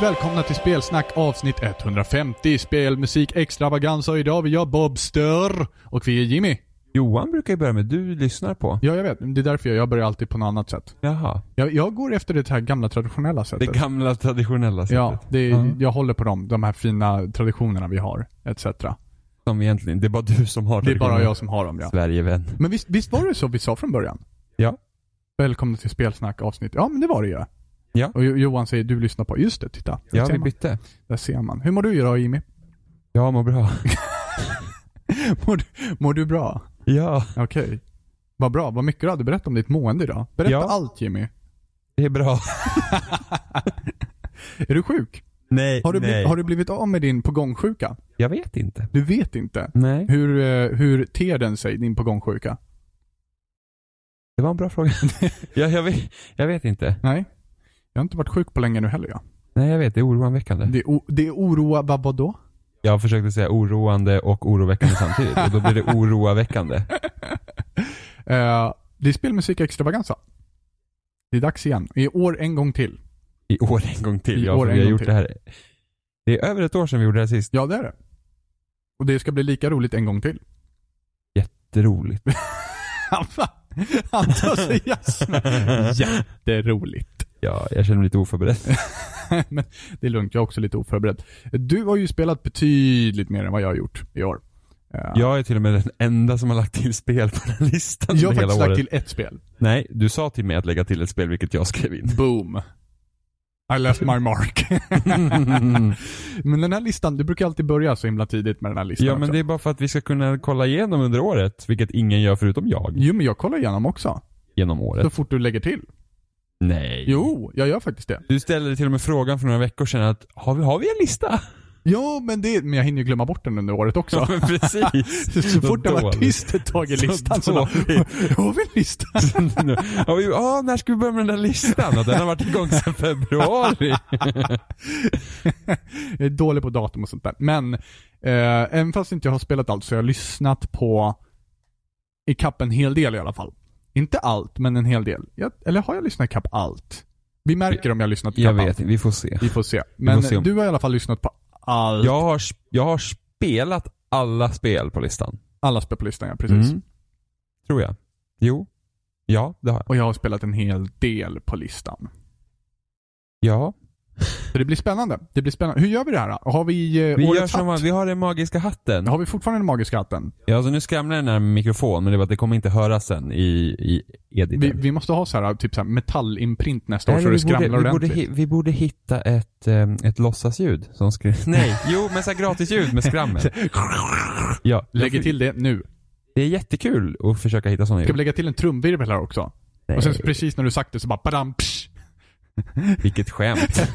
välkomna till Spelsnack avsnitt 150. Spelmusik extravaganza och idag vi jag Bob Stör och vi är Jimmy. Johan brukar ju börja med du lyssnar på. Ja, jag vet. Det är därför jag, jag börjar alltid på något annat sätt. Jaha. Jag, jag går efter det här gamla traditionella Det sättet. gamla traditionella sättet. Ja, det är, Ja. jag håller på dem. De här fina traditionerna vi har, etc. Som egentligen, det är bara du som har Det är bara jag som har dem, ja. Sverigevän. Men visst, visst var det så vi sa från början? Ja. Välkomna till Spelsnack avsnitt. Ja, men det var det ju. Ja. Och Jo- Johan säger du lyssnar på. Just det, titta. Där Ja, vi man. bytte. Där ser man. Hur mår du idag Jimmy? Jag mår bra. Mår du, mår du bra? Ja, Okej. Vad bra. Vad mycket du hade berättat om ditt mående idag. Berätta Ja. allt Jimmy. det är bra. Är du sjuk? Nej, Har du, nej. bli, har du blivit av med din pågångsjuka? Jag vet inte. Du vet inte. Nej, Hur, eh, hur ter den sig, din pågångssjuka? det var en bra fråga. ja, jag, vet, jag vet inte. Nej. Jag har inte varit sjuk på länge nu heller ja. Nej, jag vet. Det är oroväckande. Det, o- det oroar, vad vadå? Jag försökte säga oroande och oroväckande samtidigt. Och då blir det oroväckande. Eh, det är spelmusik extravaganza. Det är dags igen. I år en gång till. I år en gång till. I ja, år för en vi har gjort till. det här. Det är över ett år sedan vi gjorde det här sist. Ja, det är det. Och det ska bli lika roligt en gång till. Jätteroligt. Han tar sig. Jätteroligt. Ja, jag känner mig lite oförberedd. Men det är lugnt, jag är också lite oförberedd. Du har ju spelat betydligt mer än vad jag har gjort i år. Eh, Jag är till och med den enda som har lagt till spel på den listan jag har hela faktiskt året. lagt till ett spel. Nej, du sa till mig att lägga till ett spel vilket jag skrev in. Boom. I left my mark. men den här listan, du brukar alltid börja så himla tidigt med den här listan ja, men också. det är bara för att vi ska kunna kolla igenom under året, vilket ingen gör förutom jag. Jo, men jag kollar igenom också. Genom året. Så fort du lägger till. Nej. Jo, jag gör faktiskt det. Du ställde till och med frågan för några veckor sedan att, har vi, har vi en lista? Ja, men det, men jag hinner ju glömma bort den under året också. Ja, precis. så, så fort det var tyst ett tag i Så listan så, dåligt. har vi en lista? ja, vi, ah, när ska vi börja med den där listan? Och den har varit igång sedan februari. jag är dålig på datum och sånt där. Men, eh, även fast inte jag har spelat allt så har jag lyssnat på ikapp en hel del i alla fall. Inte allt, men en hel del. Jag, eller har jag lyssnat ikapp allt? Vi märker om jag har lyssnat ikapp jag vet allt. inte, vi får se. Vi får se. Men se om- du har i alla fall lyssnat på allt. Jag har, jag har spelat alla spel på listan. Alla spel på listan, ja. Precis. Mm. Tror jag. Jo. Ja, det har jag. Och jag har spelat en hel del på listan. Ja. Så det blir spännande. Det blir spännande. Hur gör vi det här då? Har vi eh, Vi gör årets som hatt? att vi har den magiska hatten. Har vi fortfarande den magiska hatten? Ja, alltså nu skramlar den här mikrofon, men det, var att det kommer inte höras sen i, i editor. Vi, vi måste ha så här, typ så här metallimprint nästa år så det vi, borde, skramlar vi, borde, ordentligt. hi- vi borde hitta ett, eh, ett låtsasljud som skulle... Nej, jo men så här gratisljud med skrammel. Ja, Lägger till det nu. Det är jättekul att försöka hitta sådana Ska vi ljud. lägga till en trumvirvel här också? Och sen så precis när du sagt det så bara badam, psh. Vilket skämt.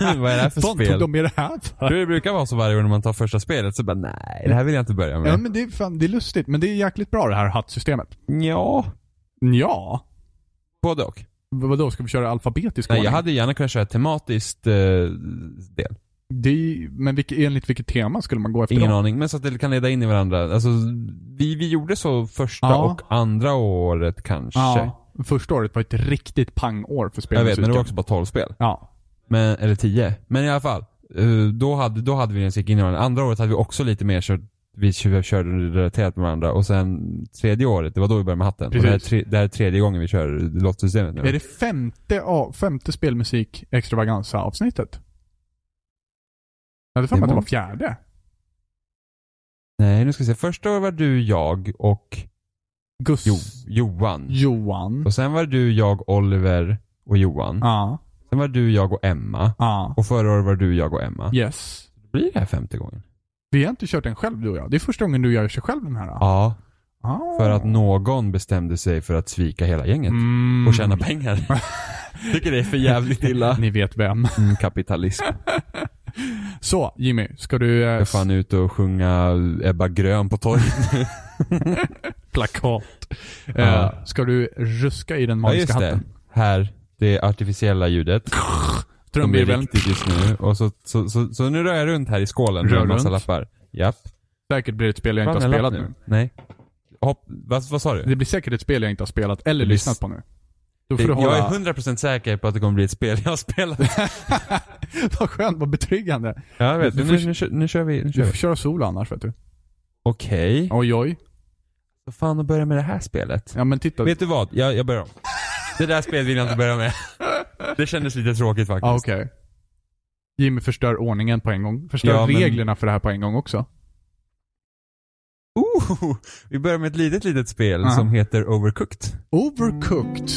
Vad är det här för Sånt tog spel? de med det här för? Det brukar vara så varje gång när man tar första spelet så bara nej, det här vill jag inte börja Ja med. men det är, fan, det är lustigt, men det är jäkligt bra det här hattsystemet. Ja, Ja. både och. V- Vadå, ska vi köra alfabetisk Nej, jag ordning? hade gärna kunnat köra tematiskt eh, del. Det är, men vilket, enligt vilket tema skulle man gå efter Ingen då? aning, men så att det kan leda in i varandra. Alltså, vi, vi gjorde så första Ja. och andra året kanske. Ja. Första året var ett riktigt pangår för jag spelmusiken. vet, men det var också bara 12 spel. Ja. Men, eller 10. Men i alla fall. eh, då, hade, då hade vi en in i varandra. Andra året hade vi också lite mer så vi kö- körde relaterat med varandra. Och sen tredje året, det var då vi började med hatten. Och det, här är Precis. tre, det här är tredje gången vi kör lottsystemet nu. Är det femte, femte spelmusik extravaganza avsnittet? Jag hade för mig att det var- var fjärde. Nej, nu ska vi se. Första året var du, jag och Gus. jo, Johan. Johan. Och sen var det du, jag, Oliver och Johan. Ja. Sen var det du, jag och Emma. Ja. Och förra året var det du, jag och Emma. Yes. Blir det här femte gången? Vi har inte kört den själv du och jag. Det är första gången du gör sig själv den här. Ja, Ah. för att någon bestämde sig för att svika hela gänget. Mm. Och tjäna pengar. Tycker det är för jävligt illa. Ni vet vem. Mm, kapitalism. Så, Jimmy. Ska du... Eh, Jag är fan ut och sjunga Ebba Grön på torget. plakat. Eh, Ja. ska du ruska i den ja magiska just det. hatten? Här, det artificiella ljudet. Trumvirveln. just nu. Och så, så, så, så nu rör jag runt här i skålen Rör med en massa runt. lappar. Japp. Säkert blir det ett spel jag inte Fan, har en lapp spelat nu. Nej. Hopp, vad, vad sa du? Det blir säkert ett spel jag inte har spelat eller Det blir lyssnat på nu. Får du Jag är hålla... 100% säker på att det kommer bli ett spel jag har spelat. vad skönt, vad betryggande. Ja, jag vet. Du Nu, nu, kör- nu kör vi. Nu Du kör får vi. köra solo annars vet du. Okej. Oj oj. Så fan att börja med det här spelet. Ja men titta. Vet du vad? Jag, jag börjar om. Det där spelet vill jag inte börja med. Det kändes lite tråkigt faktiskt. Ja okej. Jimmy förstör ordningen på en gång. Förstör Ja, men- reglerna för det här på en gång också. Oh, vi börjar med ett litet, litet spel Aha. som heter Overcooked. Overcooked.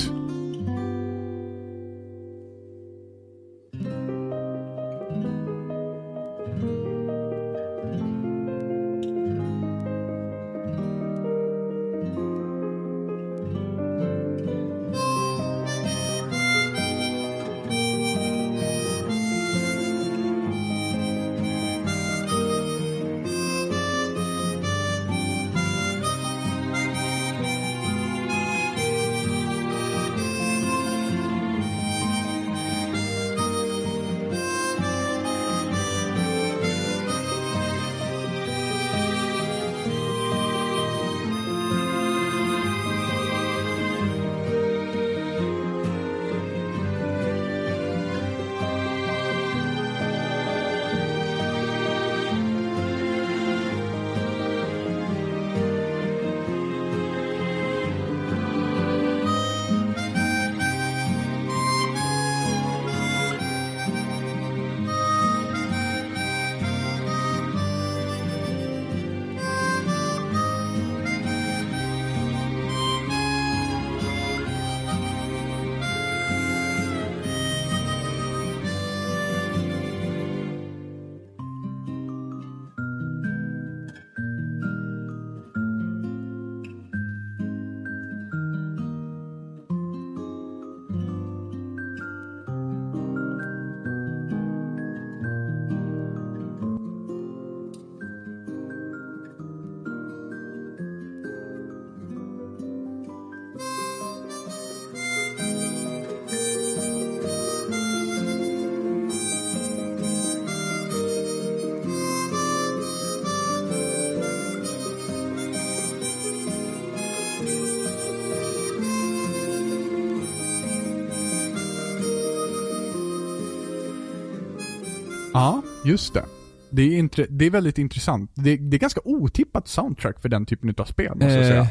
Just det. Det är, det är väldigt intressant. Det, det är ganska otippat soundtrack för den typen av spel, måste jag säga. Eh,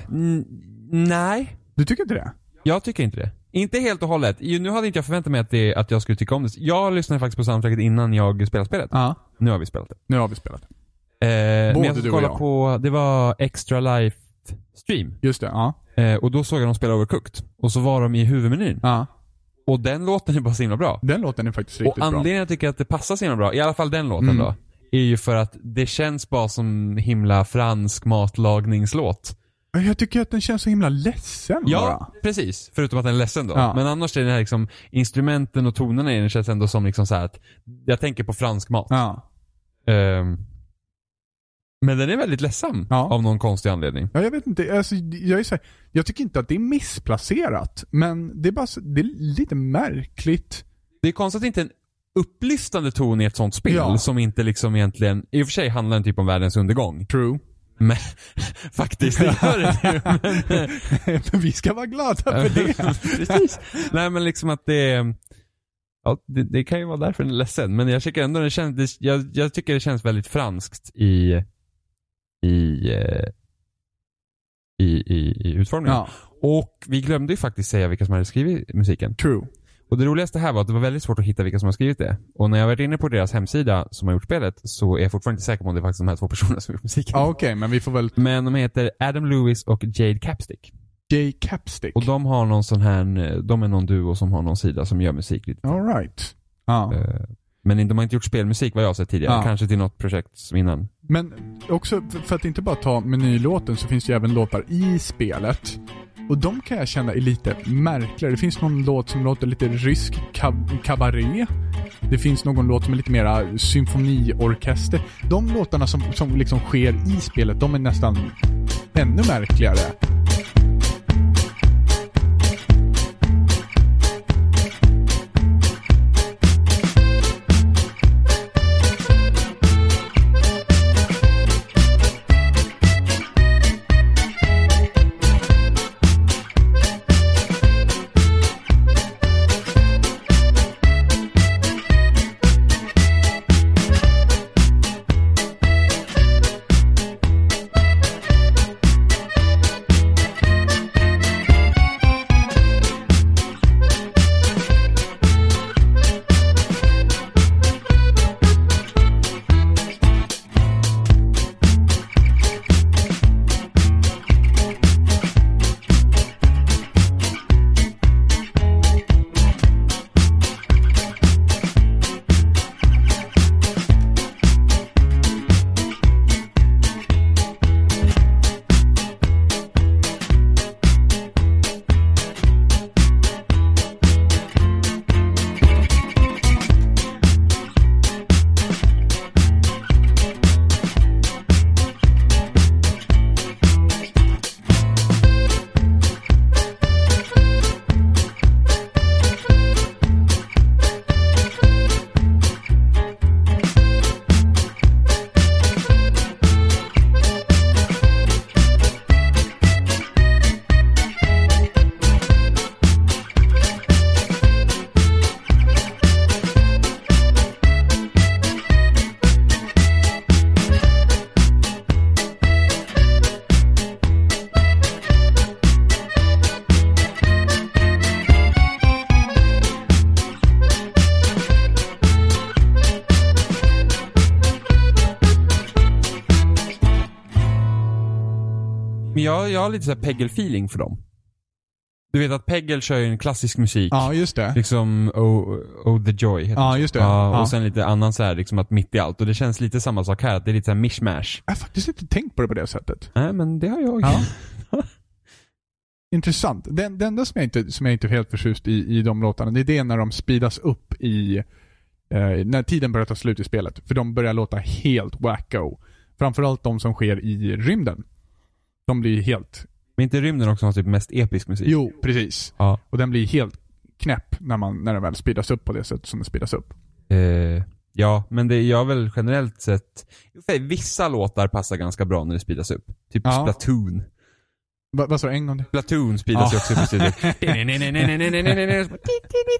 nej, Du tycker inte det? jag tycker inte det. Inte helt och hållet. Nu hade inte jag förväntat mig att, det, att jag skulle tycka om det. Jag lyssnade faktiskt på soundtracket innan jag spelade spelet. Ja. Nu har vi spelat det. Nu har vi spelat. Eh, men Både jag du och jag. på, det var Extra Life Stream. Just det, ja. Eh, och då såg jag dem spela Overcooked. Och så var de i huvudmenyn. Ja. Och den låten är bara så himla bra. Den låten är faktiskt Och riktigt bra. anledningen jag tycker att det passar så himla bra, i alla fall den låten Mm. då, är ju för att det känns bara som himla fransk matlagningslåt. Jag tycker att den känns så himla ledsen Ja, bara. precis. Förutom att den är ledsen då. Ja. Men annars är det här liksom, instrumenten och tonerna i den känns ändå som liksom så att, jag tänker på fransk mat. Ja. Ehm, men den är väldigt ledsam Ja. av någon konstig anledning. Ja, jag vet inte. Alltså, jag, är så här, jag tycker inte att det är missplacerat. Men det är bara så, det är lite märkligt. Det är konstigt att inte en upplyftande ton i ett sånt spel Ja. som inte liksom egentligen, i och för sig handlar den typ om världens undergång. True. Men faktiskt, det gör det. Men, men vi ska vara glada för det. Precis. Nej men liksom att det Ja, det, det kan ju vara därför den är ledsen. Men jag tycker ändå det känns, det, jag, jag tycker det känns väldigt franskt i i, eh, i, i, i utformningen. Ja, Och vi glömde ju faktiskt säga vilka som hade skrivit musiken. true. Och det roligaste här var att det var väldigt svårt att hitta vilka som har skrivit det. Och när jag varit inne på deras hemsida som har gjort spelet så är jag fortfarande inte säker på om det är faktiskt de här två personerna som har gjort musiken. Ja, okej, men vi får väl... Men de heter Adam Lewis och Jade Capstick. J. Capstick. Och de har någon sån här, de är någon duo som har någon sida som gör musik lite. Alright. Ja. Eh, Men de har inte gjort spelmusik vad jag har sett tidigare. Ja. Kanske till något projekt som innan. Men också, för- att inte bara ta menylåten så finns det ju även låtar i spelet. Och de kan jag känna är lite märkligare. Det finns någon låt som låter lite rysk kab- kabaré. Det finns någon låt som är lite mera symfoniorkester. De låtarna som, som liksom sker i spelet, de är nästan ännu märkligare. Lite så här Peggle-feeling för dem. Du vet att Peggle kör ju en klassisk musik. Ja, just det. Liksom Oh, oh the Joy heter Ja, just det. Ja, Ja. och sen lite annan så här, liksom att mitt i allt. Och det känns lite samma sak här, att det är lite så här mishmash. Jag har faktiskt inte tänkt på det på det sättet. Nej, men det har jag. Ja. Intressant. Den, det enda som jag, inte, som jag inte är helt förtjust i, i de låtarna, det är det när de speedas upp i... Eh, när tiden börjar ta slut i spelet. För de börjar låta helt wacko. Framförallt de som sker i rymden. De blir helt... Men inte rymden också har typ mest episk musik? Jo, precis. Ja. Och den blir helt knäpp när, man, när den väl speedas upp på det sättet som den speedas upp. Eh, ja, men det jag väl generellt sett... Vissa låtar passar ganska bra när det speedas upp. Typ Ja. Splatoon. Va, vad sa du? En gång till? Splatoon speedas ju Ja. också studion.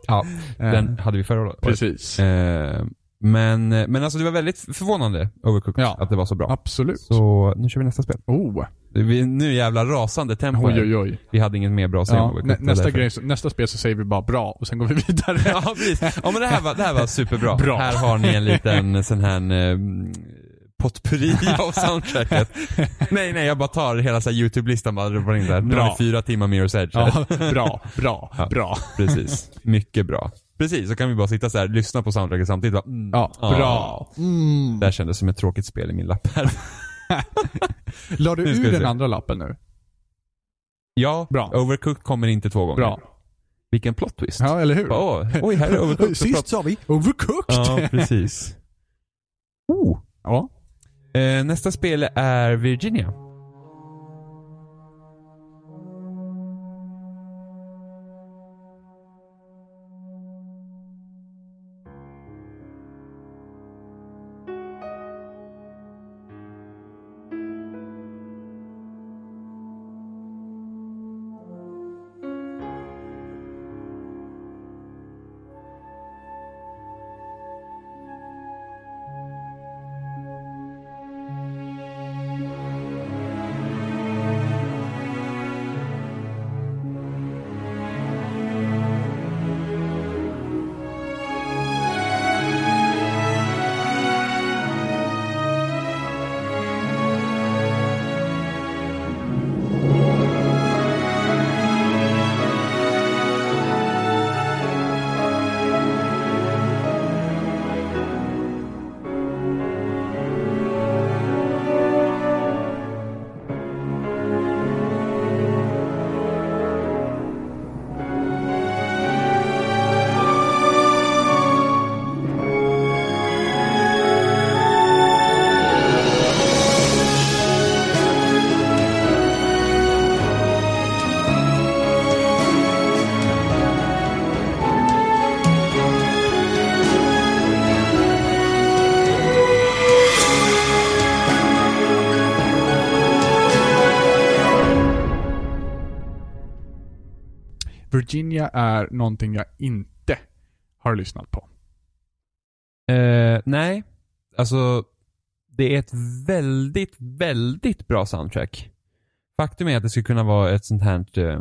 ja, den hade vi förra året. Precis. Eh, men, men alltså det var väldigt förvånande, Overcooked, Ja. att det var så bra. Absolut. Så nu kör vi nästa spel. Oh. Vi, nu jävla rasande tempo Oj, oj, oj. Vi hade inget mer bra att säga om Ja, nä, Overcooked. nästa, grej, nästa spel så säger vi bara bra och sen går vi vidare. Ja, precis. Ja, men det här var, det här var superbra. Bra. Här har ni en liten sån här eh, potpurri av soundtracket. nej, nej, jag bara tar hela så YouTube-listan bara drar in där. Nu har vi fyra timmar Mirror's Edge. Ja, bra, bra, Ja. bra. Precis. Mycket bra. Precis, så kan vi bara sitta så här, lyssna på soundtracket samtidigt. Bara, mm, Ja, bra. Mm. Det här kändes som ett tråkigt spel i min lapp här. La du ur den se. andra lappen nu? Ja, Bra. Overcooked kommer inte två gånger. Bra. Vilken plot twist. Ja, eller hur? Åh, oj, här är Overcooked. Sist sa vi overcooked. Ja, precis. Oh. Ja. Eh, nästa spel är. Virginia det är ett väldigt, väldigt bra soundtrack. Faktum är att det skulle kunna vara ett sånt här eh,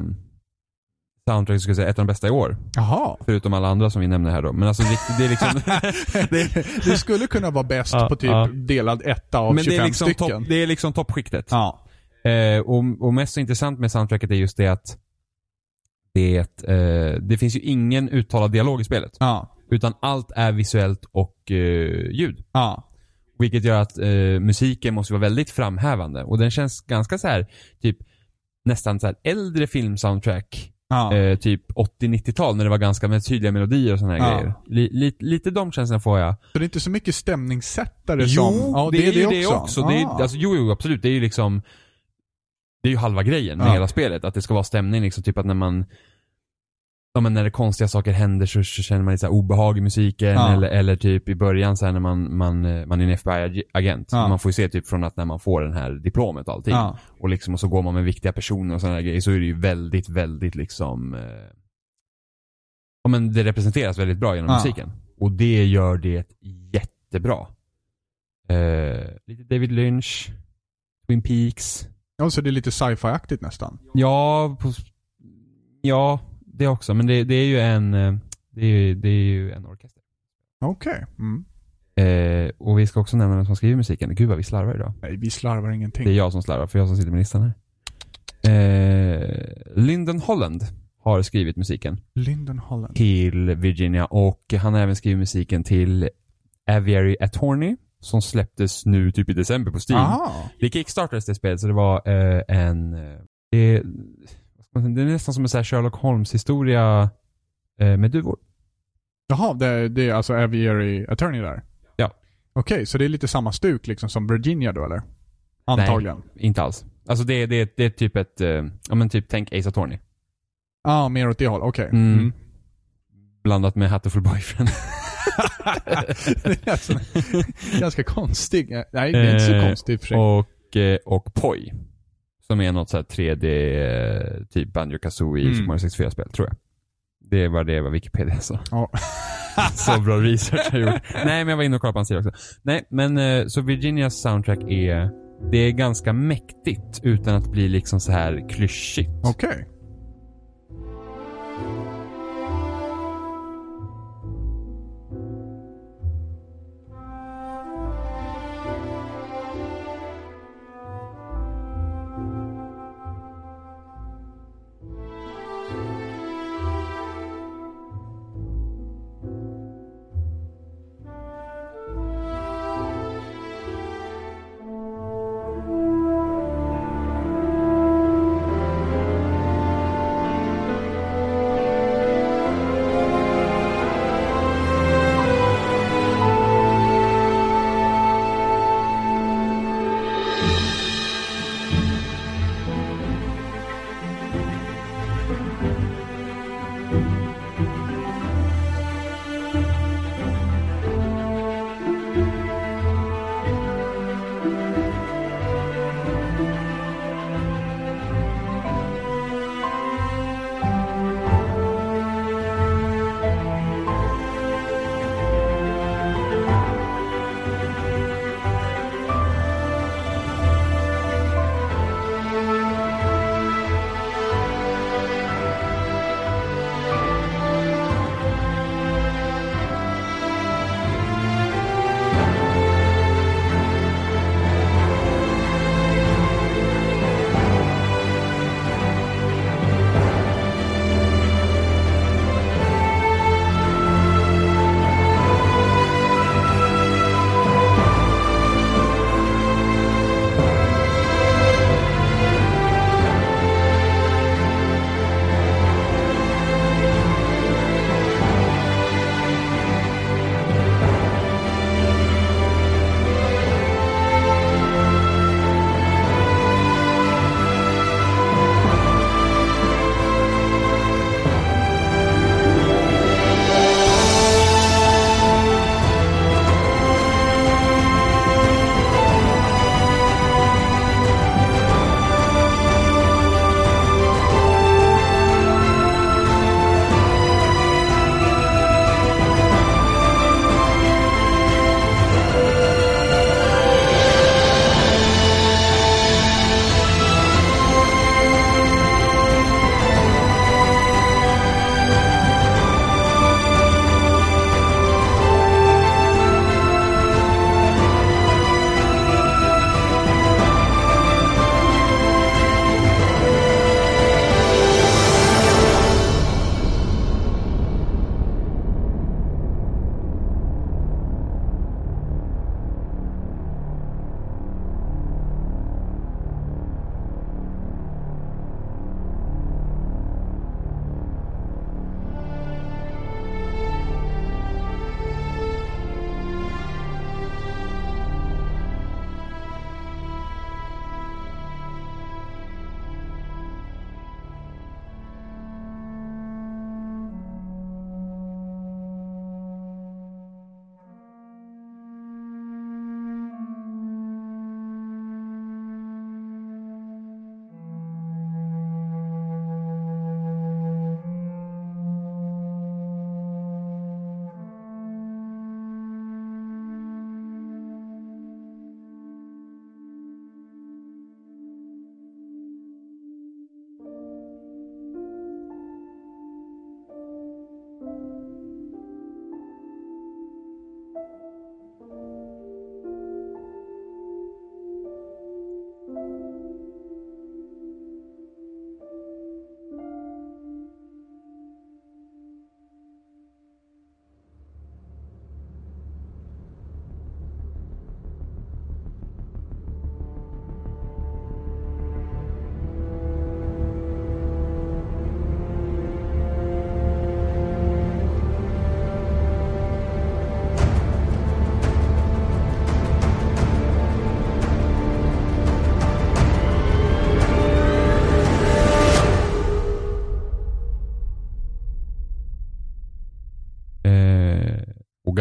soundtrack, skulle säga, ett av de bästa i år. Jaha. Förutom alla andra som vi nämner här då. Men alltså det, är liksom... det, det skulle kunna vara bäst Ja, på typ ja. delad etta av men 25 det är liksom, stycken. topp, det är liksom toppskiktet. Ja. Eh, och, och mest intressant med soundtracket är just det att det, eh, det finns ju ingen uttalad dialog i spelet. Ja. Utan allt är visuellt och eh, ljud. Ja. Vilket gör att eh, musiken måste vara väldigt framhävande. Och den känns ganska så här typ nästan så här äldre filmsoundtrack. Ja. Eh, typ 80-90-tal när det var ganska med tydliga melodier och sådana här Ja. grejer. Li, li, lite de känslorna får jag. Så det är inte så mycket stämningssättare Jo, som... Ja, det, är ju det också. Det är, alltså, jo, jo, absolut. Det är ju liksom Det är ju halva grejen med hela spelet. Att det ska vara stämning liksom. Typ att när man Ja men när det konstiga saker händer så, så känner man lite obehag i musiken Ja. eller, eller typ i början så när man, man, eh, man är en FBI-agent. Ja. Man får ju se typ från att när man får den här diplomet och allting. Ja. Och liksom och så går man med viktiga personer och sådana grejer så är det ju väldigt, väldigt liksom eh, Ja men det representeras väldigt bra genom musiken. Och det gör det jättebra. Eh, lite David Lynch, Twin Peaks. Ja, så det är lite sci-fi-aktigt nästan. Ja, på, ja det också. Men det, det är ju en eh, det är, ju- det är ju en orkester. Okej. Mm. Eh, och vi ska också nämna vem som skriver musiken. Gud vad vi slarvar idag. Nej, vi slarvar ingenting. Det är jag som slarvar, för jag som sitter med listan här. Eh, Lyndon Holland har skrivit musiken Lyndon Holland. till Virginia och han har även skrivit musiken till Aviary Attorney som släpptes nu typ i december på Steam. Aha. Det kickstartades det spelet så det var eh, en... eh, Det, det är nästan som en Sherlock Holmes historia eh, med duvor. Jaha, det, det är alltså Aviary Attorney där? Ja. Okej, så det är lite samma stuk liksom som Virginia då eller? Antagligen. Inte alls. Alltså det, det, det är typ ett, eh, ja men typ tänk Ace Attorney. Ja, ah, mer åt det hållet. Okej. Mm. Mm. Blandat med Hatterfull Boyfriend. alltså ganska konstig. Nej, det är inte så Eh, konstigt i och för sig. och, och Poi. Som är något så här 3D, eh, typ Banjo Kazooie Mm. Super Mario 64-spel, tror jag. Det var det vad Wikipedia sa. Ja. så bra research jag gjort. Nej, men jag var inne och kollade på hans sida också. Nej, men eh, så Virginias soundtrack är, det är ganska mäktigt utan att bli liksom så här klyschigt. Okej.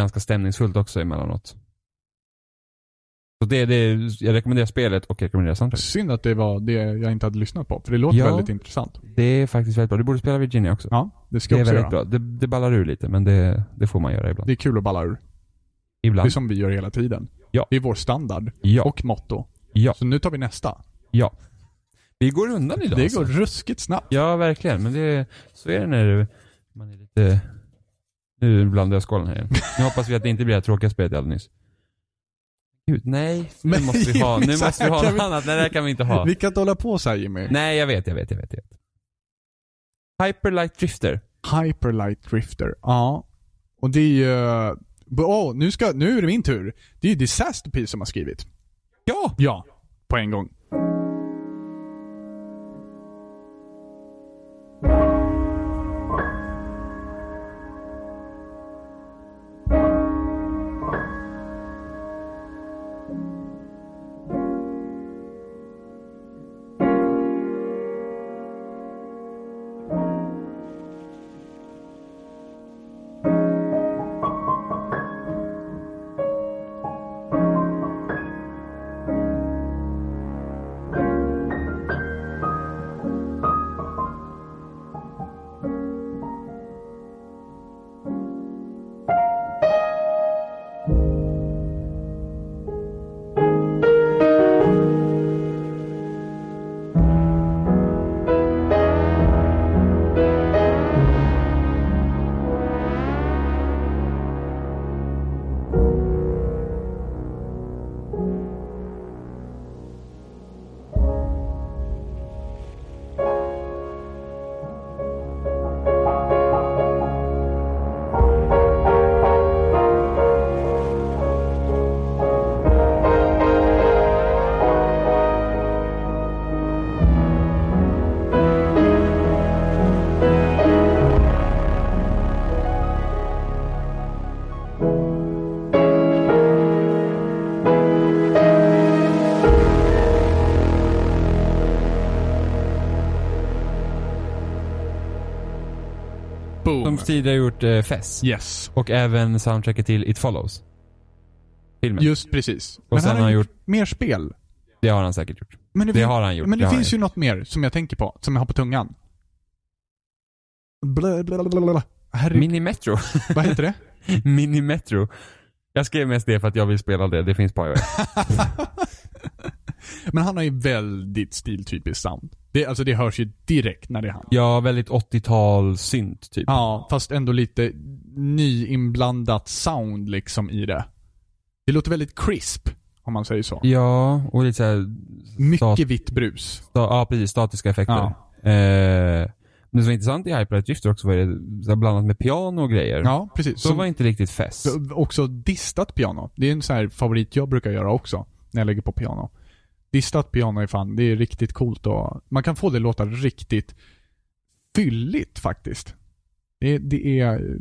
Ganska stämningsfullt också emellanåt. Så det, det, jag rekommenderar spelet och jag rekommenderar soundtracket. Synd att det var det jag inte hade lyssnat på, för det låter Ja. väldigt intressant. Det är faktiskt väldigt bra. Du borde spela Virginia också. Ja, det ska det är jag också väldigt göra. bra. Det, det ballar ur lite, men det, det får man göra ibland. Det är kul att balla ur. Det ibland. är som vi gör hela tiden. Ja. Det är vår standard Ja. och motto. Ja. Så nu tar vi nästa. Ja. Vi går undan idag det alltså. går ruskigt snabbt. Ja, verkligen. Men det, så är det när det- man är lite... Nu blandar jag skålen här igen. Nu hoppas vi att det inte blir det här tråkiga spelet jag hade nyss. Gud, nej. Nu Men måste vi ha, nu måste vi ha något vi- annat. Nej, det här kan vi inte ha. Vi kan inte hålla på så här Jimmy. Nej, jag vet, jag vet, jag vet. Jag vet. Hyperlight Drifter. Hyperlight Drifter. Ja. Och det är ju... Åh, nu, ska, nu är det min tur. Det är ju Disaster Piece som har skrivit. Ja! Ja, på en gång. Som tidigare gjort eh, Fess. Yes. Och även soundtracket till It Follows. Filmen. Just precis. Och sen har han gjort, mer spel. det har han säkert gjort. Men Det fin- har han gjort, Men det, det finns han ju något mer som jag tänker på, som jag har på tungan. Bla, bla, Mini Metro. vad heter det? Mini Metro. Jag skrev mest det för att jag vill spela det. Det finns på iOS. Men han har ju väldigt stiltypiskt sound. Det, alltså det hörs ju direkt när det är han. Ja, väldigt 80-tal synt typ. Ja, fast ändå lite nyinblandat sound liksom i det. Det låter väldigt crisp, om man säger så. Ja, och lite såhär... Mycket vitt brus. Ja, precis. Statiska effekter. Ja. Eh, men det som var intressant i Hyperlight Drifter också var det så blandat med piano och grejer. Ja, precis. Så Som var inte riktigt fest. också distat piano. Det är en sån här favorit jag brukar göra också, när jag lägger på piano. Distat piano är fan, det är riktigt coolt och man kan få det låta riktigt fylligt faktiskt. Det, det är eh,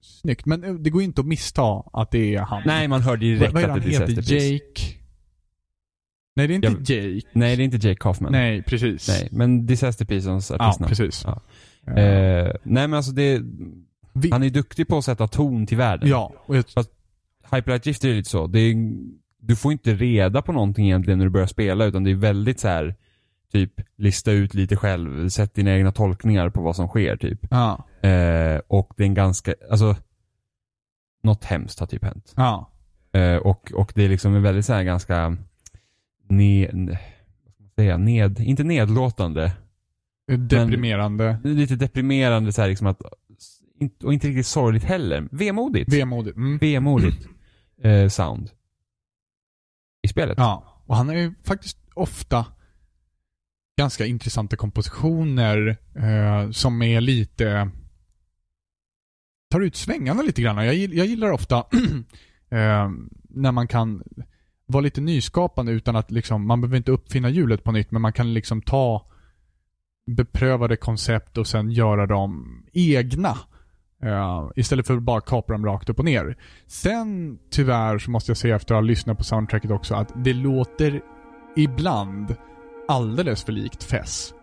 snyggt. Men eh, det går inte att missta att det är han. Nej, man hör direkt vad, vad att det är heter? Disaster Piece. Jake? Nej, det är inte Jag- Jake. Nej, det är inte Jake Kaufman. Nej, precis. Nej, men Disaster Piece är Ja, artistnamn. precis. Ja. Eh, nej men alltså det, vi, han är duktig på att sätta ton till världen. ja, och jag, Hyperlight Drifter är lite så. Det är, du får inte reda på någonting egentligen när du börjar spela utan det är väldigt så här typ lista ut lite själv, sätt dina egna tolkningar på vad som sker typ. ja, Eh, och det är en ganska, alltså något hemskt har typ hänt. ja. Eh, och, och det är liksom en väldigt så här ganska ne, vad ska man säga, ned, inte nedlåtande, Deprimerande. lite deprimerande så här liksom att, och inte riktigt sorgligt heller. Vemodigt. Vemodigt. Mm. Vemodigt eh, sound. I spelet. Ja, och han har ju faktiskt ofta ganska intressanta kompositioner eh, som är lite tar ut svängarna lite grann. Jag, jag gillar ofta eh, när man kan vara lite nyskapande utan att liksom, man behöver inte uppfinna hjulet på nytt men man kan liksom ta beprövade koncept och sen göra dem egna. Eh, istället för att bara kapra dem rakt upp och ner. Sen tyvärr så måste jag säga efter att ha lyssnat på soundtracket också att det låter ibland alldeles för likt Fess.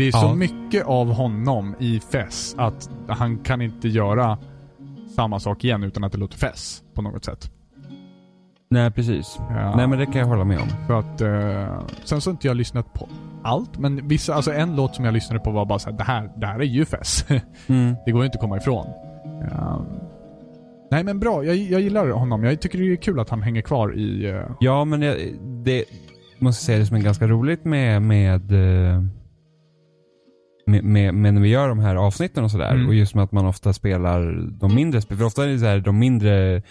Det är så Ja. mycket av honom i Fess att han kan inte göra samma sak igen utan att det låter Fess på något sätt. Nej, precis. Ja. Nej, men det kan jag hålla med om. För att, eh, sen så har inte jag lyssnat på allt, men vissa, alltså en låt som jag lyssnade på var bara såhär, det här, det här är ju Fess. Mm. det går ju inte att komma ifrån. Ja. nej men bra, jag, jag gillar honom. Jag tycker det är kul att han hänger kvar i... eh, Ja, men jag, det måste säga det som är ganska roligt med, med, eh, med, med, med när vi gör de här avsnitten och sådär. Mm. Och just med att man ofta spelar de mindre spelen. För ofta är det så här, de mindre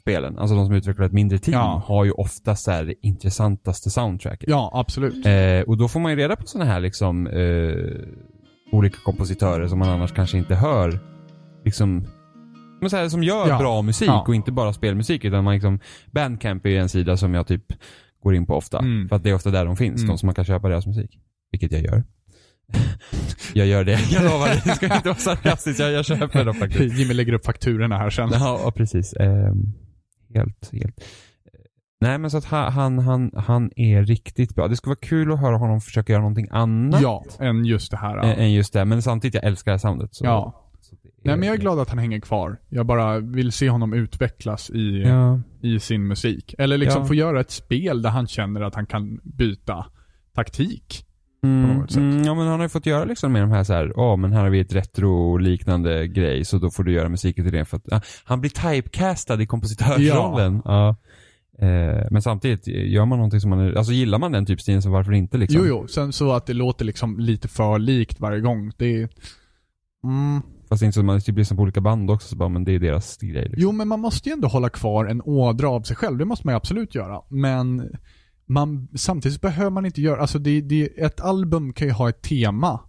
spelen, alltså de som utvecklar ett mindre team, Ja. har ju ofta så här det intressantaste soundtracket. ja, absolut. Eh, och då får man ju reda på sådana här liksom eh, olika kompositörer som man annars kanske inte hör. Liksom, men så här, som gör Ja. bra musik Ja. och inte bara spelmusik utan man liksom, Bandcamp är en sida som jag typ går in på ofta. Mm. För att det är ofta där de finns, Mm. de som man kan köpa deras musik. Vilket jag gör. Jag gör det, jag lovar. Det ska inte vara sarkastiskt, jag, jag köper dem faktiskt. Jimmy lägger upp fakturorna här sen. Ja, precis. Ehm, helt, helt. Nej men så att han, han, han, är riktigt bra. Det skulle vara kul att höra honom försöka göra någonting annat Ja, än just det här. Ja. än just det. Men samtidigt, jag älskar det här soundet. Så, ja. Nej men jag är glad att han hänger kvar. Jag bara vill se honom utvecklas i, Ja. i sin musik. Eller liksom Ja. få göra ett spel där han känner att han kan byta taktik. Mm, mm, ja men han har ju fått göra liksom med de här så här, ja men här har vi ett retro-liknande grej så då får du göra musiken till det för att, ja, han blir typecastad i kompositörsrollen. Ja. Eh, men samtidigt, gör man någonting som man, är- alltså gillar man den typstilen så varför inte liksom? Jo, jo. Sen så att det låter liksom lite för likt varje gång. Det är... Mm. Fast inte så att man typ lyssnar på olika band också så bara, men det är deras grej liksom. Jo, men man måste ju ändå hålla kvar en ådra av sig själv. Det måste man ju absolut göra. Men man, samtidigt behöver man inte göra, alltså det, det, ett album kan ju ha ett tema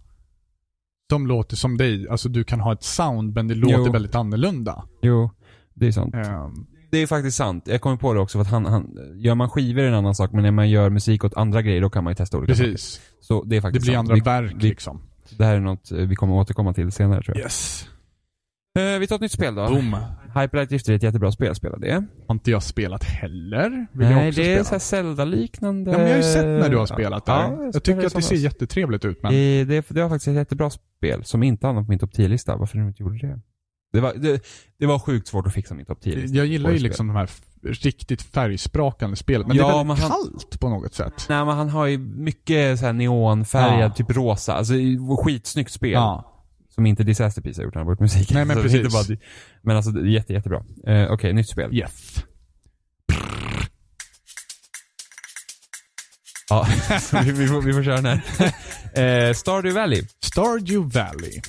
som låter som dig. Alltså du kan ha ett sound, men det låter Jo. väldigt annorlunda. Jo, det är sant. Ehm, Det är faktiskt sant. Jag kommer på det också för att han, han, gör man skivor är en annan sak men när man gör musik åt andra grejer då kan man ju testa olika saker. precis. Så det är Det faktiskt blir sant. andra vi, verk vi- liksom. Det här är något eh, vi kommer återkomma till senare tror jag. Yes. Eh, vi tar ett nytt spel då. Boom. Hyperlight Drifter är ett jättebra spel, spela det. Har inte jag spelat heller. Vill jag Nej, också det är spela. Zelda-liknande. Ja, men jag har ju sett när du har spelat där. Ja, jag tycker att det ser jättetrevligt ut, men... Eh, Det, det var faktiskt ett jättebra spel som inte hamnade på min topp 10-lista. Varför du inte gjorde det? Det var, det, det var sjukt svårt att fixa min topp 10-lista. Jag gillar ju liksom de här riktigt färgsprakande spelen. Men det Ja, är men väldigt han- kallt på något sätt. Nej men han har ju mycket så neonfärgad, Ja. typ rosa. Alltså skitsnyggt spel. Ja. Som inte Disaster Piece har gjort, han har gjort musik. Nej, men Så precis. bara, men alltså det är jätte, jättebra. Eh, Okej, nytt spel. Yes. Ja, vi, vi, får, vi får köra den här. eh, Stardew Valley. Stardew Valley.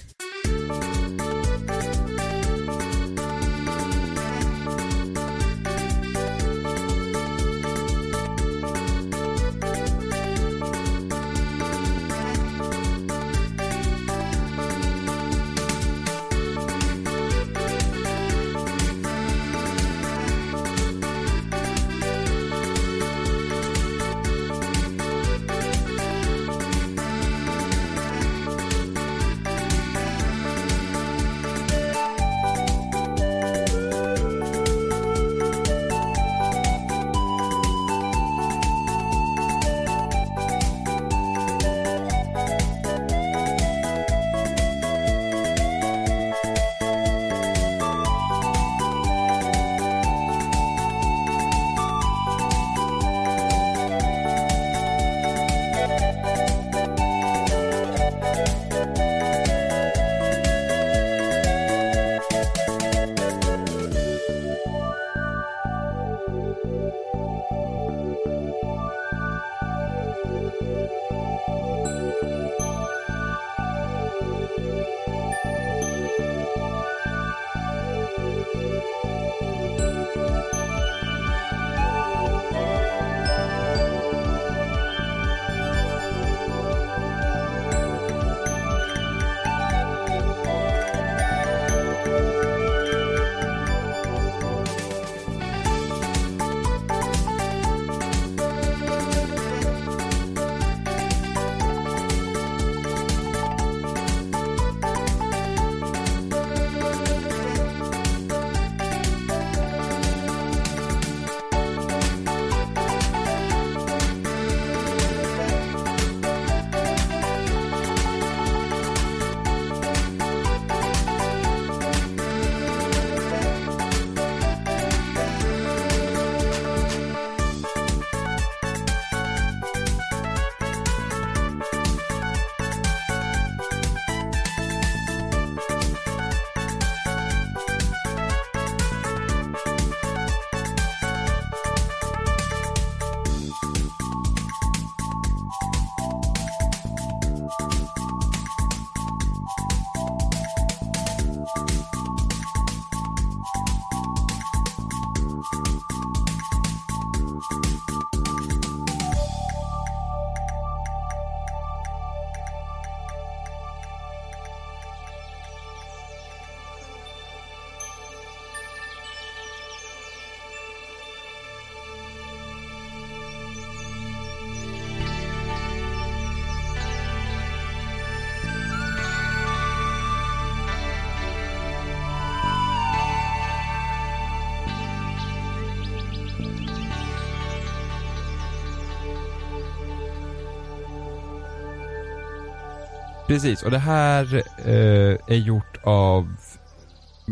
Precis, och det här eh, är gjort av,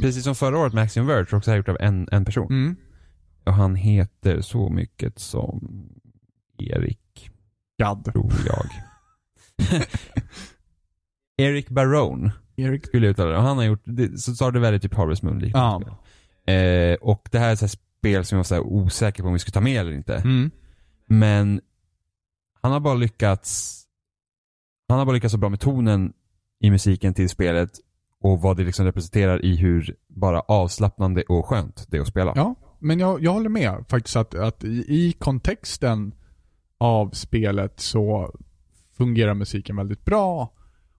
precis som förra året med Axiom Verge, också här gjort av en, en person. Mm. Och han heter så mycket som Erik, God. tror jag. Erik Barone Erik. skulle jag uttala det. Och han har gjort, det, så tar det väldigt typ Harvest Moon liknande Ja. Eh, och det här är ett så här spel som jag var så osäker på om vi skulle ta med eller inte. Mm. Men han har bara lyckats han har bara lyckats så bra med tonen i musiken till spelet och vad det liksom representerar i hur bara avslappnande och skönt det är att spela. Ja, men jag, jag håller med faktiskt att, att i, i kontexten av spelet så fungerar musiken väldigt bra.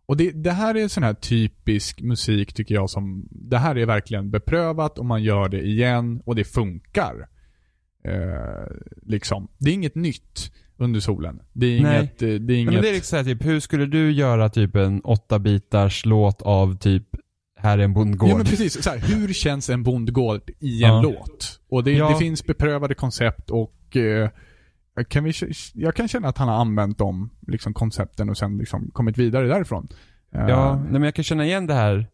Och det, det här är sån här typisk musik tycker jag som, det här är verkligen beprövat och man gör det igen och det funkar. Eh, liksom. Det är inget nytt under solen. Det är Nej. inget, eh, det är inget men det är liksom här, typ, hur skulle du göra typ en åtta bitars låt av typ Här är en bondgård? Ja men precis. Så här, hur känns en bondgård i en Ja. låt? Och det, Ja. det finns beprövade koncept och eh, kan vi, jag kan känna att han har använt de liksom, koncepten och sen liksom kommit vidare därifrån. Eh, Ja, nej, men jag kan känna igen det här.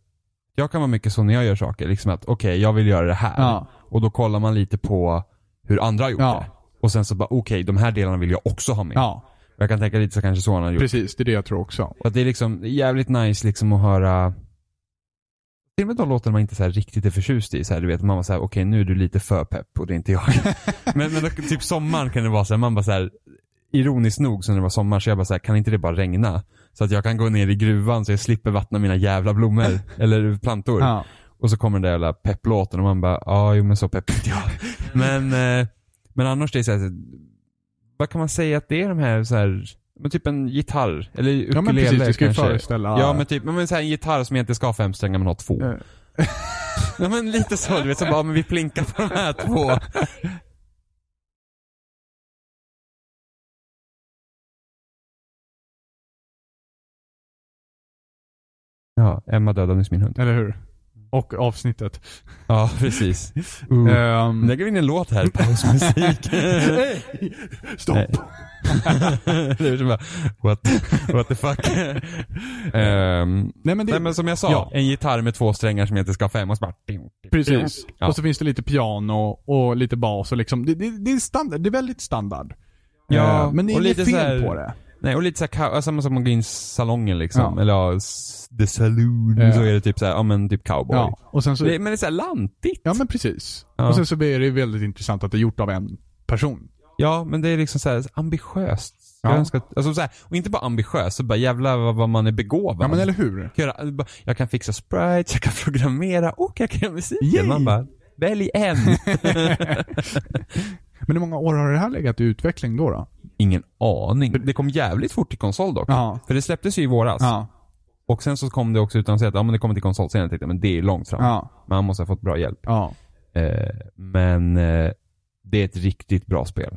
Jag kan vara mycket så när jag gör saker, liksom att okej, jag vill göra det här. Ja. Och då kollar man lite på hur andra har gjort det. Och sen så bara, okej, de här delarna vill jag också ha med. ja, Jag kan tänka lite så kanske så han har gjort. precis. Det är det jag tror också. Och att det är liksom jävligt nice liksom att höra till och med de låtarna man inte så här riktigt är förtjust i. Så här, du vet, man var såhär, okej nu är du lite för pepp och det är inte jag. men, men typ sommaren kan det vara så här, man bara så här ironiskt nog så när det var sommar så jag bara så här, kan inte det bara regna? Så att jag kan gå ner i gruvan så jag slipper vattna mina jävla blommor eller plantor. Ja. Och så kommer den där jävla pepplåten och man bara, ja jo men så pepp är inte jag. men, eh, men annars det är så här, vad kan man säga att det är de här så här men typ en gitarr, eller ukulele Ja men precis, det ska ju föreställa... Ja men typ, men så här, en gitarr som egentligen ska ha fem strängar men har två. Ja men lite så, du vet så bara, men vi plinkar på de här två. Ja, Emma dödade nyss min hund. Eller hur? Och avsnittet. Ja, precis. Uh. Ehm, Lägger vi in en låt här, pausmusik. Hey! Stopp! Det är som bara, what, what the fuck. Ehm, Nej men det... nej men som jag sa, Ja. en gitarr med två strängar som inte ska ha fem och så bara... Precis. Ja. Och så finns det lite piano och lite bas och liksom, det, det, det är standard, det är väldigt standard. Ja, Eh, men det är och inget lite fel här- på det. Nej, och lite såhär, samma som man går in i salongen liksom. Ja. Eller ja, the saloon. Ja. Så är det typ såhär, ja men typ cowboy. Ja, och sen så... Det, men det är såhär lantigt. Ja men precis. Ja. Och sen så är det väldigt intressant att det är gjort av en person. Ja, men det är liksom såhär ambitiöst. Ja. Jag önskar, alltså så här, och inte bara ambitiöst, så bara jävlar vad, man är begåvad. Ja men eller hur? Jag kan Jag fixa sprites, jag kan programmera och jag kan göra musik. Yay! Man bara, välj en. Men hur många år har det här legat i utveckling då? då? Ingen aning. Det kom jävligt fort till konsol dock. Ja. För det släpptes ju i våras. Ja. Och sen så kom det också utan att säga att ja, men det kommer till konsol senare. Jag tänkte, men det är långt fram. Ja. Man måste ha fått bra hjälp. Ja. Eh, men eh, det är ett riktigt bra spel.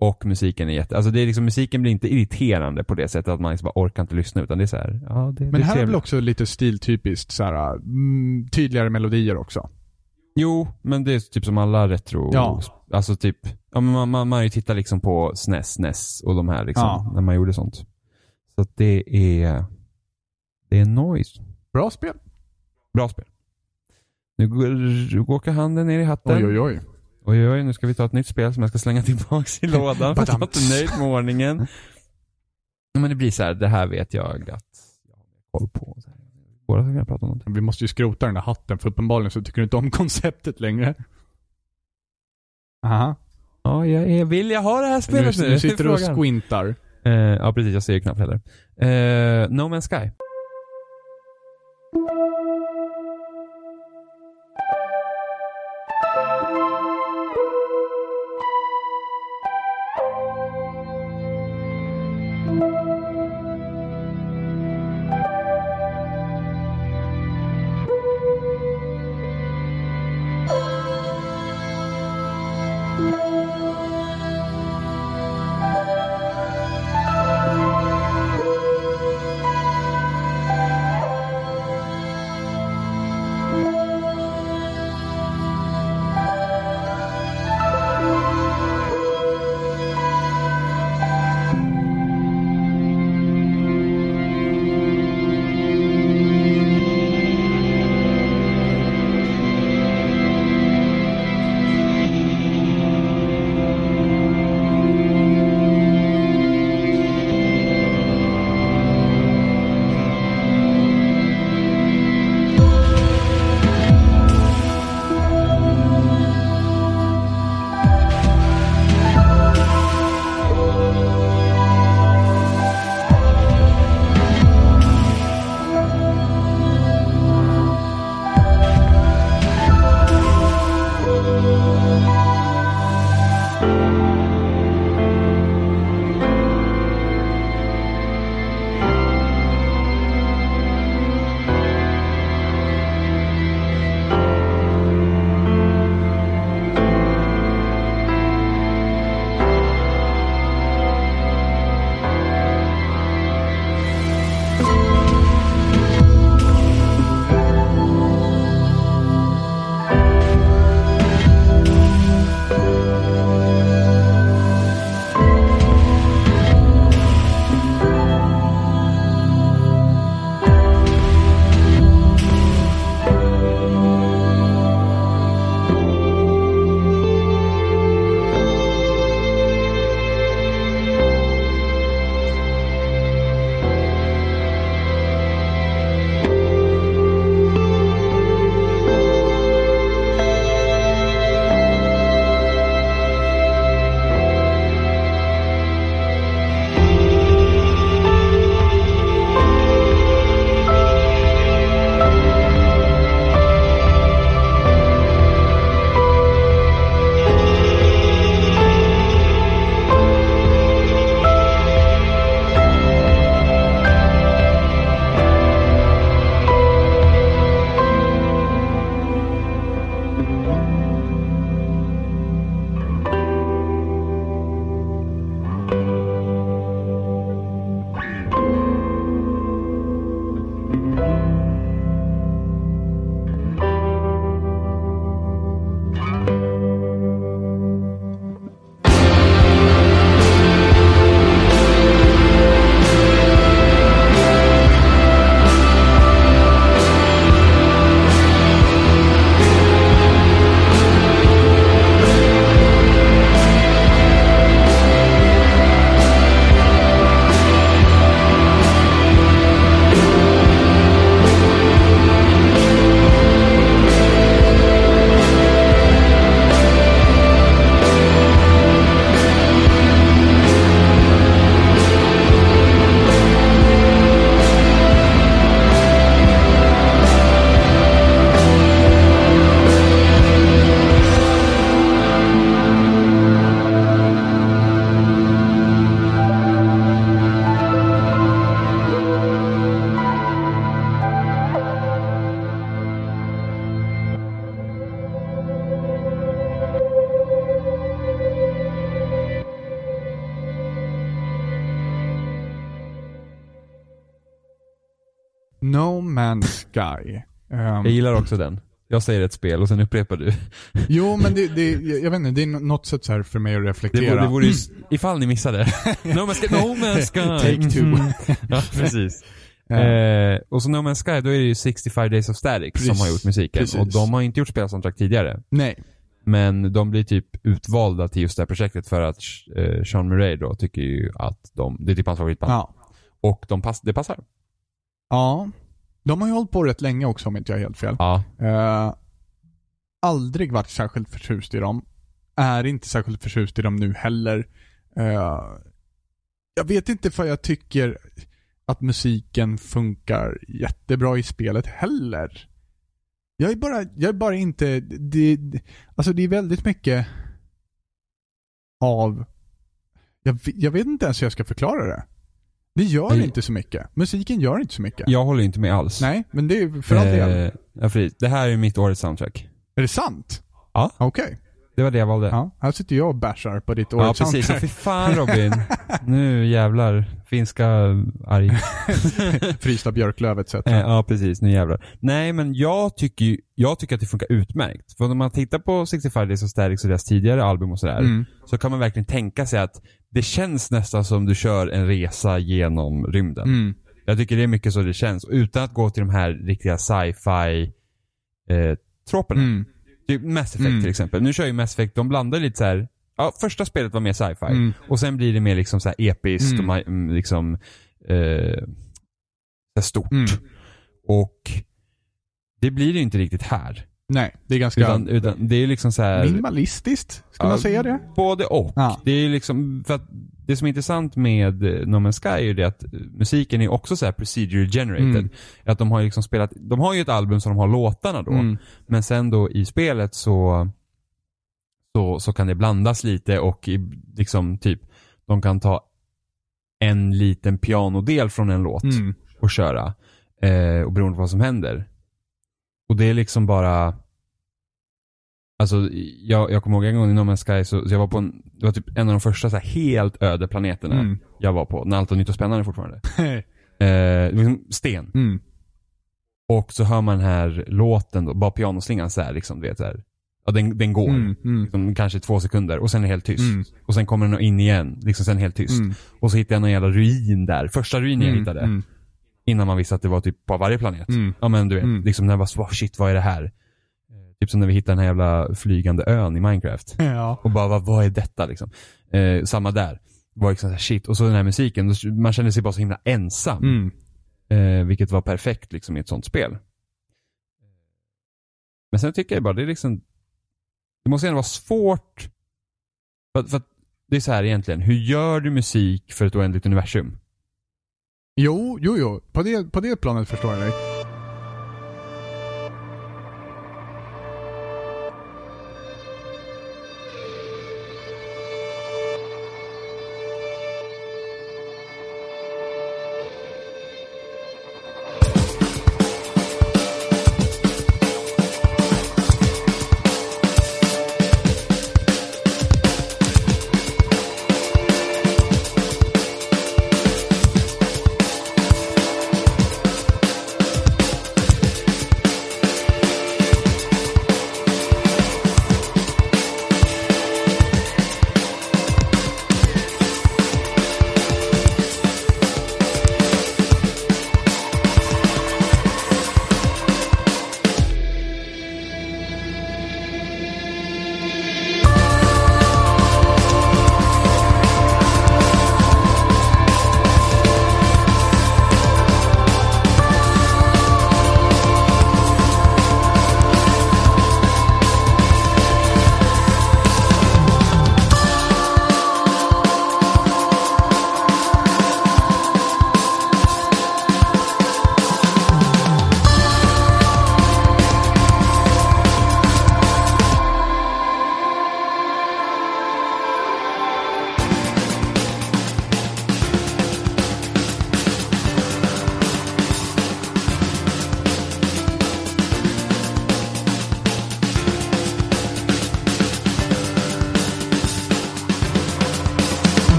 Och musiken är jätte... Alltså det är liksom, musiken blir inte irriterande på det sättet att man liksom bara orkar inte lyssna utan det är så här, ja det, det Men är här är väl också lite stiltypiskt så här, mm, tydligare melodier också. Jo, men det är typ som alla retro... Ja. Alltså typ, ja, men man, man, man tittat liksom på SNES, NES och de här liksom, Ja. när man gjorde sånt. Så det är... Det är noise. Bra spel. Bra spel. Nu går, åker handen ner i hatten. Oj oj oj. Oj, oj, nu ska vi ta ett nytt spel som jag ska slänga tillbaks i lådan för att jag är inte nöjd med ordningen. Men det blir så här, det här vet jag att jag har koll på. Så här. Båda ska kunna prata om någonting. Vi måste ju skrota den där hatten för uppenbarligen så tycker du inte om konceptet längre. Aha. Ja, jag är, vill jag ha det här spelet nu? Nu, nu sitter du och squintar. Eh, ja, precis. Jag ser ju knappt heller. Eh, no Man's Sky. Man's Sky. Um, Jag gillar också den. Jag säger ett spel och sen upprepar du. jo, men det, det, jag vet inte, det är något sätt så för mig att Det reflektera. vore, det vore ju, ifall ni missade. no Man's Sky. No Man's Sky. Take two. Mhm. ja, precis. Eh, och så No Man's Sky, då är det ju 65 Days of Static som Precis. har gjort musiken. Precis. Och de har inte gjort spelsoundtrack tidigare. Nej. Men de blir typ utvalda till just det här projektet för att eh, Sean Murray då tycker ju att de, det är typ hans favoritband. Ja. Och de pass, det passar. Ja. De har ju hållit på rätt länge också om inte jag har helt fel. Ja. Eh, aldrig varit särskilt förtjust i dem. Är inte särskilt förtjust i dem nu heller. Eh, jag vet inte för jag tycker att musiken funkar jättebra i spelet heller. Jag är bara, jag är bara inte, det, alltså det är väldigt mycket av, jag, jag vet inte ens hur jag ska förklara det. Det gör Nej. inte så mycket. Musiken gör inte så mycket. Jag håller inte med alls. Nej, men det är för all del. Eh, ja, precis. Det här är mitt årets soundtrack. Är det sant? Ja. Okej. Det var det jag valde. Ja, här sitter jag och bashar på ditt Ja, årets precis. Så soundtrack. fy fan Robin. nu jävlar. Finska arg. Frysta björklöv etc. Eh, ja, precis. Nu jävlar. Nej, men jag tycker jag tycker att det funkar utmärkt. För om man tittar på 65 Days of Static och deras tidigare album och sådär, Mm. så kan man verkligen tänka sig att det känns nästan som du kör en resa genom rymden. Mm. Jag tycker det är mycket så det känns. Utan att gå till de här riktiga sci-fi eh, troperna. Mm. Typ Mass Effect Mm. till exempel. Nu kör ju Mass Effect, de blandar lite så här. Ja, första spelet var mer sci-fi. Mm. Och sen blir det mer liksom så här episkt Mm. och mm, liksom eh, stort. Mm. Och det blir det inte riktigt här. Nej, det är ganska Utan, utan det är liksom så här. minimalistiskt. Ja, man säga det? Både och. Ja. Det är liksom, för att det som är intressant med eh, No Man's Sky är ju det att eh, musiken är också så här procedure generated. Mm. Att de har liksom spelat, de har ju ett album som de har låtarna då. Mm. Men sen då i spelet så, så, så kan det blandas lite och i, liksom typ, de kan ta en liten pianodel från en låt Mm. och köra. Eh, och beroende på vad som händer. Och det är liksom bara Alltså, jag, jag kommer ihåg en gång i No Man's Sky så, så jag var på en, det var typ en av de första så här, helt öde planeterna Mm. jag var på, när allt var nytt och spännande fortfarande. Eh, liksom sten. mm. Och så hör man den här låten då, bara pianoslingan så här, liksom, du vet så här. Ja, den, den går. Mm. Mm. Liksom, kanske två sekunder och sen är det helt tyst. Mm. Och sen kommer den in igen, liksom sen helt tyst. Mm. Och så hittade jag någon jävla ruin där. Första ruinen jag Mm. hittade. Mm. Innan man visste att det var typ på varje planet. Mm. Ja men du vet, Mm. liksom när jag bara så, "Wow, shit vad är det här? Eh, Typ som när vi hittade den här jävla flygande ön i Minecraft. Ja. Och bara, vad, vad är detta liksom? Eh, samma där. Det var liksom så här, shit. Och så den här musiken, man kände sig bara så himla ensam. Mm. Eh, vilket var perfekt liksom i ett sånt spel. Men sen tycker jag bara, det är liksom, det måste ändå vara svårt. För, för det är så här egentligen, hur gör du musik för ett oändligt universum? Jo, jo, jo. På det, på det planet förstår jag dig.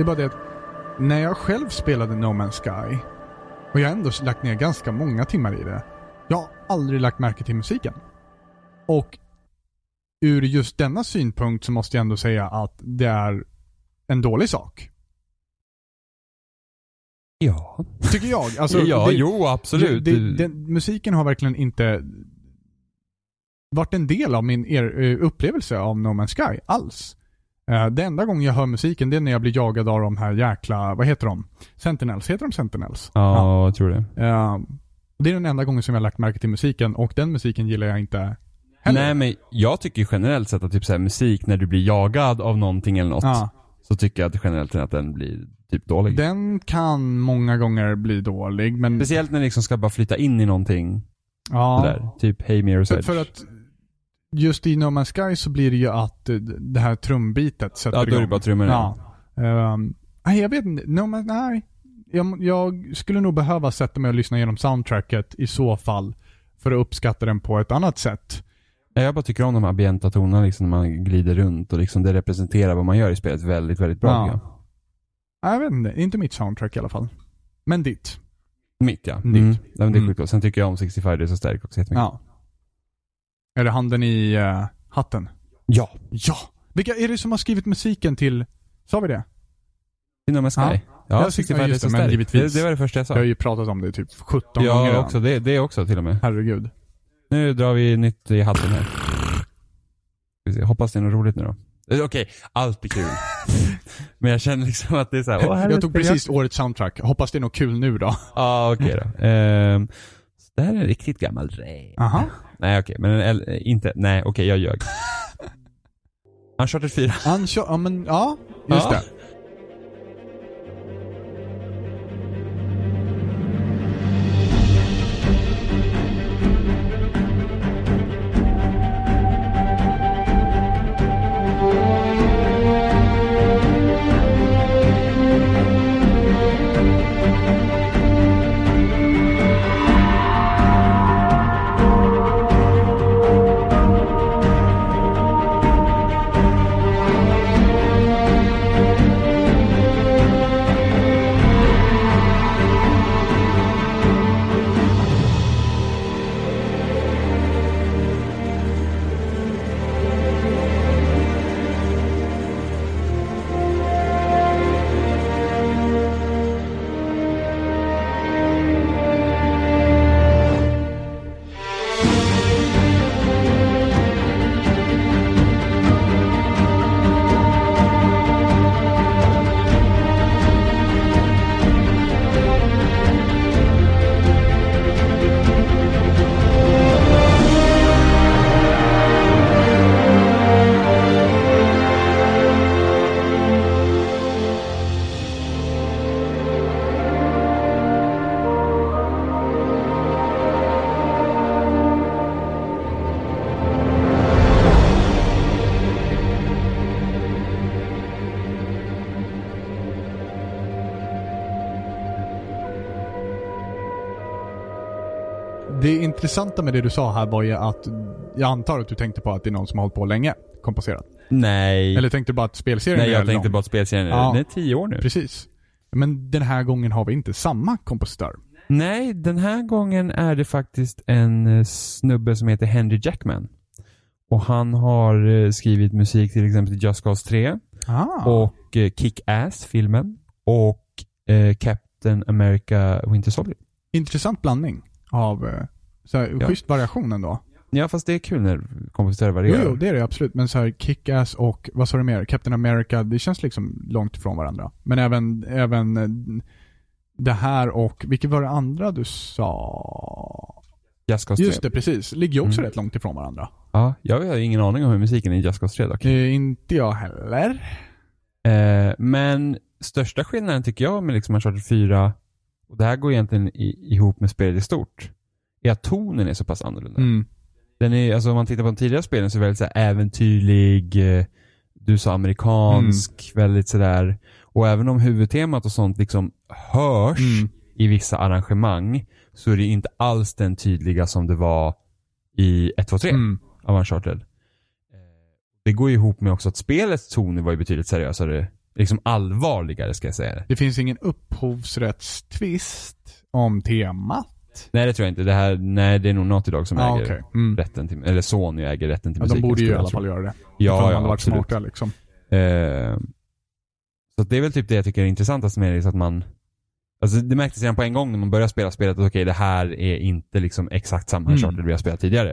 Det är bara det att när jag själv spelade No Man's Sky och jag har ändå lagt ner ganska många timmar i det. Jag har aldrig lagt märke till musiken. Och ur just denna synpunkt så måste jag ändå säga att det är en dålig sak. Ja. Tycker jag. Alltså, ja, det, jo absolut. Det, det, den, musiken har verkligen inte varit en del av min er, eh, upplevelse av No Man's Sky alls. Uh, det enda gången jag hör musiken det är när jag blir jagad av de här jäkla, vad heter de? Sentinels, heter de Sentinels? ja, ja, jag tror det. Uh, det är den enda gången som jag har lagt märke till musiken och den musiken gillar jag inte heller. Nej men jag tycker generellt sett att typ så här, musik när du blir jagad av någonting eller något. Ja. Så tycker jag att generellt sett att den blir typ dålig. Den kan många gånger bli dålig men... Speciellt när det liksom ska bara flytta in i någonting. ja. Sådär. Typ Hey Mirror's för att just i No Man's Sky så blir det ju att eh, det här trumbitet sätter Ja, då är det igång. bara trummorna. Ja. Um, nej, jag vet inte. No, Man- nej. Jag, jag skulle nog behöva sätta mig och lyssna igenom soundtracket i så fall. För att uppskatta den på ett annat sätt. Ja, Jag bara tycker om de ambienta tonerna liksom när man glider runt och liksom det representerar vad man gör i spelet väldigt, väldigt bra. Ja. jag. Jag vet inte. Inte mitt soundtrack i alla fall. Men ditt. Mitt ja. Ditt. Mm. ja men det är Mm. Sen tycker jag om 65 det är så starkt också jättemycket. Ja. Är det handen i eh, hatten? Ja. Ja! Vilka är det som har skrivit musiken till... Sa vi det? Man's Sky? Ja. Ja, Ja, 65 ja, det är just det, men givetvis. Det, det var det första jag Jag sa. har ju pratat om det typ 17 gånger Ja, också. Det, det också till och med. Herregud. Nu drar vi nytt i hatten här. Hoppas det är något roligt nu då. Eh, Okej, allt blir kul. Men jag känner liksom att det är såhär, åh här är jag tog precis årets soundtrack. Hoppas det är något kul nu då. Ja, okej då. Ehm, så det här är en riktigt gammal räv. Aha. Nej okej, men en, äl- inte, nej okej jag ljög. Uncharted 4. Unsho- ja men, ja. Just Ja. det. Intressanta med det du sa här var ju att jag antar att du tänkte på att det är någon som har hållit på länge, komposerat. Nej. Eller tänkte du bara att spelserien nej är jag tänkte lång? bara att spelserien är, Ja. den är tio år nu. Precis. Men den här gången har vi inte samma kompositör. Nej, den här gången är det faktiskt en eh, snubbe som heter Henry Jackman. Och han har eh, skrivit musik till exempel till Just Cause 3 Ah. och eh, Kick-Ass filmen och eh, Captain America Winter Soldier. Intressant blandning av så här, Ja. schysst variation ändå. Ja fast det är kul när kompositörer Jo, varierar. jo, det är det absolut. Men så här Kick-Ass och vad sa du mer? Captain America, det känns liksom långt ifrån varandra. Men även, även eh, det här och, vilket var det andra du sa? Just Cause 3. Just det, precis. Ligger ju också Mm. rätt långt ifrån varandra. Ja, jag har ingen aning om hur musiken i Just Cause 3 dock. Eh, inte jag heller. Eh, men största skillnaden tycker jag med liksom Uncharted 4, och det här går egentligen i, ihop med spelet i stort, är att tonen är så pass annorlunda. Mm. Den är, alltså om man tittar på de tidigare spelen så är det väldigt så äventyrlig, eh, du sa amerikansk, Mm. väldigt sådär. Och även om huvudtemat och sånt liksom hörs Mm. i vissa arrangemang så är det inte alls den tydliga som det var i 1, 2, 3 Mm. av Uncharted. Eh, Det går ju ihop med också att spelets toner var ju betydligt seriösare liksom allvarligare ska jag säga det. Det finns ingen upphovsrättstvist om temat. Nej det tror jag inte. Det här, nej det är nog Naughty Dog som Ja, äger okej. Mm. rätten till, eller Sony äger rätten till Ja, de musiken. borde ju i alla fall göra det. Ifall Ja, de hade ja varit smarta liksom. Eh, så det är väl typ det jag tycker är intressantast med det, så att man Alltså det märktes redan på en gång när man började spela spelet att okej det här är inte liksom exakt samma Mm. Uncharted vi har spelat tidigare.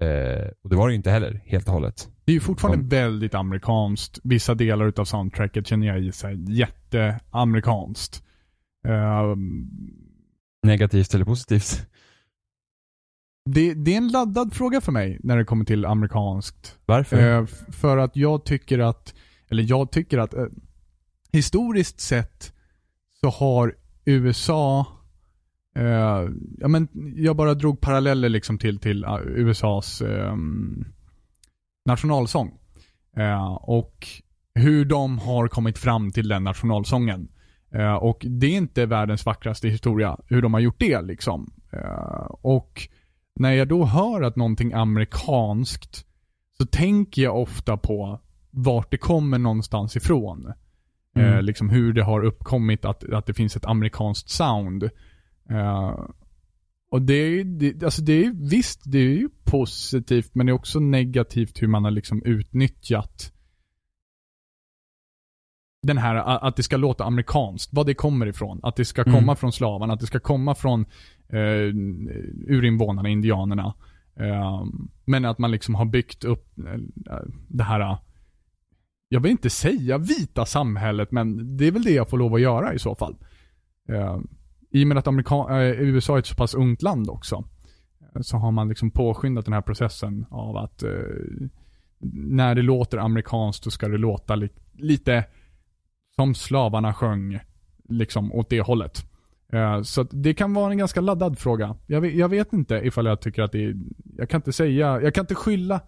Eh, och det var det ju inte heller, helt och hållet. Det är ju fortfarande Om- väldigt amerikanskt. Vissa delar utav soundtracket känner jag i sig jätteamerikanskt. Ehm, Negativt eller positivt. det, det är en laddad fråga för mig när det kommer till amerikanskt. Varför? Eh, för att jag tycker att, eller jag tycker att eh, historiskt sett så har USA eh, ja, men jag bara drog paralleller liksom till, till eh, USAs ehm, nationalsång. Eh, och hur de har kommit fram till den nationalsången. Eh, och det är inte världens vackraste historia, hur de har gjort det liksom. Eh, och när jag då hör att någonting amerikanskt så tänker jag ofta på vart det kommer någonstans ifrån. Mm. Eh, liksom hur det har uppkommit att, att det finns ett amerikanskt sound. Och det är, det, alltså det är visst, det är ju positivt men det är också negativt hur man har liksom utnyttjat den här, att det ska låta amerikanskt, vad det kommer ifrån. Att det ska Mm. komma från slavarna, att det ska komma från eh, urinvånarna, indianerna. Eh, men att man liksom har byggt upp eh, det här, jag vill inte säga vita samhället, men det är väl det jag får lov att göra i så fall. Eh, I och med att Amerika- eh, USA är ett så pass ungt land också, eh, så har man liksom påskyndat den här processen av att eh, när det låter amerikanskt så ska det låta li- lite som slavarna sjöng, liksom åt det hållet. Eh, Så det kan vara en ganska laddad fråga. Jag vet, jag vet inte ifall jag tycker att det är, jag kan inte säga, jag kan inte skylla,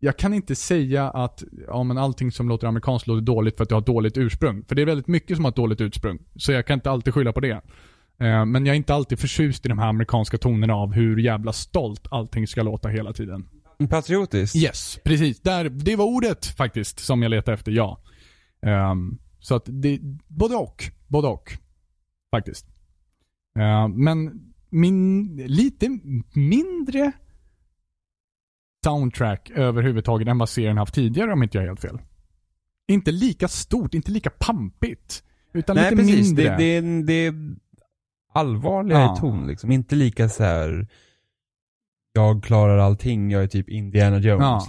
jag kan inte säga att ja, men allting som låter amerikanskt låter dåligt för att det har dåligt ursprung. För det är väldigt mycket som har ett dåligt ursprung. Så jag kan inte alltid skylla på det. Eh, Men jag är inte alltid förtjust i de här amerikanska tonerna av hur jävla stolt allting ska låta hela tiden. Patriotiskt? Yes, precis. Där, det var ordet faktiskt som jag letade efter, ja. Ehm, så att det, både och. Både och. Faktiskt. Ehm, men min, lite mindre soundtrack överhuvudtaget än vad serien haft tidigare om inte jag har helt fel. Inte lika stort, inte lika pampigt. Utan Nej lite precis, mindre. det, det, är det är allvarligare Ja. ton liksom. Inte lika så här. jag klarar allting, jag är typ Indiana Jones.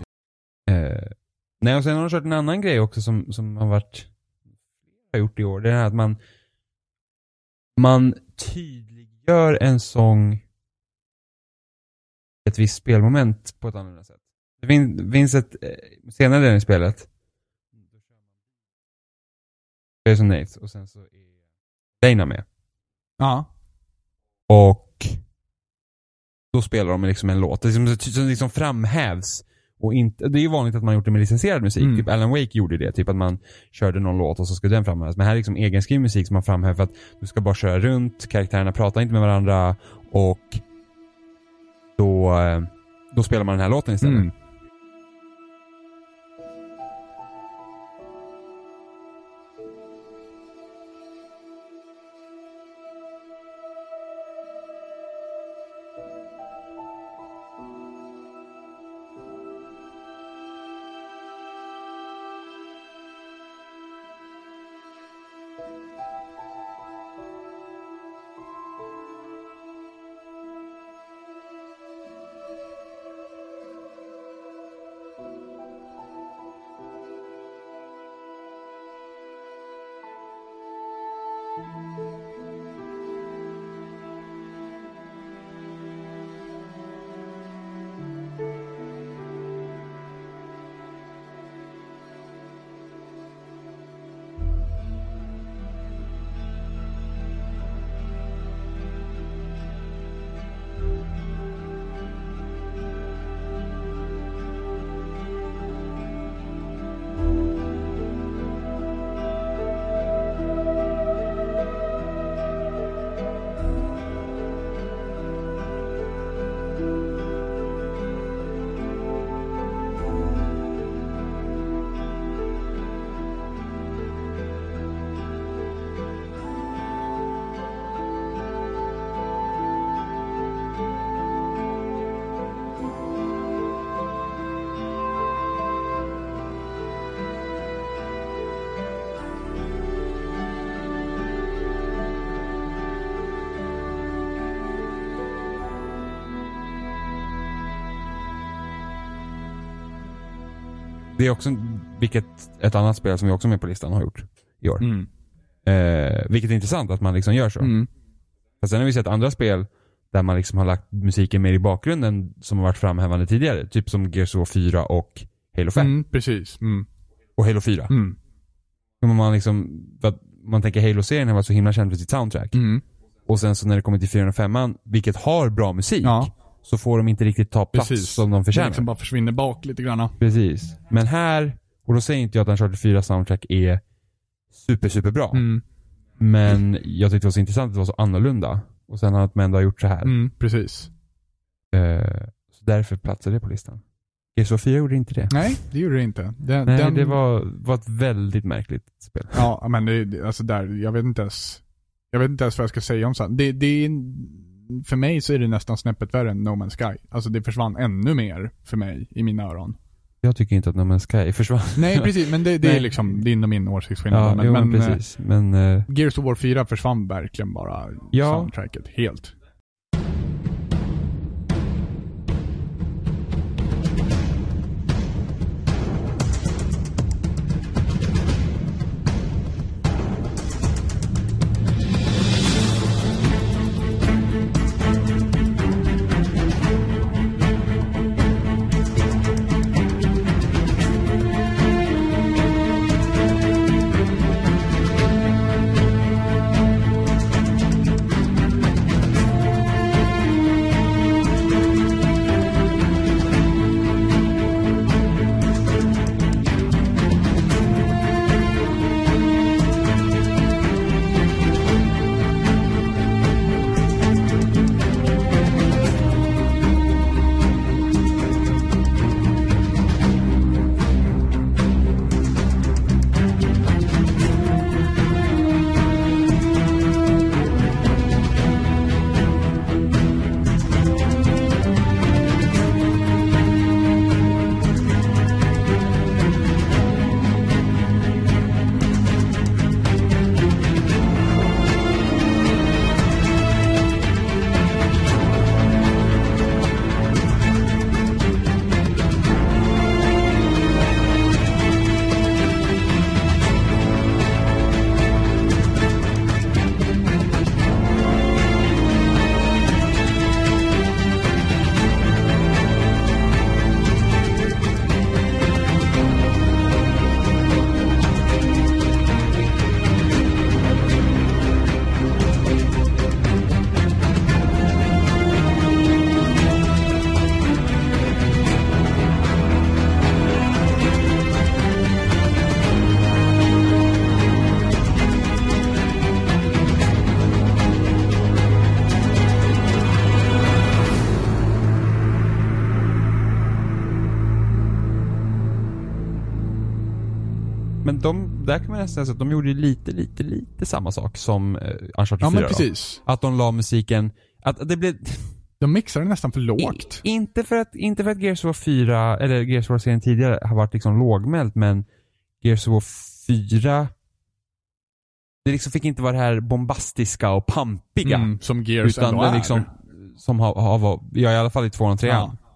Eh, nej och sen har de kört en annan grej också som, som har varit, har gjort i år. Det är att man, man tydliggör en sång ett visst spelmoment på ett annorlunda sätt. Det fin, finns ett, eh, senare den i spelet, Jason Nath och sen så är Dana med. Ja. Och då spelar de liksom en låt det är liksom, som liksom framhävs. Och inte, det är ju vanligt att man gjort det med licensierad musik. Mm. Typ Alan Wake gjorde det. Typ att man körde någon låt och så skulle den framhävas. Men här är liksom egenskriven musik som man framhäver för att du ska bara köra runt, karaktärerna pratar inte med varandra och då, eh, då spelar man den här låten istället. Mm. Det är också, vilket ett annat spel som vi också är med på listan har gjort i år. Mm. Eh, vilket är intressant att man liksom gör så. Mm. Fast sen har vi sett andra spel där man liksom har lagt musiken mer i bakgrunden som har varit framhävande tidigare. Typ som Gears of War 4 och Halo 5. Mm, precis. Mm. Och Halo 4. Mm. Man liksom, man tänker Halo-serien har varit så himla känd för sitt soundtrack. Mm. Och sen så när det kommer till 405 vilket har bra musik, Ja. Så får de inte riktigt ta plats Precis. som de Det förtjänar. liksom bara försvinner bak lite grann. Precis. Men här, och då säger inte jag att Uncharted 4 soundtrack är super, super bra. Mm. Men jag tyckte det var så intressant att det var så annorlunda. Och sen att man ändå har gjort så här. Mm, precis. Eh, så därför platsade det på listan. Gears of 4 gjorde inte det. Nej, det gjorde det inte. Den, Nej, den, det var, var ett väldigt märkligt spel. Ja, men det, det- alltså där, jag vet inte ens. Jag vet inte ens vad jag ska säga om sånt. Det, det är, för mig så är det nästan snäppet värre än No Man's Sky. Alltså det försvann ännu mer för mig i mina öron. Jag tycker inte att No Man's Sky försvann. Nej, precis, men det, det är liksom din och min åsiktsskillnad. Ja, men, jo, men men, precis. Men, eh, eh, Gears of War 4 försvann verkligen bara Ja. soundtracket helt. Kan man nästan säga att de gjorde lite, lite, lite samma sak som uh, Uncharted Ja 4 men då. precis. Att de la musiken, att det blev, De mixade nästan för lågt. I, inte, för att, inte för att Gears of War 4, eller Gears of War-serien tidigare har varit liksom lågmält, men Gears of War 4 det liksom fick inte vara det här bombastiska och pampiga. Mm, som Gears utan ändå det är. liksom, som har, har var, ja i alla fall i tvåan och trean. Ja.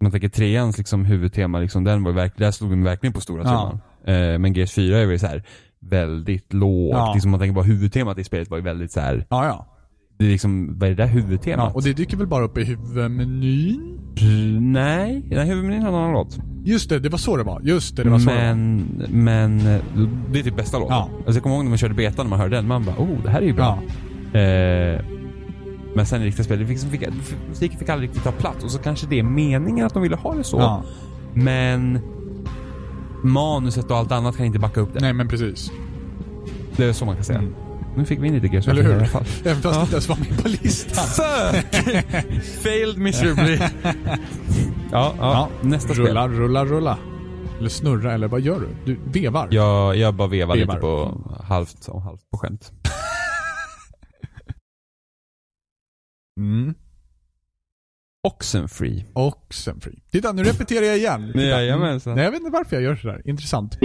Man tänker treans liksom huvudtema, liksom, den var verkligen, där slog de verkligen på stora Ja. trumman. Eh, men Gears 4 är väl så här väldigt lågt. Ja. Liksom, man tänker bara huvudtemat i spelet var ju väldigt så här. Ja, ja. det är liksom, vad är det där huvudtemat? ja. Och det dyker väl bara upp i huvudmenyn? Nej, här huvudmenyn har en annan låt. Just det, det var så det var. Just det, det var så det var. men, men, eh, det är typ bästa låten. Ja. Alltså jag kommer ihåg när man körde beta när man hörde den, man bara oh, det här är ju bra. Ja. Eh, men sen i riktiga spel, det fick, fick, musiken fick aldrig riktigt ta plats och så kanske det är meningen att de ville ha det så. ja. Men manuset och allt annat kan inte backa upp det. Nej men precis. Det är så man kan säga. Mm. Nu fick vi in lite Gears Eller hur? i alla fall. Även fast Ja. inte ens var med på listan. Fuck! Failed miserably. ja, ja, nästa rulla, spel. rulla, rulla. Eller snurra, eller vad gör du? Du vevar? Jag, jag bara vevar, Vevar. lite på halvt och halvt på skämt. Mm. Oxenfree. Oxenfree. Titta, nu repeterar jag igen. Jajamensan. Nej, jag vet inte varför jag gör sådär. Intressant.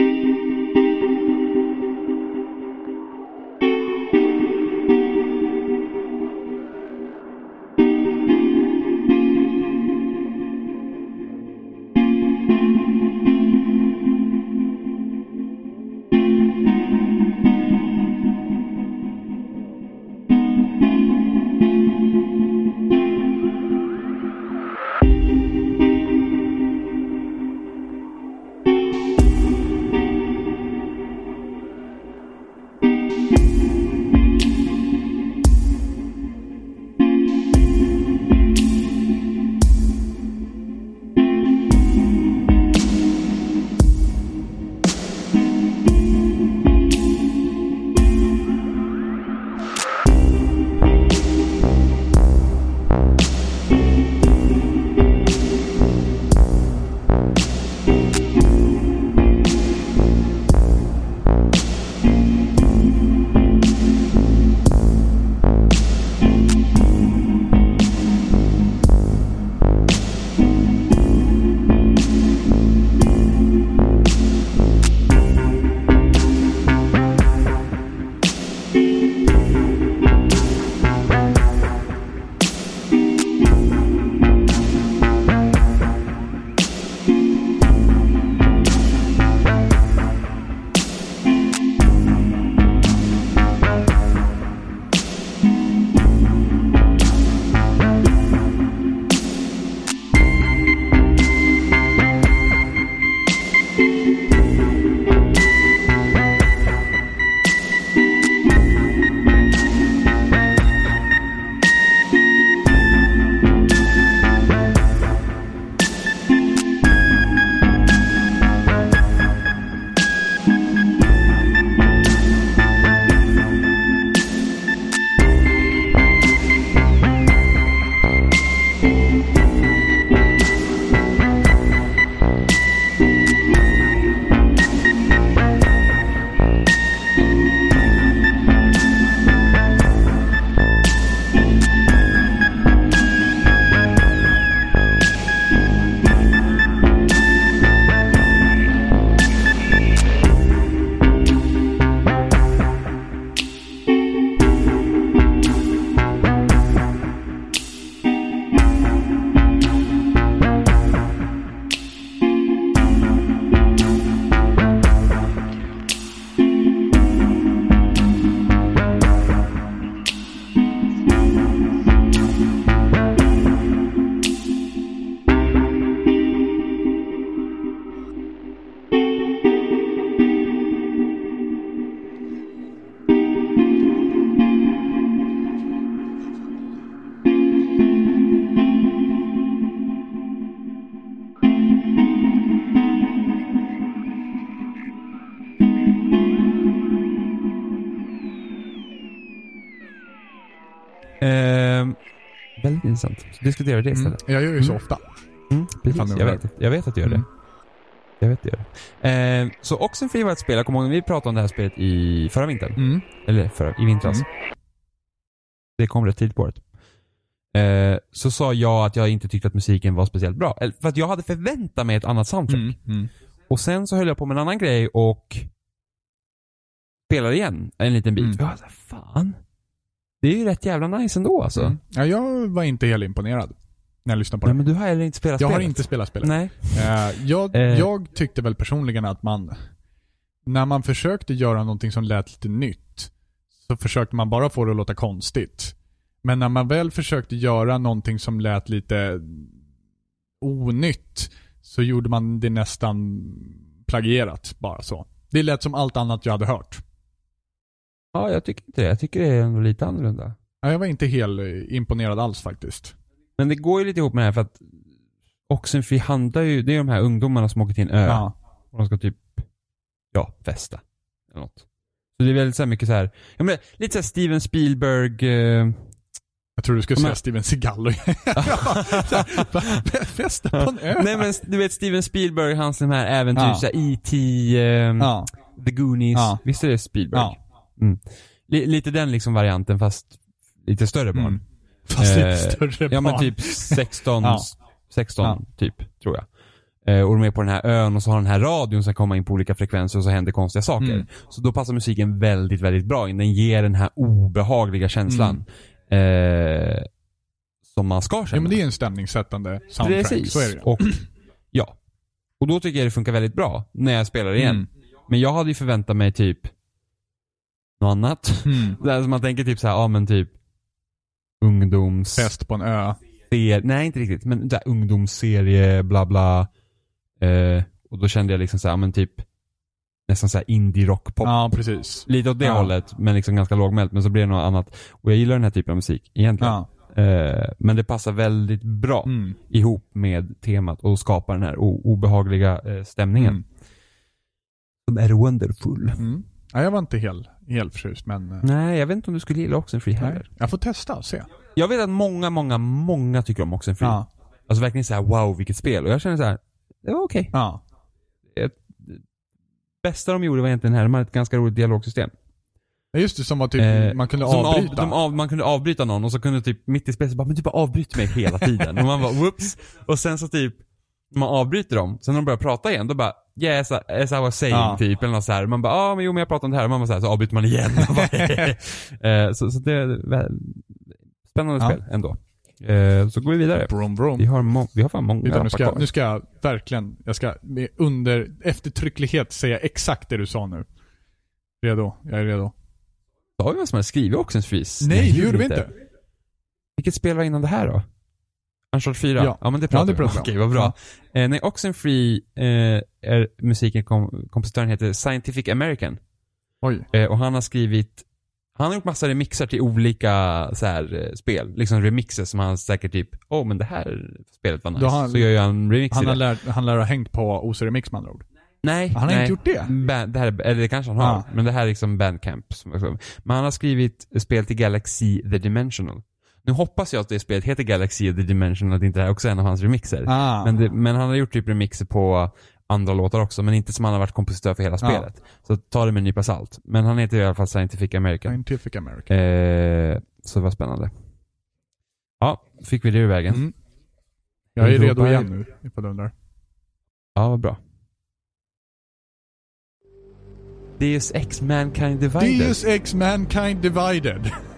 Diskutera det Mm. istället. Jag gör ju så Mm. ofta. Mm, precis. Jag vet, jag vet att du gör det. Mm. Jag vet att du gör det. Eh, så Oxenfree var ett spel, jag kommer ihåg när vi pratade om det här spelet i förra vintern. Mm. Eller förra, i vintras. Mm. Det kom rätt tidigt på året. Eh, så sa jag att jag inte tyckte att musiken var speciellt bra. För att jag hade förväntat mig ett annat soundtrack. Mm. Mm. Och sen så höll jag på med en annan grej och spelade igen en liten bit. Mm. Jag var så här, fan. Det är ju rätt jävla nice ändå alltså. Mm. Ja, jag var inte helt imponerad när jag lyssnade på Nej det. men du har heller inte spelat Jag har spelet. inte spelat spelet. Nej. Eh, jag, Eh. jag tyckte väl personligen att man, när man försökte göra någonting som lät lite nytt, så försökte man bara få det att låta konstigt. Men när man väl försökte göra någonting som lät lite onytt, så gjorde man det nästan plagierat, bara så. Det lät som allt annat jag hade hört. Ja, jag tycker inte det. Jag tycker det är ändå lite annorlunda. Ja, Jag var inte helt eh, imponerad alls faktiskt. Men det går ju lite ihop med det här för att Oxenfree handlar ju, det är de här ungdomarna som åker till en ö. Ja. Och de ska typ, ja, festa. Eller något. Så det är väldigt så mycket så här, ja men lite så här Steven Spielberg, eh, Jag tror du skulle Men- säga Steven Seagal. Festa på en ö. nej men du vet Steven Spielberg, hans de här äventyr, Ja. E.T., eh, Ja. The Goonies. Ja. Visst är det Spielberg? Ja. Li- lite den liksom varianten fast lite större barn. Mm. Fast lite Eh, större Ja men barn. typ 16, Ja. 16 Ja. typ, tror jag. Eh, och de är på den här ön och så har den här radion som kommer in på olika frekvenser och så händer konstiga saker. Mm. Så då passar musiken väldigt, väldigt bra in. Den ger den här obehagliga känslan. Eh, som man ska känna. Mm. Ja men det är en stämningssättande soundtrack. Precis. Så är det. Och, ja. Och då tycker jag det funkar väldigt bra när jag spelar igen. Mm. Men jag hade ju förväntat mig typ något annat. Mm. Här som man tänker typ så här, ja men typ ungdoms... Fest på en ö. ser, nej inte riktigt, men där ungdomsserie, bla bla. Eh, och då kände jag liksom såhär, men typ nästan såhär indie rock pop. Ja, precis. Lite åt det Ja. hållet, men liksom ganska lågmält. Men så blir det något annat. Och jag gillar den här typen av musik, egentligen. Ja. Eh, men det passar väldigt bra Mm. ihop med temat och skapar den här obehagliga eh, stämningen. Mm. Som är wonderful. Mm. Ja, jag var inte helt, helt förtjust men... eh, Nej, jag vet inte om du skulle gilla Oxenfree heller. Jag får testa och se. Jag vet att många, många, många tycker om Oxenfree. Ja. Alltså verkligen såhär wow vilket spel. Och jag känner så här, det var okej. Ja. bästa de gjorde var egentligen det här, de hade ett ganska roligt dialogsystem. Ja, Just det, som var typ, Eh, man kunde avbryta. Av, de av, man kunde avbryta någon och så kunde typ mitt i spelet bara, men du bara avbryter mig hela tiden. och man bara, whoops. Och sen så typ, man avbryter dem, sen när de börjar prata igen, då bara, yes, as I was saying, Ja. typ, eller något så här. Man bara, ja ah, men jo men jag pratar om det här, och man bara så, här, så avbryter man igen. Eh, så, så det är väl, spännande Ja. spel ändå. Eh, så går vi vidare. Brom, brom. Vi har, vi har fan många Utan nu ska, kvar. nu ska jag verkligen, jag ska med under eftertrycklighet säga exakt det du sa nu. Redo, jag är redo. Sa vi vad som hade skrivit Oxenfreeze? Nej, det gjorde vi inte. Vilket spel var innan det här då? Uncharted 4? Ja. Ja, men det Ja, pratar det vi om. Okej, vad bra. Eh, nej, Oxenfree eh, är musiken, kom, kompositören heter Scientific American. Oj. Eh, och han har skrivit, han har gjort massa remixer till olika så här, eh, spel. Liksom remixer som han säkert typ, åh oh, men det här spelet var nice. Han- så gör jag en remix Han har, det. han lär ha hängt på OC Remix med andra ord. Nej, Han har nej. inte gjort det? Ba- det här, är- eller det kanske han har, Ja. men det här är liksom Bandcamp. Men han har skrivit spel till Galaxy The Dimensional. Nu hoppas jag att det spelet heter Galaxy The Dimensional, att inte det här också är en av hans remixer. Ah. Men, det, men han har gjort typ remixer på andra låtar också, men inte som han har varit kompositör för hela Ja. spelet. Så ta det med en nypa salt. Men han heter i alla fall Scientific American. Scientific American. Eh, så det var spännande. Ja, fick vi det ur vägen. Mm. Jag är redo igen nu, ifall du undrar. Ja, vad bra. Deus Ex Mankind Divided. Deus Ex Mankind Divided.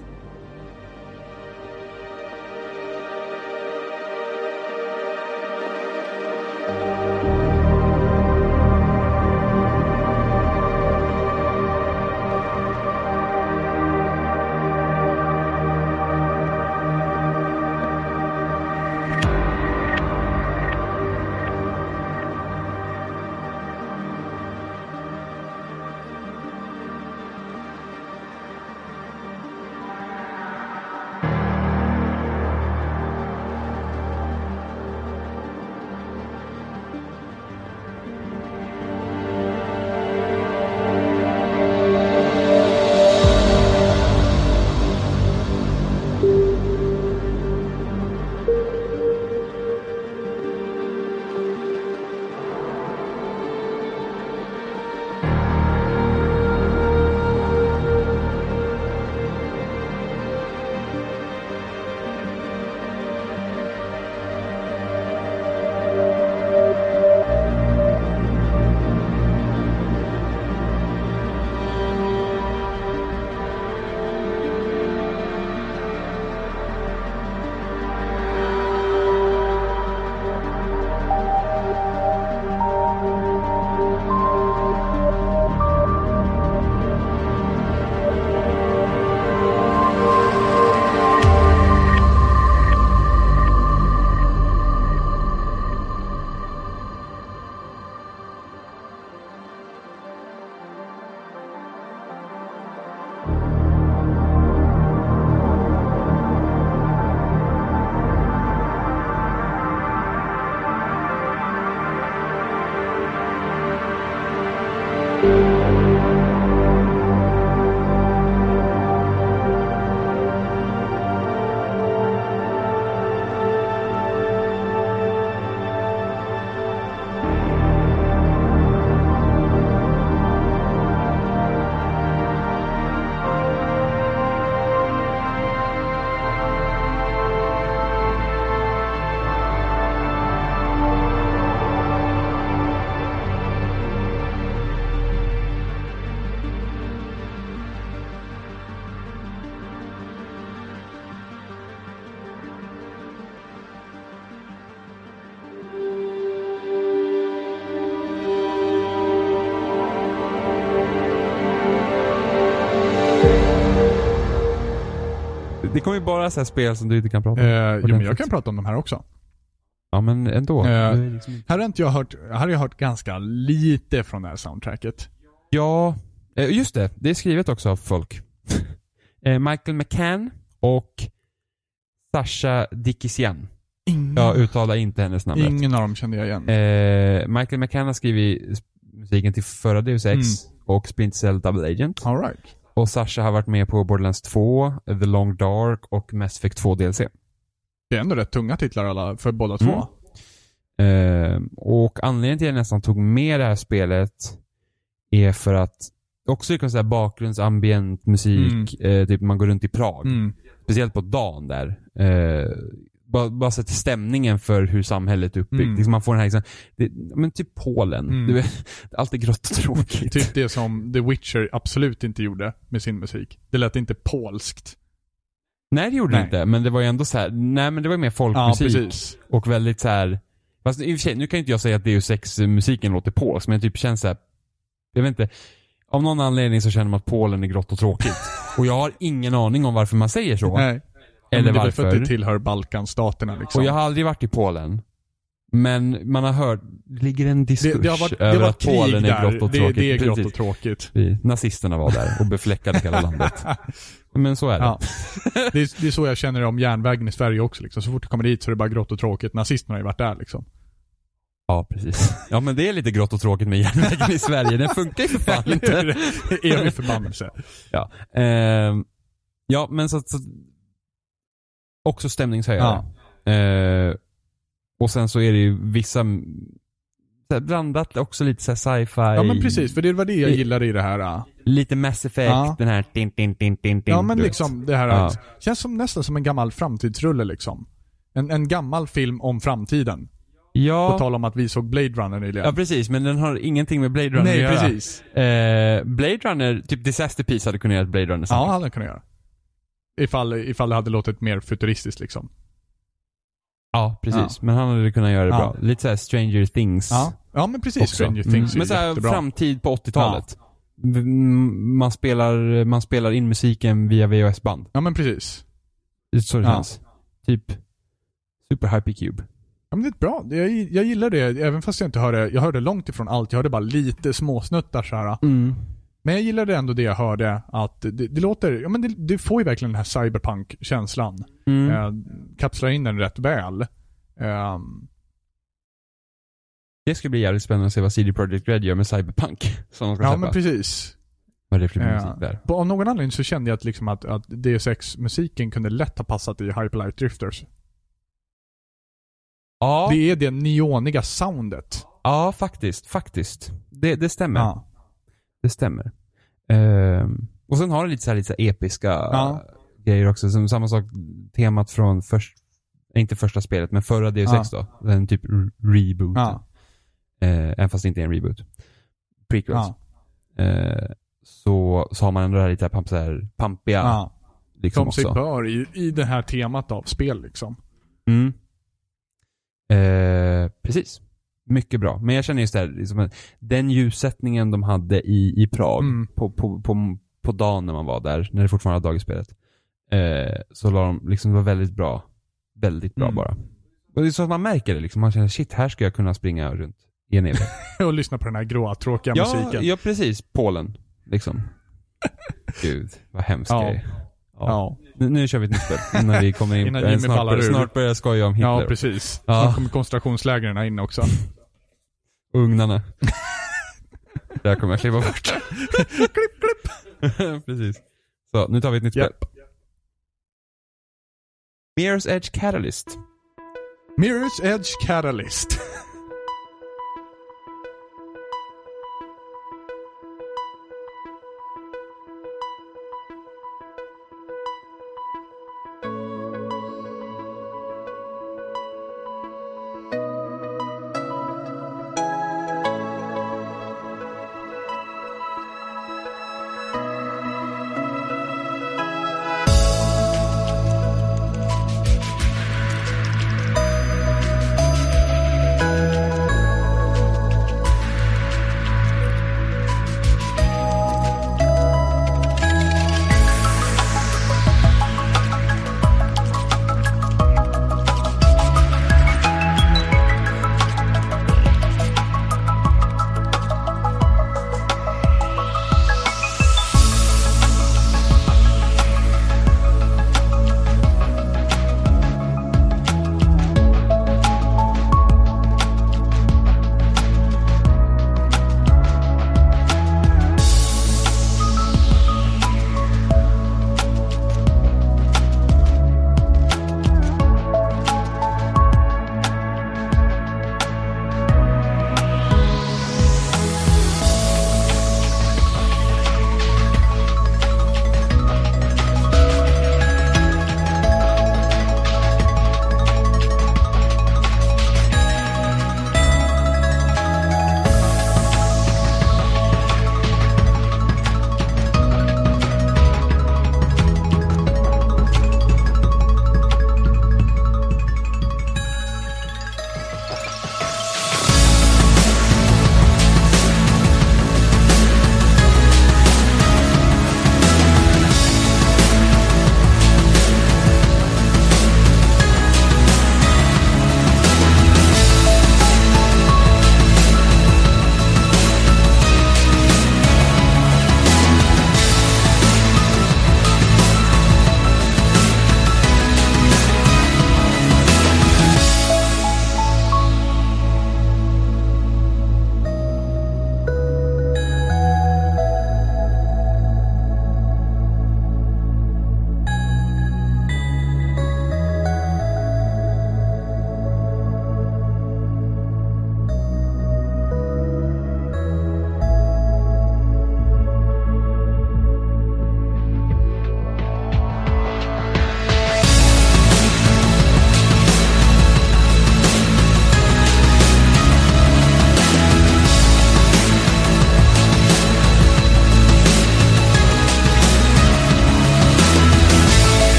det kommer ju bara så här spel som du inte kan prata Eh, om. ja, men ordentligt. jag kan prata om de här också. Ja, men ändå. Eh, liksom Här har inte jag hört, här har jag hört ganska lite från det här soundtracket. Ja, eh, just det. Det är skrivet också av folk. Eh, Michael McCann och Sasha Dikisian. Ingen, Jag uttalar inte hennes namn rätt. ingen av dem kände jag igen. Eh, Michael McCann har skrivit musiken till förra Deus Ex Mm. och Splinter Cell Double Agent. All right. Och Sasha har varit med på Borderlands 2, The Long Dark och Mass Effect 2 DLC. Det är ändå rätt tunga titlar alla, för båda Mm. två. Eh, och anledningen till att jag nästan tog med det här spelet är för att också kan säga bakgrundsambient musik, eh, typ man går runt i Prag. Mm. Speciellt på dagen där. Eh, bara, bara till stämningen för hur samhället är uppbyggt. Mm. Liksom man får den här, liksom, det, men typ Polen. Mm. Du vet, allt är grått och tråkigt. Typ det som The Witcher absolut inte gjorde med sin musik. Det lät inte polskt. Nej det gjorde Nej. det inte, men det var ju ändå så här, nej men det var mer Ja, folkmusik. precis. och väldigt så här. Fast i och för sig, nu kan inte jag säga att Deus Ex musiken låter polsk, men det typ känns så här. Jag vet inte. Av någon anledning så känner man att Polen är grått och tråkigt. och jag har ingen aning om varför man säger så. Nej. Eller men det är för varför. att det tillhör Balkanstaterna liksom. Och jag har aldrig varit i Polen. Men man har hört, det ligger en diskurs det, det har varit, det över varit att Polen är grått och det, tråkigt. det är grått Precis. och tråkigt. Vi- Nazisterna var där och befläckade hela landet. Men så är det. Ja. Det, är, det är så jag känner om järnvägen i Sverige också. Liksom. Så fort jag kommer dit så är det bara grått och tråkigt. Nazisterna har ju varit där liksom. Ja, precis. Ja, men det är lite grått och tråkigt med järnvägen i Sverige. Den funkar ju för fan inte. Evig förbannelse. Ja. Ehm, ja, men så, så Också stämningshöjare. Eh, och sen så är det ju vissa blandat också lite så här sci-fi. Ja men precis, för det var det jag gillade i det här. Lite Mass Effect, Ja. den här din, din, din, din, din, Ja men liksom det här, Ja. känns som nästan som en gammal framtidsrulle liksom. En, en gammal film om framtiden. På Ja, tal om att vi såg Blade Runner nyligen. ja precis, men den har ingenting med Blade Runner Nej att göra. precis. Eh, Blade Runner, typ Disaster Piece hade kunnat göra ett Blade Runner Ja, samma. hade kunnat göra. Ifall, ifall det hade låtit mer futuristiskt liksom. Ja, precis. Men han hade kunnat göra det Ja. bra. Lite såhär Stranger Things. Ja, ja men precis. också. Stranger Mm. Things är Men såhär framtid på 80-talet. Mm, Man, spelar, man spelar in musiken via VHS-band. Ja men precis. Det är så det Ja. känns. Typ Super Hypercube. Ja men det är bra. Jag, jag gillar det, även fast jag inte hörde, jag hörde långt ifrån allt. Jag hörde bara lite småsnuttar så här. Mm. Men jag gillade ändå det jag hörde, att det, det låter, ja men det, det får ju verkligen den här cyberpunk-känslan. Mm. Eh, kapslar in den rätt väl. Ehm, Det ska bli jävligt spännande att se vad CD Projekt Red gör med Cyberpunk. Som de ska ja släppa. men precis. Vad det är för Ja. musik där. På, av någon anledning så kände jag att, liksom att, att DSX-musiken kunde lätt ha passat i Hyperlight Drifters. Ja, Det är det neoniga soundet. ja faktiskt. Faktiskt. Det, det stämmer. Ja. Det stämmer. Ehm, och sen har den lite så här, lite så här episka Ja. grejer också. Som samma sak, temat från först, inte första spelet, men förra DSX då. Den typ reboot. Ja. Eh, även fast det inte är en reboot. Prequels. Ja. Eh, så, så har man ändå det här lite här, så här, pampiga ja. liksom Som sig bör i, i det här temat av spel liksom. Mm. Eh, precis. Mycket bra. Men jag känner just det här, liksom, den ljussättningen de hade i, i Prag Mm. på, på, på, på dagen när man var där, när det fortfarande var dag i spelet. Eh, så la de, liksom, det var väldigt bra. Väldigt bra Mm. bara. Och det är så att man märker det liksom. Man känner shit, här ska jag kunna springa runt i en evighet. Och lyssna på den här gråa, tråkiga ja, musiken. ja, precis. Polen. Liksom. Gud, vad hemskt Ja. är. Ja. Ja. Nu, nu kör vi ett nytt spel. Innan vi kommer in Innan Jimmy snart, ballar snart börjar jag skoja om Hitler. Ja, precis. Ja. Snart kommer koncentrationslägren in också. Ugnarna. Där kommer jag klippa bort. klipp, klipp! Precis. Så, nu tar vi ett nytt spel. Mirror's Edge Catalyst. Mirror's Edge Catalyst.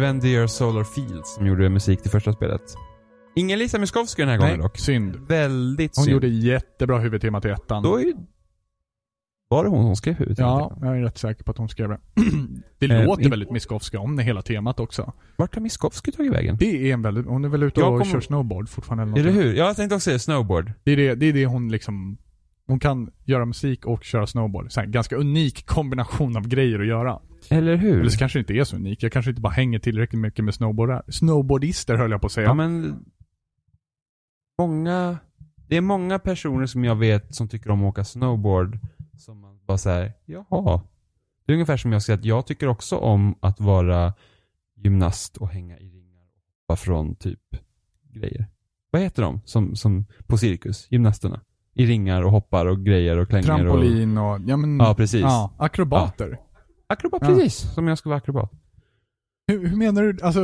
Gör Solar Fields som gjorde musik till första spelet. Ingen Lisa Miskovsky den här gången Nej, dock. synd. Väldigt Hon synd. gjorde jättebra huvudtema till ettan. Då är ju... Var det hon som skrev huvudtemat? Ja, jag är rätt säker på att hon skrev det. det Eh, låter in- väldigt Miskovska om det hela temat också. Vart har Miskovsky tagit vägen? Det är en väldigt, hon är väl ute Jag och kommer- kör snowboard fortfarande eller Eller någonting. hur? Jag tänkte också säga snowboard. Det är det, det är det hon liksom, hon kan göra musik och köra snowboard. Så här, ganska unik kombination av grejer att göra. Eller hur? Eller så kanske det inte är så unik. Jag kanske inte bara hänger tillräckligt mycket med snowboardar. Snowboardister höll jag på att säga. Ja men... Många... Det är många personer som jag vet som tycker om att åka snowboard som man bara säger, jaha. Det är ungefär som jag säger att jag tycker också om att vara gymnast och hänga i ringar och hoppa från typ grejer. Vad heter de som, som på cirkus? Gymnasterna? I ringar och hoppar och grejer och klänger och... Trampolin och, ja men... Ja, precis. Ja, akrobater. Akrobat, Ja. precis. Som jag ska vara akrobat. Hur, hur menar du? Alltså,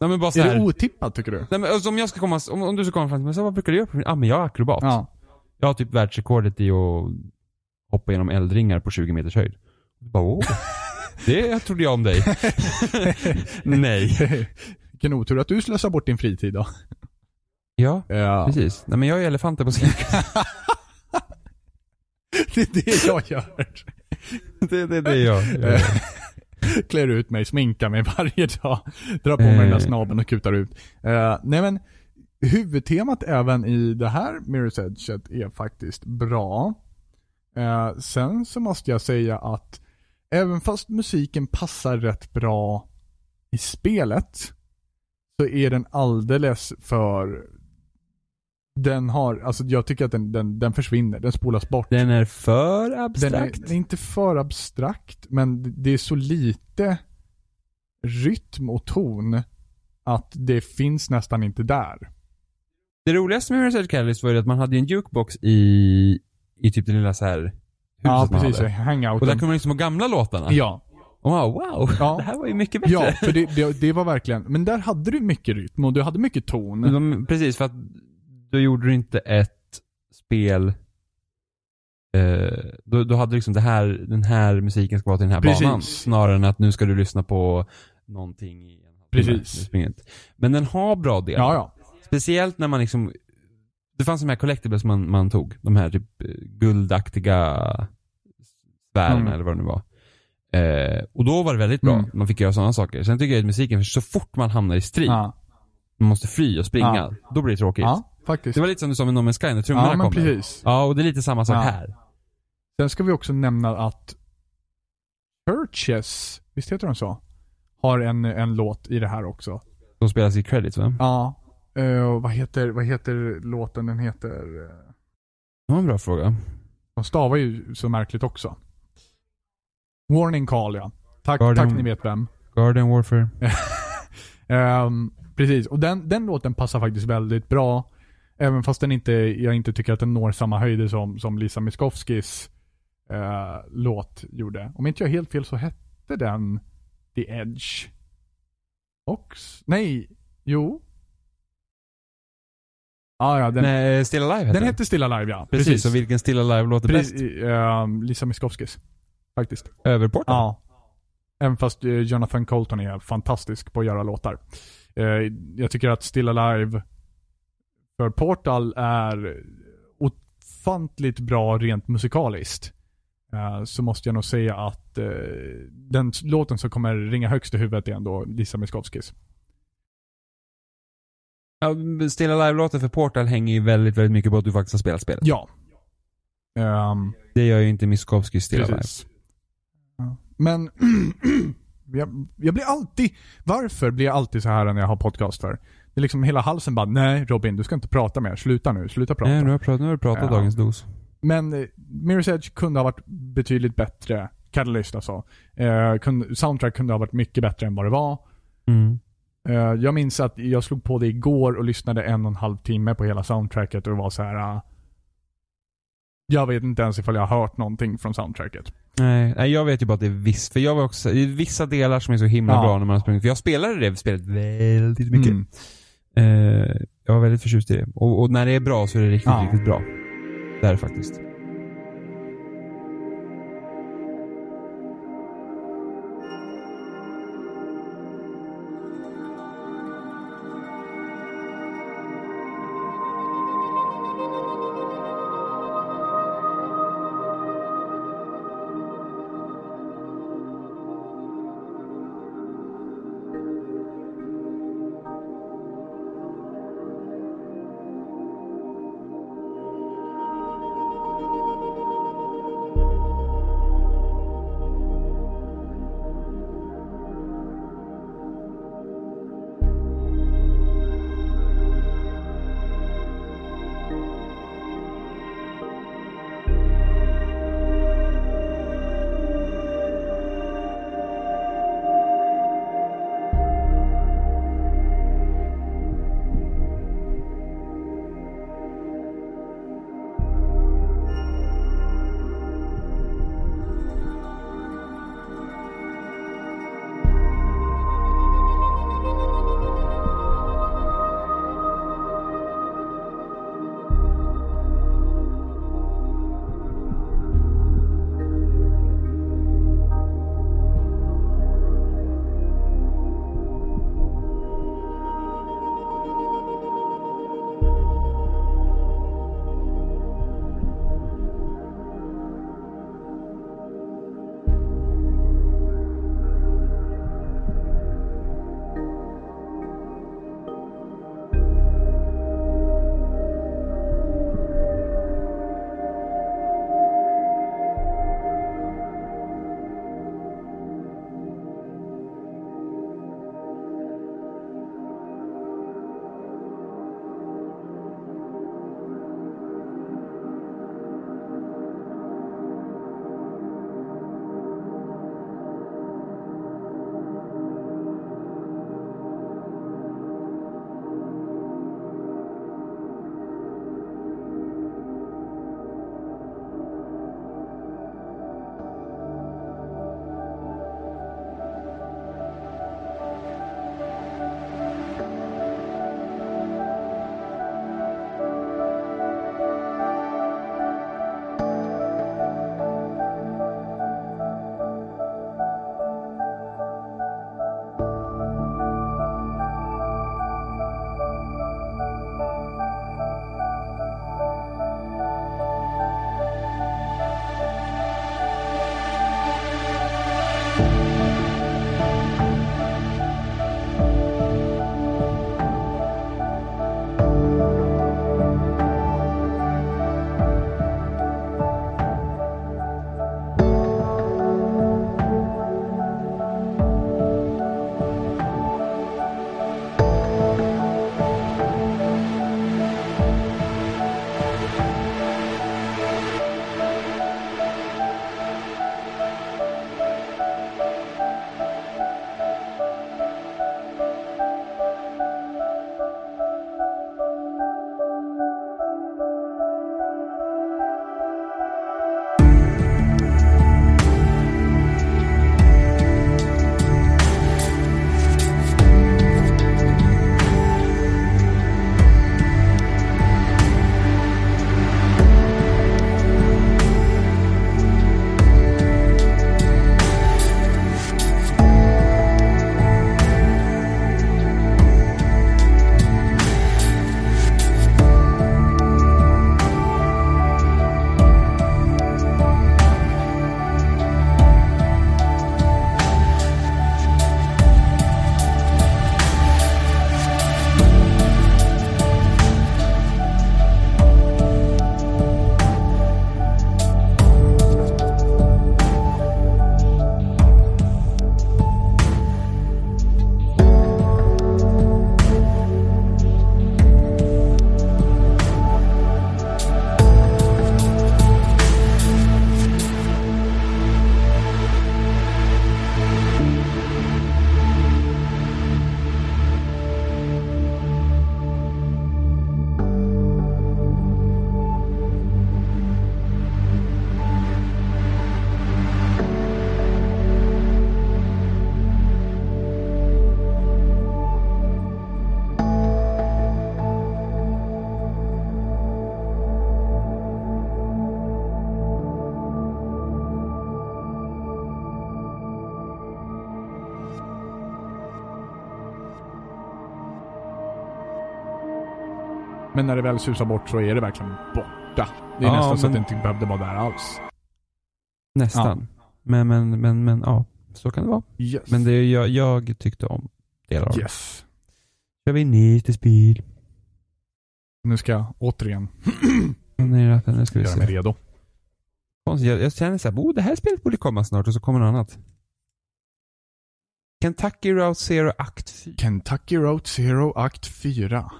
Nej men bara så är här. det otippat tycker du? Nej men alltså, om jag ska komma, om, om du ska komma fram till mig, så vad brukar du göra? Ja ah, men jag är akrobat. Ja. Jag har typ världsrekordet i att hoppa genom eldringar på 20 meters höjd. Bara. Det trodde jag om dig. Nej. Vilken otur att du slösar bort din fritid då. Ja, Ja. precis. Nej men jag är elefanter på cirkus. Det är det jag gör. det, det, det är jag. Eh, Klär ut mig, sminkar mig varje dag. Drar på mig den där Eh. snabeln och kutar ut. Eh, nej men, huvudtemat även i det här Mirror's Edge är faktiskt bra. Sen så måste jag säga att även fast musiken passar rätt bra i spelet så är den alldeles för den har, alltså jag tycker att den, den, den försvinner, den spolas bort. Den är för Den abstrakt. den är inte för abstrakt, men det är så lite rytm och ton att det finns nästan inte där. Det roligaste med Edge Catalyst var ju att man hade en jukebox i, i typ det lilla så här Ja, precis. Hangouten. Och där kunde man liksom ha gamla låtarna. Ja, wow, wow. Ja. Det här var ju mycket bättre. ja för det, det, det var verkligen, men där hade du mycket rytm och du hade mycket ton. De, precis, för att då gjorde du inte ett spel eh, då, då hade du liksom det här, den här musiken ska vara till den här Precis. banan. Snarare än att nu ska du lyssna på någonting i en. Precis. Men den har bra delar. Ja, ja. Speciellt när man liksom Det fanns de här collectibles man, man tog. De här typ eh, guldaktiga sfärerna Mm. eller vad det nu var. Eh, och då var det väldigt bra. Mm. Man fick göra sådana saker. Sen tycker jag att musiken, för så fort man hamnar i strid, Ja, man måste fly och springa, Ja. då blir det tråkigt. ja faktiskt. Det var lite som du sa med No Man's Sky när trummorna Ja, men kommer. precis. Ja, och det är lite samma sak Ja. här. Sen ska vi också nämna att Churches, visst heter de så? Har en, en låt i det här också. De spelas i credits va? Ja. Uh, vad, heter, vad heter låten? Den heter... eh, Det var en bra fråga. de stavar ju så märkligt också. Warning Call ja. Tack, Guardian- tack ni vet vem. Garden Warfare. Ehm, precis, och den, den låten passar faktiskt väldigt bra. Även fast den inte, jag inte tycker att den når samma höjder som, som Lisa Miskovskis eh, låt gjorde. Om inte jag helt fel så hette den The Edge. Och, nej, jo. Ah, ja, den, Nej, Still Alive heter den den. hette Still Alive ja. Precis, och vilken Still Alive låter bäst? Precis, ehm, Lisa Miskovskis. Faktiskt. Överporten? Ja. Även fast eh, Jonathan Colton är fantastisk på att göra låtar. Eh, jag tycker att Still Alive för Portal är ofantligt bra rent musikaliskt. Eh, så måste jag nog säga att eh, den låten som kommer ringa högst i huvudet är ändå Lisa Miskovskis. Ja, Still Alive-låten för Portal hänger ju väldigt, väldigt mycket på att du faktiskt har spelat spelet. Ja. Ehm, Det gör ju inte Miskovsky Still Alive. Precis. Ja. Men jag, jag blir alltid, varför blir jag alltid så här när jag har podcast för? Det är liksom hela halsen bara, nej Robin du ska inte prata mer, sluta nu, sluta prata. Nej, nu har jag pratat, nu har du pratat Ja. dagens dos. Men eh, Mirror's Edge kunde ha varit betydligt bättre, Catalyst alltså. Eh, kunde, soundtrack kunde ha varit mycket bättre än vad det var. Mm. Eh, jag minns att jag slog på det igår och lyssnade en och en halv timme på hela soundtracket och det var så här. ah, jag vet inte ens ifall jag har hört någonting från soundtracket. Nej, nej, jag vet ju bara att det är viss, för jag var också, det är vissa delar som är så himla Ja. bra när man har sprungit, för jag spelade det spelet väldigt mycket. Mm. Eh, jag var väldigt förtjust i det. Och, och när det är bra så är det riktigt, Ja. riktigt bra. Det är det faktiskt. När det väl susar bort så är det verkligen borta. Det är Ja, nästan så att men- det inte behövde vara där alls. Nästan. Men, men, men, men, ja. Så kan det vara. Yes. Men det, jag, jag tyckte om delar av det. Yes. Kör vi spel. Nu ska jag återigen Nej, nu ska vi göra mig se. redo. Konstigt, Jag, jag känner såhär, oh, det här spelet borde komma snart och så kommer något annat. Kentucky Route Zero Akt 4. Kentucky Road Zero Akt 4.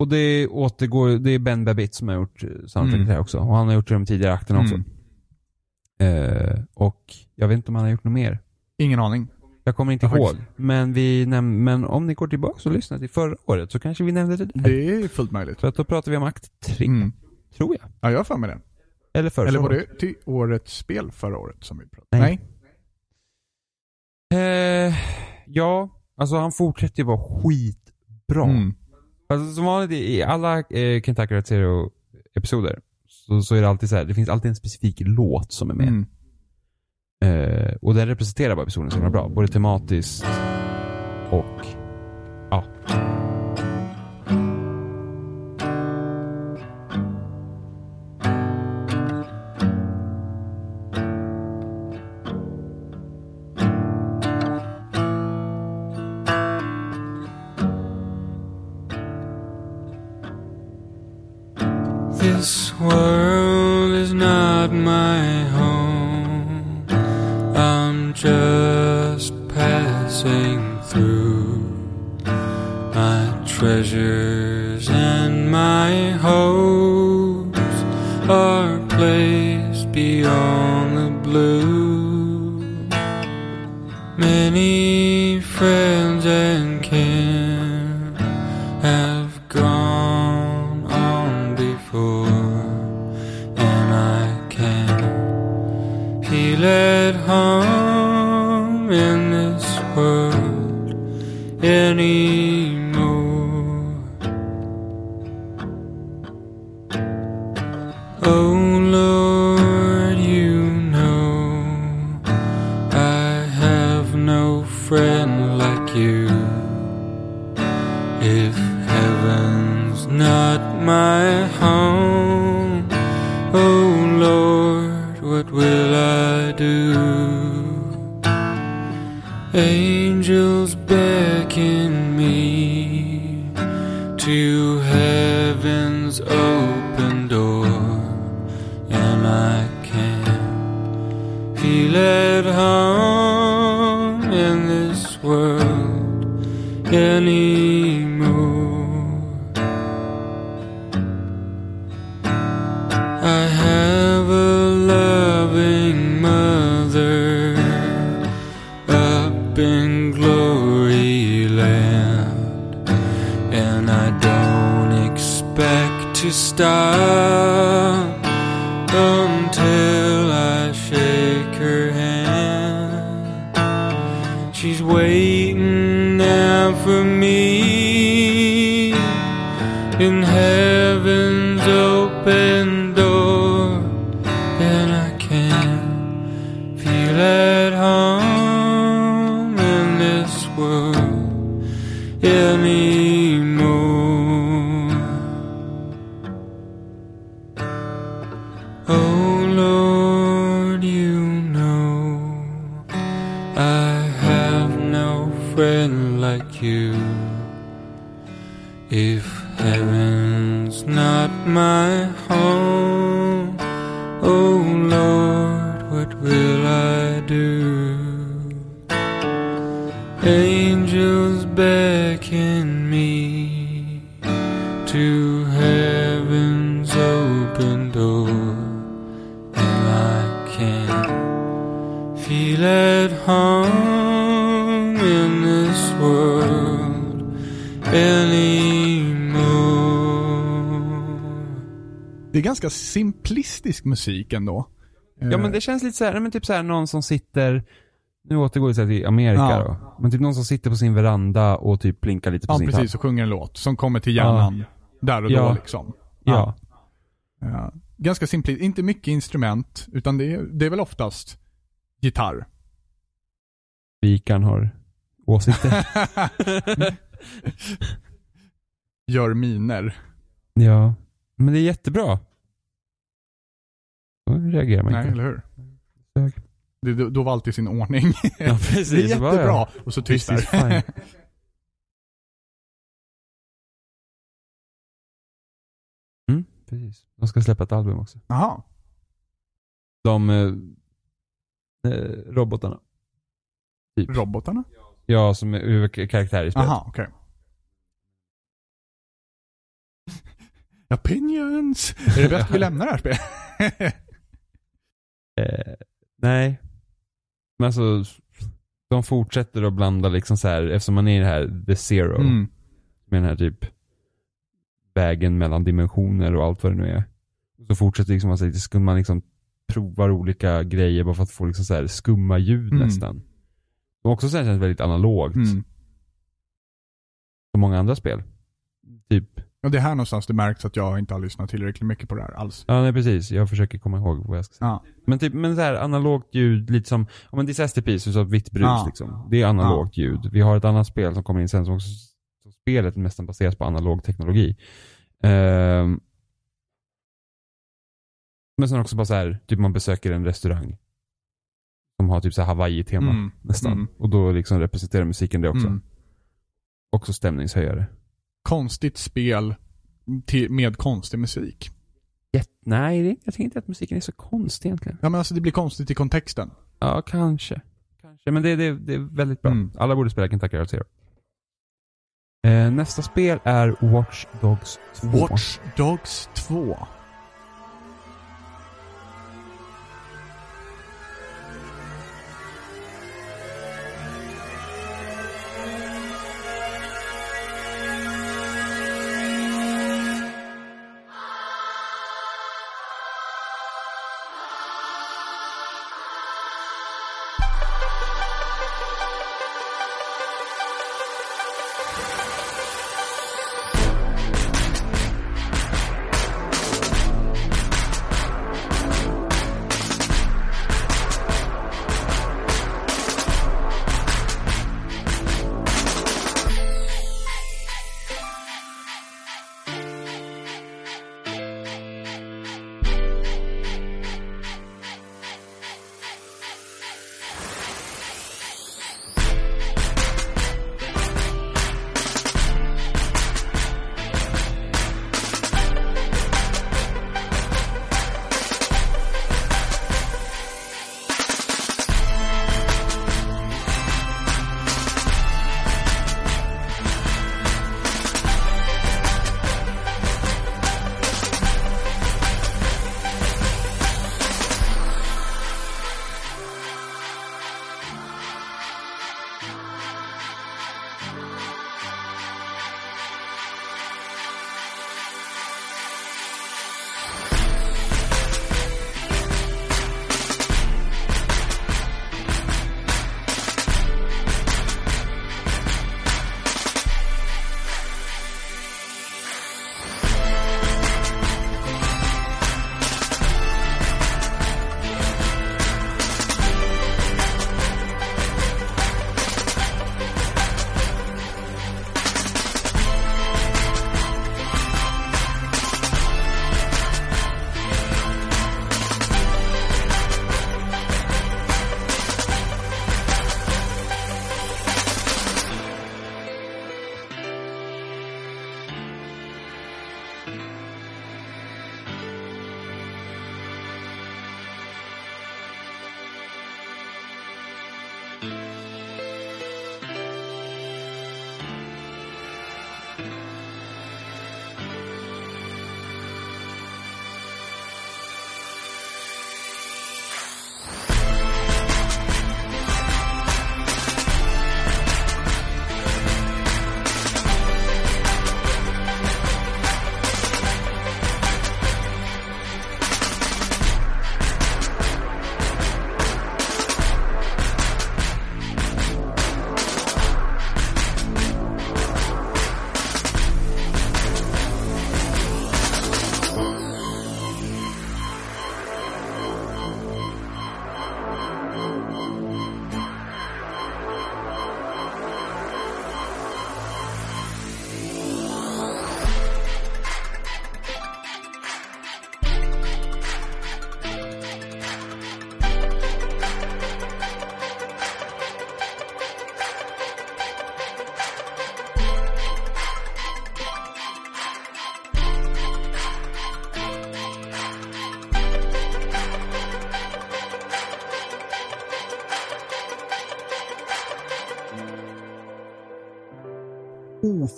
Och det återgår, det är Ben Babbitt som har gjort soundtracket Mm. här också. Och han har gjort de tidigare akterna också. Mm. Eh, och jag vet inte om han har gjort något mer. Ingen aning. Jag kommer inte Jag ihåg. faktiskt- Men, vi näm- men om ni går tillbaka och lyssnar till förra året så kanske vi nämnde det där. Det är fullt möjligt. För att då pratar vi om akt 3, Mm. tror jag. Ja, jag har för mig det. Eller förra Eller var det till årets spel förra året som vi pratade Nej. Nej. Eh, ja, alltså han fortsätter ju vara skitbra. Mm. Alltså, som vanligt i alla eh, Kentucky Route Zero episoder så, så är det alltid så här, det finns alltid en specifik låt som är med. Mm. Eh, och den representerar bara episoden så himla bra. Både tematiskt och ja. Hey. Musik ändå. Ja men det känns lite såhär, nej, men typ såhär någon som sitter, nu återgår vi så här till Amerika Ja. då. Men typ någon som sitter på sin veranda och typ plinkar lite på Ja, sin precis. Och sjunger en låt som kommer till hjärnan där och då Ja. liksom. Ja. Ja. Ganska simpelt. Inte mycket instrument, utan det är, det är väl oftast gitarr. Vikan har åsikter. gör miner. Ja. Men det är jättebra. Då reagerar man Nej, inte. eller hur? Det, då, då var allt i sin ordning. Ja, precis. det är Så bara, jättebra. ja. Och så tystnar. fine. Mm, precis. De ska släppa ett album också. Jaha. De eh, eh, robotarna. Typ. Robotarna? Ja, som är huvudkaraktär i spelet. Jaha, okej. Opinions! Är det bäst att vi lämnar det här spelet? Eh, nej. Men alltså, de fortsätter att blanda liksom så här, eftersom man är i det här the zero, mm. med den här typ vägen mellan dimensioner och allt vad det nu är. Så fortsätter liksom man, så skum, man liksom provar olika grejer bara för att få liksom så här skumma ljud Mm. nästan. Som också sen känns väldigt analogt, Mm. som många andra spel. Typ, Och det är här någonstans det märks att jag inte har lyssnat tillräckligt mycket på det här alls. ja nej precis, jag försöker komma ihåg vad jag ska säga. Ja. Men typ, men så här analogt ljud, lite som, om en Disaster Piece, så vitt brus Ja. liksom. Det är analogt ljud. Vi har ett annat spel som kommer in sen som också, som spelet nästan baseras på analog teknologi. Ehm, men sen också bara så här, typ man besöker en restaurang. Som har typ så Hawaii-tema Mm. nästan. Mm. Och då liksom representerar musiken det också. Mm. Också stämningshöjare. Konstigt spel till, med konstig musik. Jätte, nej, det- jag tycker inte att musiken är så konstig egentligen. Ja men alltså det blir konstigt i kontexten. Ja, kanske. Kanske, men det, det, det är väldigt bra. Mm. Alla borde spela Kentucky Route Zero. Eh, nästa spel är Watch Dogs 2. Watch Dogs 2.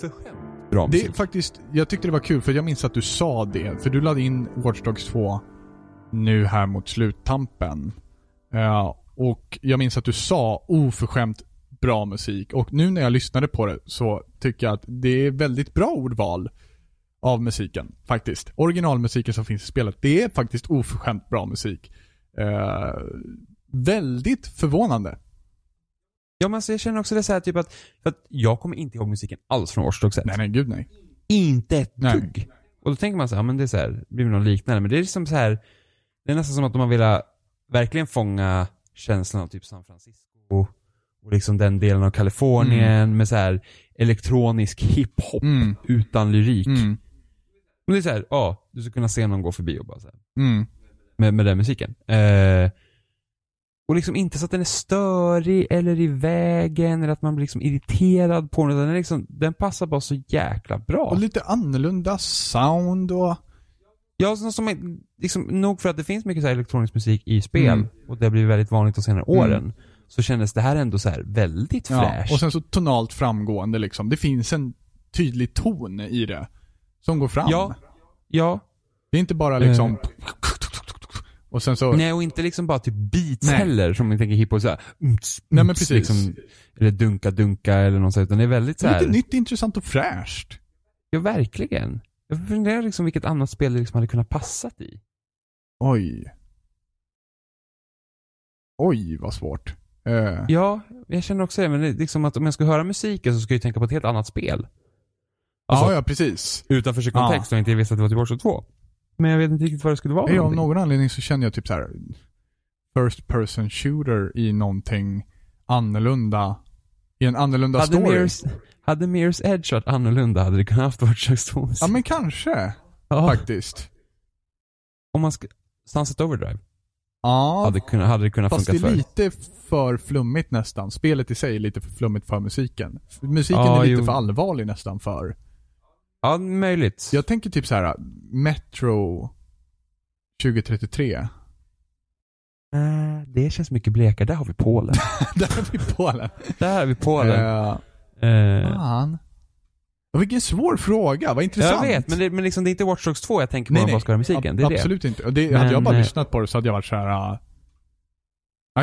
Oförskämt bra Det musik. är faktiskt, jag tyckte det var kul för jag minns att du sa det. För du lade in Watch Dogs 2 nu här mot sluttampen. Eh, och jag minns att du sa oförskämt bra musik. Och nu när jag lyssnade på det så tycker jag att det är väldigt bra ordval av musiken. Faktiskt. Originalmusiken som finns i spelet. Det är faktiskt oförskämt bra musik. Eh, väldigt förvånande. Ja men alltså, jag känner också det så här typ att, att jag kommer inte ihåg musiken alls från Watch Dogs 1. Nej, nej, gud nej. Inte ett Nej. dugg. Och då tänker man så här, ja, men det är så här, det blir något liknande. Men det är liksom så här, det är nästan som att de har velat verkligen fånga känslan av typ San Francisco och liksom den delen av Kalifornien med så här elektronisk hiphop Mm. utan lyrik. Mm. Men det är så här, ja, du ska kunna se någon gå förbi och bara så här, Mm. med, med den musiken. Eh, och liksom inte så att den är störig eller i vägen eller att man blir liksom irriterad på den. Den, är liksom, den passar bara så jäkla bra. Och lite annorlunda sound och... Ja, som, är- liksom, nog för att det finns mycket så elektronisk musik i spel Mm. och det har blivit väldigt vanligt de senare Mm. åren. Så kändes det här ändå så här väldigt Ja, fräscht. och sen så tonalt framgående liksom. Det finns en tydlig ton i det. Som går fram. Ja. ja, Det är inte bara liksom... Eh. Och sen så... nej och inte liksom bara typ beats Nej. heller som man tänker hiphop såhär. Nej, men precis. Liksom, eller dunka dunka eller något sånt. Utan det är väldigt såhär. lite nytt, intressant och fräscht. Ja, verkligen. Jag funderar liksom vilket annat spel det liksom hade kunnat passat i. Oj. Oj, vad svårt. Eh, Ja, jag känner också det. Men det liksom att om jag ska höra musiken så ska jag tänka på ett helt annat spel. Alltså, ja, ja, precis. utanför sin kontext och inte visste att det var till Watch 2. Men jag vet inte riktigt vad det skulle vara för Ja, av någon anledning så känner jag typ så här First person shooter i någonting annorlunda. I en annorlunda Hade story. Mirror's, hade Mirror's Edge varit annorlunda hade det kunnat haft Watch Dogs 2 Ja, men kanske. Ja, Faktiskt. Om man ska... Sunset Overdrive Ja, hade, kunnat, hade det kunnat fast det funka är för. lite för flummigt nästan. Spelet i sig är lite för flummigt för musiken. Musiken Ja, är lite jo. för allvarlig nästan för. Ja, möjligt. Jag tänker typ så här Metro 2033. Eh, det känns mycket blekare. Där har vi Polen. Där är vi Polen. Där har vi Polen. Eh, Eh, Fan. Vilken svår fråga, vad intressant. jag vet, men, det, men liksom, det är inte Watch Dogs 2 jag tänker på Nej, när man ska höra musiken. Det är Ab- det. Absolut inte. Det, Men, hade jag bara lyssnat på det så hade jag varit så här. ja,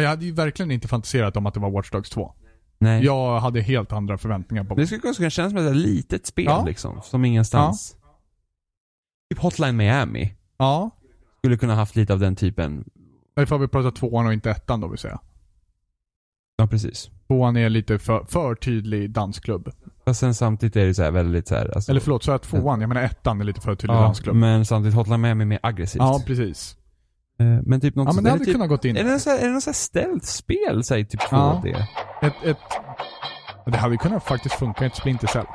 jag hade ju verkligen inte fantiserat om att det var Watch Dogs 2. Nej. Jag hade helt andra förväntningar på Det skulle kunna kännas som ett litet spel Ja. liksom, som ingenstans. Typ Hotline Miami Ja. skulle kunna haft lite av den typen. Har vi pratat tvåan och inte ettan då vill säga. Ja, precis. Tvåan är lite för, för tydlig dansklubb. Fast sen samtidigt är det så här väldigt så här, alltså, Eller förlåt, så jag tvåan? Jag menar ettan är lite för tydlig ja, dansklubb. men samtidigt Hotline Miami är mer aggressivt. Ja, precis. Eh, men typ något Ja, men sånt- det hade typ, kunnat gått in. Är det, här, något så här stealth-spel, säg typ 2 Ja. Ett, ett, det hade kunnat faktiskt funka ett Splinter Cell.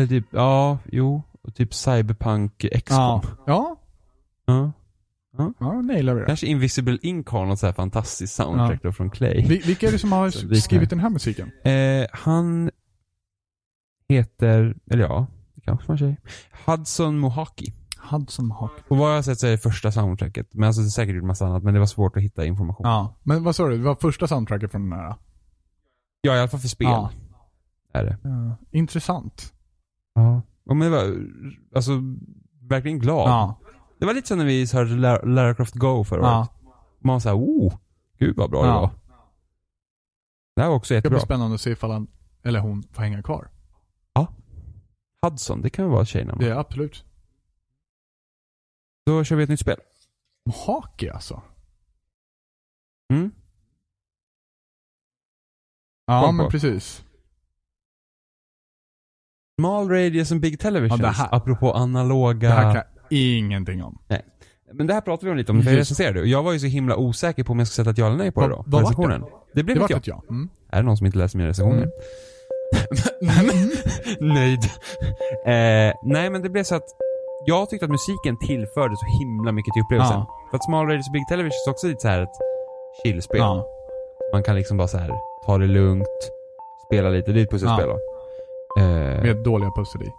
Eller typ, ja, jo. Och typ Cyberpunk XCOM. Ja. Ja, Ja. ja nailar vi det. Kanske Invisible Ink har något så här fantastiskt soundtrack då från Clay. Vi- Vilka är det som har skrivit den här musiken? Eh, han heter, eller ja, det kanske man säger. Hudson Mohaki. Hudson Hawk. Och vad jag har sett så är det första soundtracket. Men alltså det är säkert gjort massa annat, men det var svårt att hitta information. Ja, men vad sa du? Det var första soundtracket från den här? Ja, i alla fall för spel. Ja. Är det. Ja. Intressant. Ja. Och men det var, alltså, verkligen glad. Ja. Det var lite som när vi hörde Lar- Lara Croft Go förra ja. året. Man var såhär, oh, gud vad bra det Ja. var. Det här var också Det blir jättebra. spännande att se ifall han, eller hon, får hänga kvar. Hudson, det kan väl vara tjejnamn. Det är absolut. Då kör vi ett nytt spel. Haki alltså. Mm. Ja, men precis. Small radius and big televisions. Ja, det apropå analoga. Det här kan jag ingenting om. Men det här pratade vi om lite om, för jag recenserade det. Och jag var ju så himla osäker på om jag skulle sätta ett ja eller nej på det då. vad recensionen. Det blev Det ett ja. ett ja. Mm. Är det någon som inte läser mina recensioner? Mm. Nöjd. eh, nej men det blev så att jag tyckte att musiken tillförde så himla mycket till upplevelsen. Ja. För att Small Radius och Big Television är också lite så här ett chillspel. Ja. Man kan liksom bara så här ta det lugnt, spela lite. Det är ett pusselspel Ja. då. Eh. Med dåliga pussel i.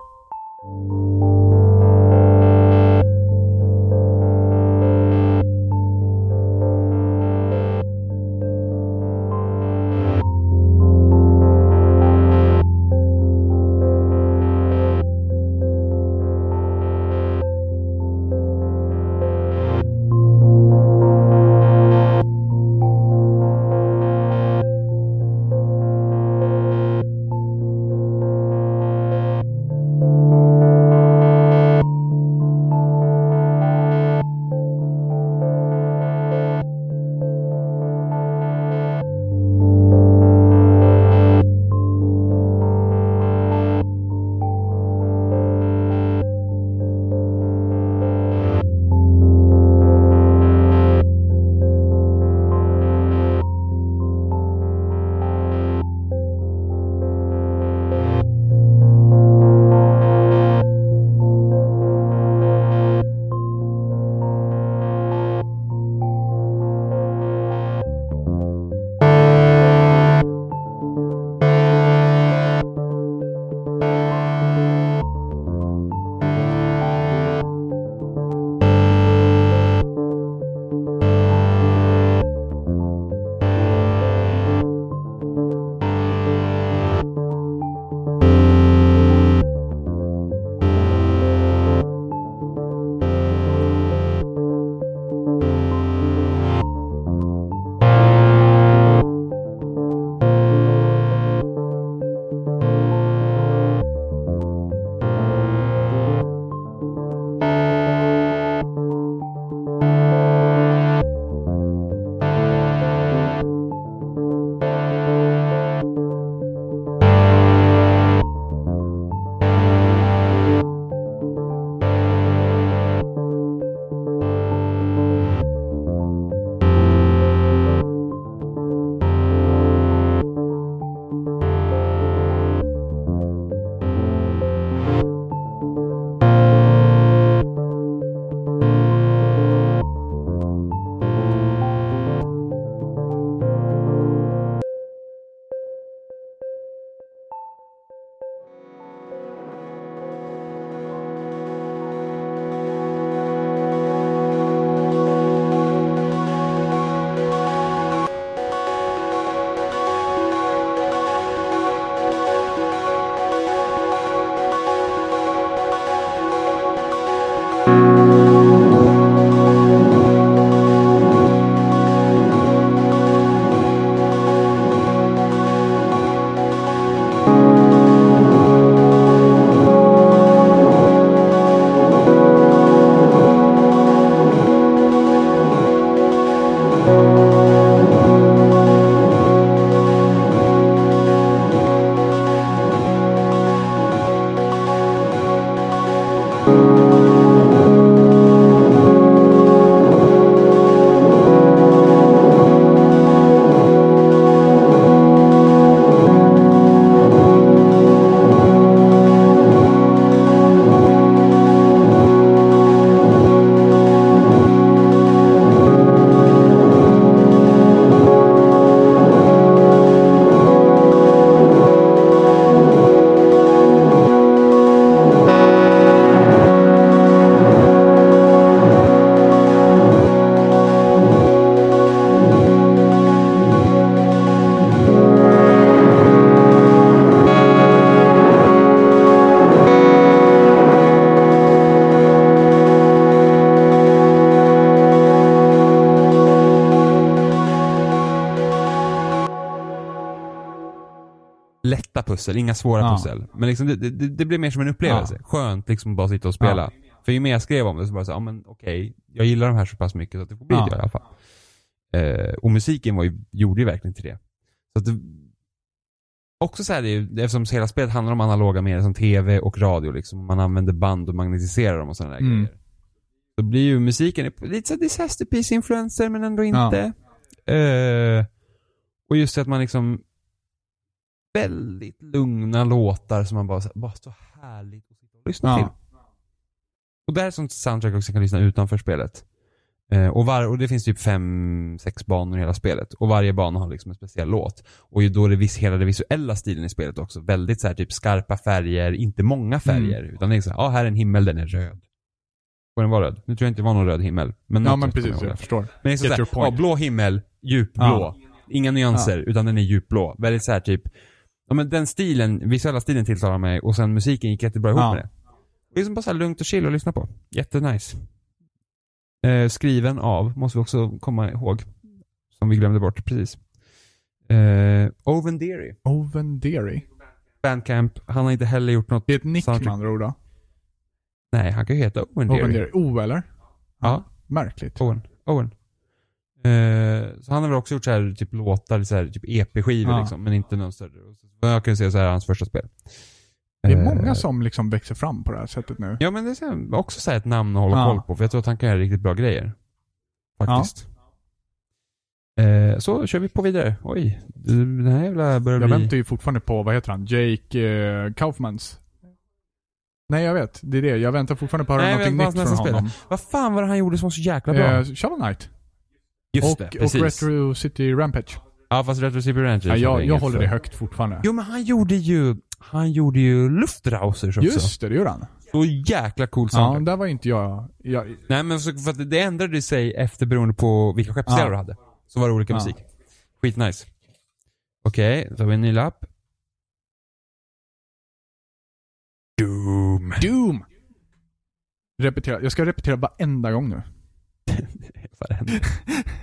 pussel, inga svåra Ja. pussel. Men liksom det, det, det blir mer som en upplevelse. Skönt liksom bara sitta och spela. För ju mer jag skrev om det så bara så, ja men okej, jag gillar de här så pass mycket så att det får bli Ja. det i alla fall. Eh, och musiken var ju, gjorde ju verkligen till det. Så att det, också så här, det är, eftersom hela spelet handlar om analoga medier som tv och radio liksom. Man använder band och magnetiserar dem och sådana där Mm. grejer. Då blir ju musiken lite så här disaster piece influencer men ändå inte. Eh, och just det att man liksom väldigt lugna låtar som man bara, så här, bara så härligt att lyssna Ja. till. Och det här är sånt soundtrack också jag kan lyssna utanför spelet. Eh, och, var, och det finns typ fem, sex banor i hela spelet. Och varje bana har liksom en speciell låt. Och då är det vis, hela den visuella stilen i spelet också. Väldigt så här typ skarpa färger, inte många färger. Utan det är så här, ja här är en himmel, den är röd. Får den vara röd? Nu tror jag inte det var någon röd himmel. Men Ja men precis, jag det. förstår. Men det är så point. ja, blå himmel, djupblå. Ja. Inga nyanser, utan den är djupblå. Väldigt såhär typ, ja men den stilen, visuella stilen tilltalar mig och sen musiken gick jättebra ihop Ja. med det. Det är som bara så här lugnt och chill att lyssna på. Jättenice. Eh, skriven av, måste vi också komma ihåg. Som vi glömde bort precis. Eh, Owen Deary. Oven Deary. Bandcamp, han har inte heller gjort något, Det är ett nick med andra ord då. nej han kan ju heta Owen Deary. Oven Deary. O eller? Ja. Märkligt. Owen. Owen. Eh, så han har väl också gjort så här, typ låtar, så här, typ EP-skivor Ja. liksom, men inte någon större. Jag kan se så här är hans första spel. Det är Eh, många som liksom växer fram på det här sättet nu. Ja men det är också så ett namn att hålla Ja. koll på, för jag tror att han kan göra riktigt bra grejer. Faktiskt. Eh, så kör vi på vidare. Oj, den här jävla börjar Jag bli... väntar ju fortfarande på, vad heter han? Jake eh, Kaufmans. Nej jag vet, det är det. Jag väntar fortfarande på att höra Nej, någonting jag nytt från honom. Vad fan var det han gjorde som var så jäkla bra? Eh, Shovel Knight. Just och, det, och precis. Retro City Rampage. Ja fast Retro City Ranchers Ja, jag, jag håller för- det högt fortfarande. Jo men han gjorde ju, han gjorde ju Luftrausers också. Just det, det gjorde han. Så jäkla cool Ja, soundtrack. där var inte jag... jag Nej men så, för att det ändrade sig efter beroende på vilka skeppsdelar Ja. du hade. Så var det olika Ja. musik. Skitnice. Okej, då tar vi en ny lapp. Doom. Doom! Repetera. Jag ska repetera varenda gång nu. Varenda.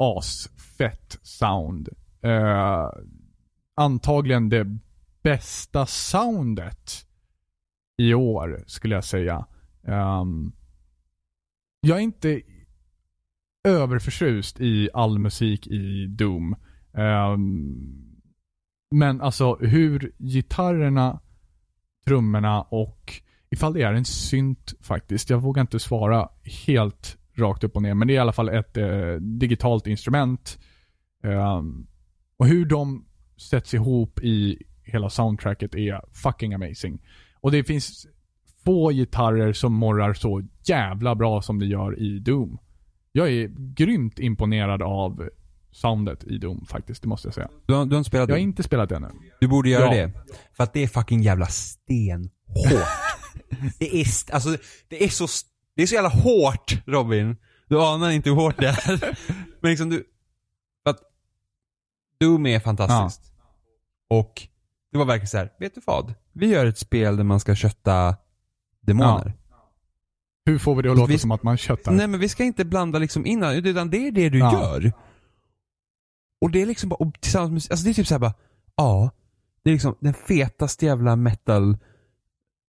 asfett sound. Eh, antagligen det bästa soundet i år, skulle jag säga. Um, jag är inte överförtjust i all musik i Doom. Um, men alltså hur gitarrerna, trummorna och ifall det är en synt faktiskt. Jag vågar inte svara helt rakt upp och ner, men det är i alla fall ett eh, digitalt instrument. Ehm, och hur de sätts ihop i hela soundtracket är fucking amazing. Och det finns få gitarrer som morrar så jävla bra som det gör i Doom. Jag är grymt imponerad av soundet i Doom faktiskt, det måste jag säga. Du, har, du har inte spelat Jag har inte spelat det ännu. Du borde göra Ja. det. För att det är fucking jävla stenhårt. det är, alltså, det är så, det är så jävla hårt Robin. Du anar inte hur hårt det är. Men liksom du, för att Doom är fantastiskt. Och det var verkligen så här, vet du vad? Vi gör ett spel där man ska kötta demoner. Hur får vi det att låta Vi- som att man köttar? Nej men vi ska inte blanda liksom in utan det är det du Ja. gör. Och det är liksom bara, tillsammans med, alltså det är typ såhär bara, ja, det är liksom den fetaste jävla metal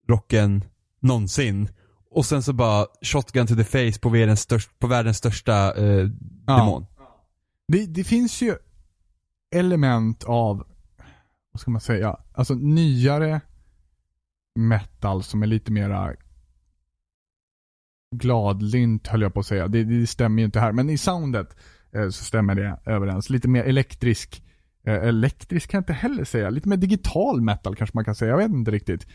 rocken någonsin. Och sen så bara shotgun to the face på världens, störst, på världens största eh, Ja. demon. Det, det finns ju element av, vad ska man säga, alltså nyare metal som är lite mera gladlynt höll jag på att säga. Det, det stämmer ju inte här, men i soundet eh, så stämmer det överens. Lite mer elektrisk, eh, elektrisk kan jag inte heller säga. Lite mer digital metal kanske man kan säga, jag vet inte riktigt.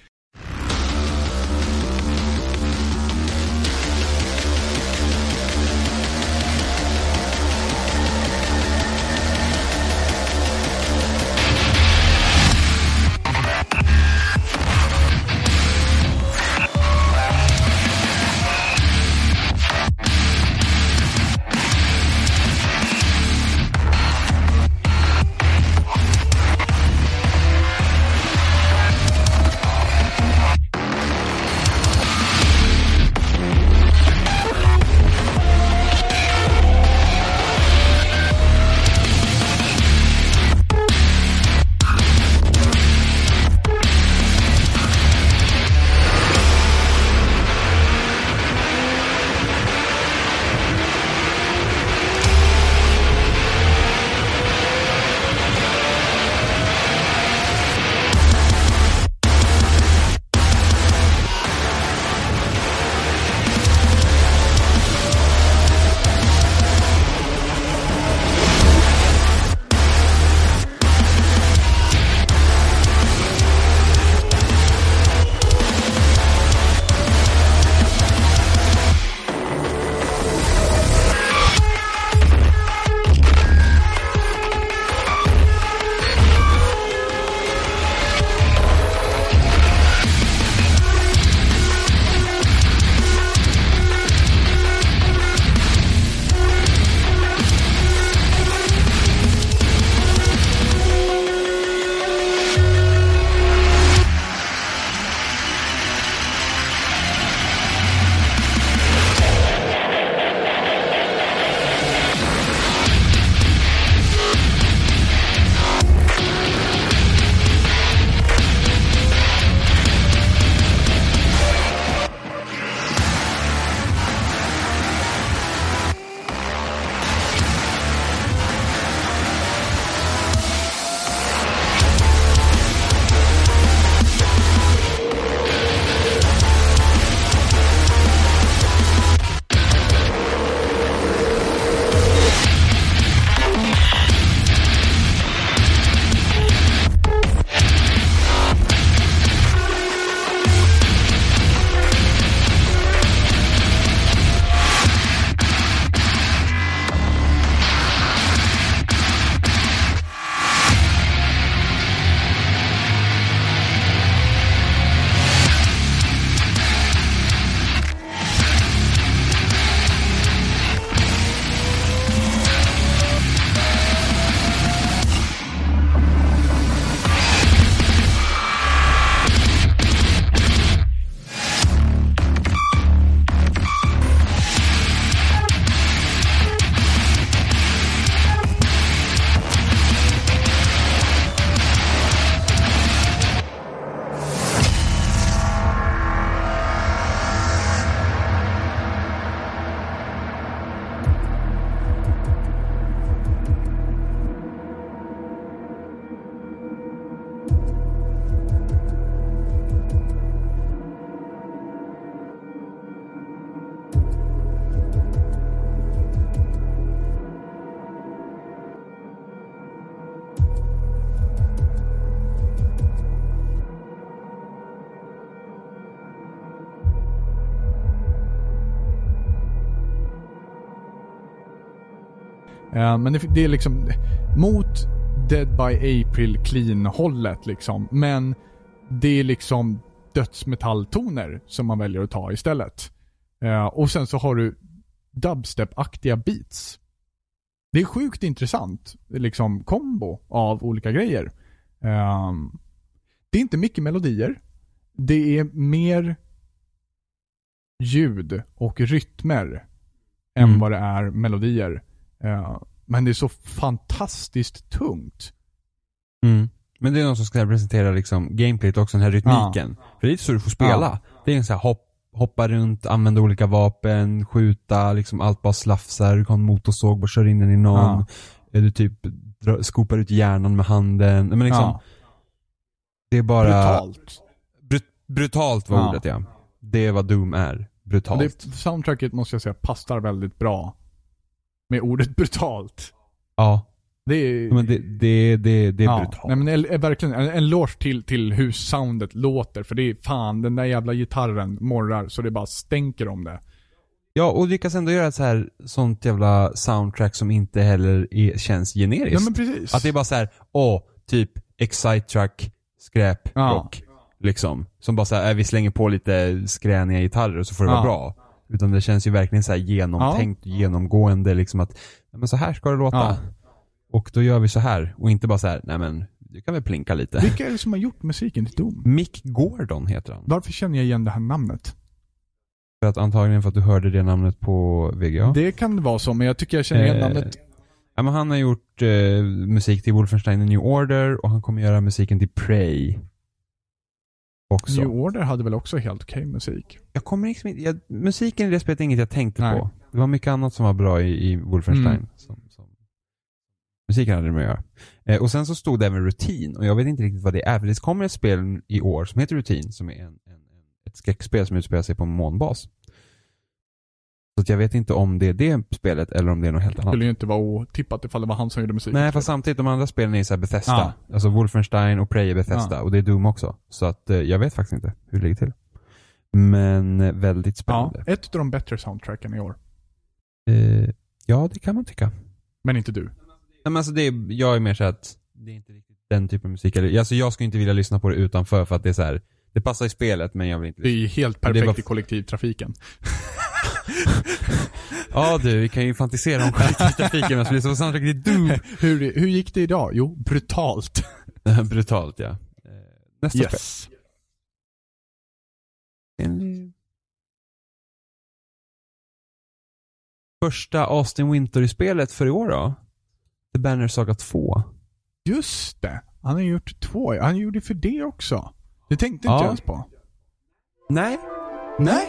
Eh, men det, det är liksom mot Dead by April clean-hållet liksom. Men det är liksom dödsmetalltoner som man väljer att ta istället. Eh, och sen så har du dubstep-aktiga beats. Det är sjukt intressant liksom kombo av olika grejer. Ehm, det är inte mycket melodier. Det är mer ljud och rytmer än Mm. vad det är melodier. Eh, men det är så fantastiskt tungt. Mm. Men det är någon som ska presentera liksom gameplayet också, den här rytmiken. För det är så du får spela. Det är en sån här hopp, hoppa runt, använda olika vapen, skjuta, liksom allt bara slafsar, du har en motorsåg, bara kör in den i någon. Ja. Eller typ dra, skopar ut hjärnan med handen. Men liksom, ja. det är bara... Brutalt. Brut- brutalt var Ja. ordet ja. Det är vad Doom är. Brutalt. det, soundtracket måste jag säga passar väldigt bra. Med ordet brutalt. Ja, Det är... men det, det, det, det är ja. brutalt. Nej men är, är verkligen en, en eloge till, till hur soundet låter. För det är fan, den där jävla gitarren morrar så det bara stänker om det. Ja, och lyckas ändå göra ett så här, sånt jävla soundtrack som inte heller är, känns generiskt. Ja men precis. Att det är bara så här, åh, typ Excite-track, skräp, Ja. rock. Liksom. Som bara såhär, vi slänger på lite skräniga gitarrer och så får det Ja. vara bra. Utan det känns ju verkligen så här genomtänkt, genomgående liksom att, men så här ska det låta. Ja. Och då gör vi så här. Och inte bara så här, nej men, du kan väl plinka lite. Vilka är det som har gjort musiken till Doom? Mick Gordon heter han. Varför känner jag igen det här namnet? För att antagligen för att du hörde det namnet på VGA. Det kan det vara så, men jag tycker jag känner igen Eh, namnet. Ja, men han har gjort eh, musik till Wolfenstein The New Order och han kommer göra musiken till Prey. Också. New Order hade väl också helt okej musik? Jag kommer liksom inte, jag, musiken i det spelet är inget jag tänkte Nej. på. Det var mycket annat som var bra i, i Wolfenstein. Mm. Som, som, musiken hade det med att göra. Eh, och sen så stod det även Routine och jag vet inte riktigt vad det är. För det kommer ett spel i år som heter Routine som är en, en, en, ett skräckspel som utspelar sig på en månbas. Så jag vet inte om det är det spelet eller om det är något helt Det annat. skulle ju inte vara otippat ifall det var han som gjorde musiken. Nej, fast samtidigt de andra spelen är så här Bethesda. Alltså Wolfenstein och Prey är Bethesda Ja. och det är Doom också. Så att eh, jag vet faktiskt inte hur det ligger till. Men eh, väldigt Ja, spännande. ett av de bättre soundtracken i år. Eh, ja, det kan man tycka. Men inte du. Nej, men alltså det är, jag är mer så att det är inte riktigt den typen av musik. Alltså jag skulle inte vilja lyssna på det utanför för att det är så här. det passar i spelet men jag vill inte Det är lyssna. ju helt det perfekt var- i kollektivtrafiken. Ja du, vi kan ju fantisera om kollektivtrafiken medan vi lyssnar på soundtracket i Doom. hur, hur gick det idag? Jo, brutalt. Brutalt ja. Eh, Nästa spel. Yes. Första Austin Winter-spelet för i år då? The Banner Saga 2. Just det. Han har gjort två. Han gjorde för det också. Det tänkte inte Ja. jag ens på. Nej. Nej.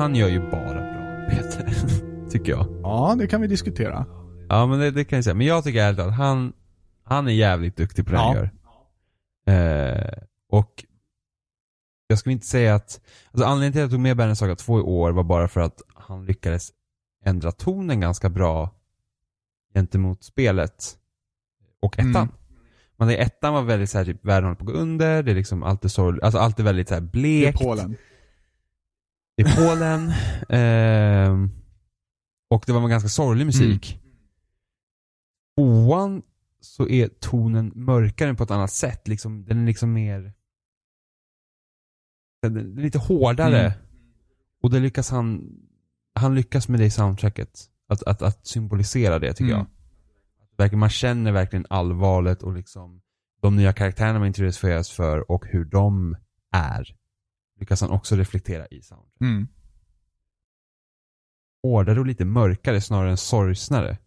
Han gör ju bara bra arbete. tycker jag. Ja, det kan vi diskutera. Ja men det, det kan jag säga. Men jag tycker ärligt att han, han är jävligt duktig på det han Ja. gör. Eh, och jag skulle inte säga att, alltså anledningen till att jag tog med Berner Saga 2 i år var bara för att han lyckades ändra tonen ganska bra gentemot spelet och ettan. Mm. Men det ettan var väldigt såhär, typ världen håller på att gå under, det är liksom alltid sorgligt, alltså allt är väldigt såhär Det är blekt. Polen. Det är Polen. ehm, och det var en ganska sorglig musik. Tvåan så är tonen mörkare på ett annat sätt. Liksom, den är liksom mer... Den är lite hårdare. Mm. Och det lyckas han... Han lyckas med det i soundtracket. Att, att, att symbolisera det tycker Mm. jag. Man känner verkligen allvaret och liksom de nya karaktärerna man introduceras för och hur de är. Lyckas han också reflektera i soundtracket Mm. hårdare och lite mörkare snarare än sorgsnare.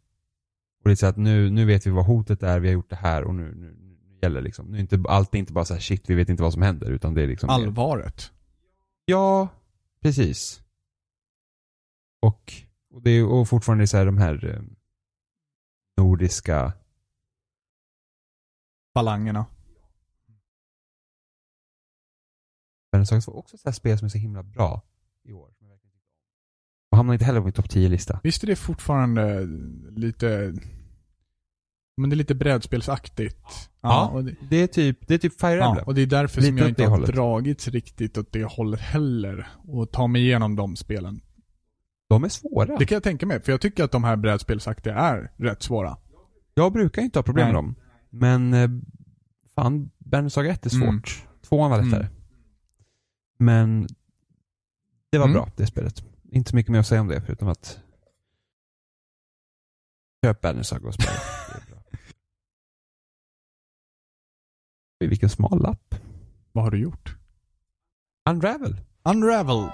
Och det är så att nu, nu vet vi vad hotet är, vi har gjort det här och nu, nu, nu gäller liksom. Nu är inte, allt är inte bara så här shit, vi vet inte vad som händer utan det är liksom Allvaret. Ja, precis. Och, och det är och fortfarande så här de här eh, nordiska Falangerna. Bernsaks var också så här spel som är så himla bra i år. Och hamnar inte heller på min topp 10-lista. Visst är det fortfarande lite... Men det är lite brädspelsaktigt. Ja, och det, Det är typ, det är typ Fire ja, Emblem. och det är därför Lite som jag inte har hållet. dragits riktigt åt det hållet heller. Och ta mig igenom de spelen. De är svåra. Det kan jag tänka mig, för jag tycker att de här brädspelsaktiga är rätt svåra. Jag brukar inte ha problem med Nej. dem. Men eh, fan, Berns Saga 1 är svårt. Mm. Tvåan var lättare. Men det var Mm. bra, det spelet. Inte så mycket mer att säga om det, förutom att köp Berns Saga och spela. Vilken smal lapp. Vad har du gjort? Unravel. Unravel.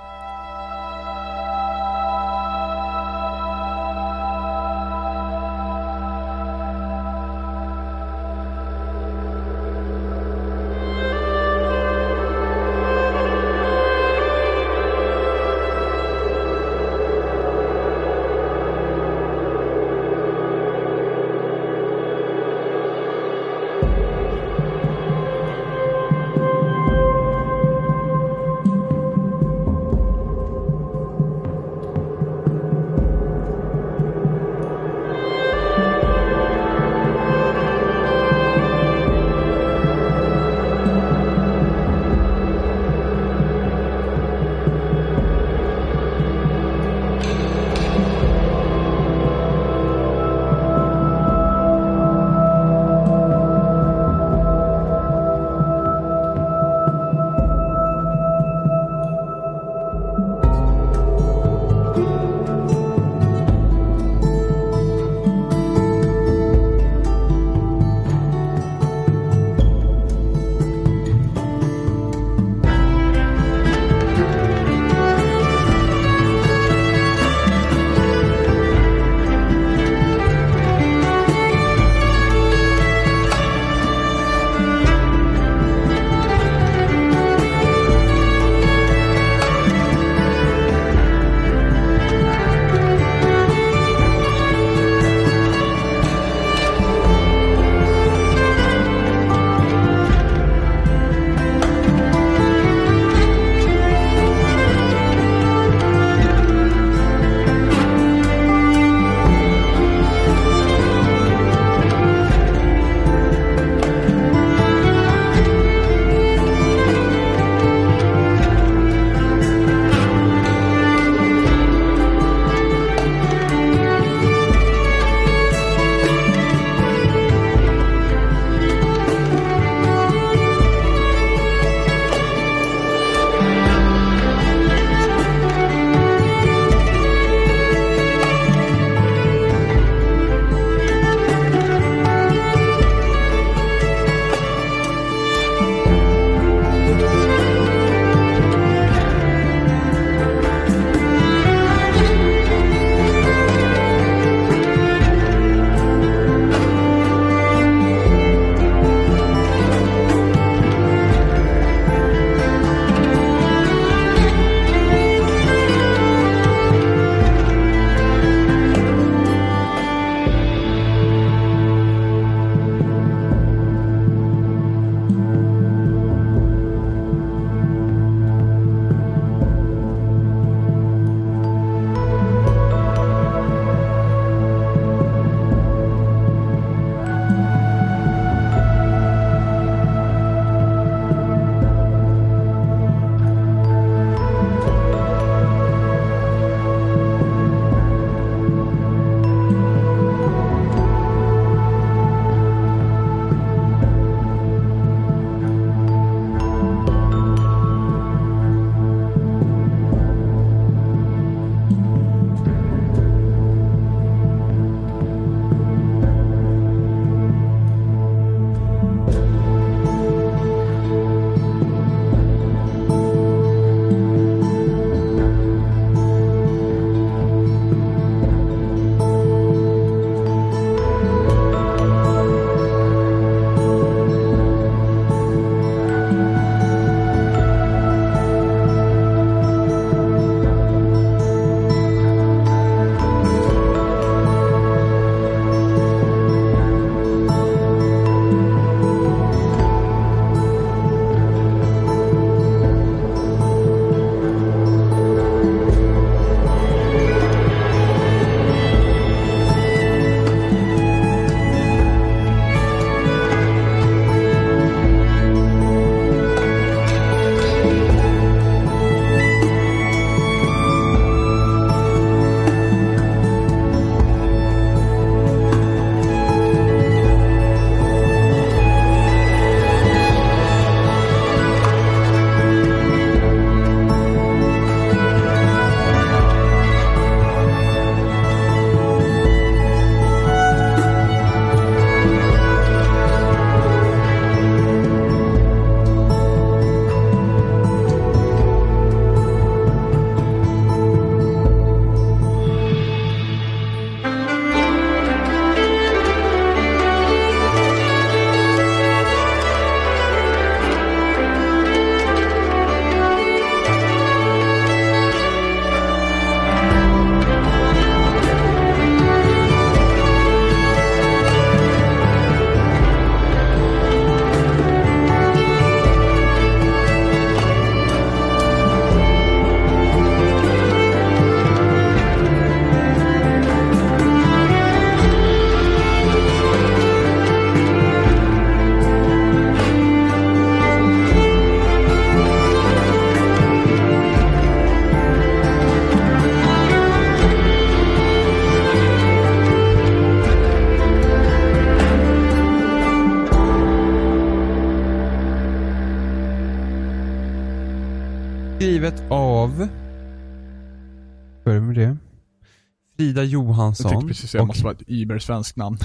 Jag Johansson. tänkte precis säga, det och, måste vara ett Uber-svenskt namn.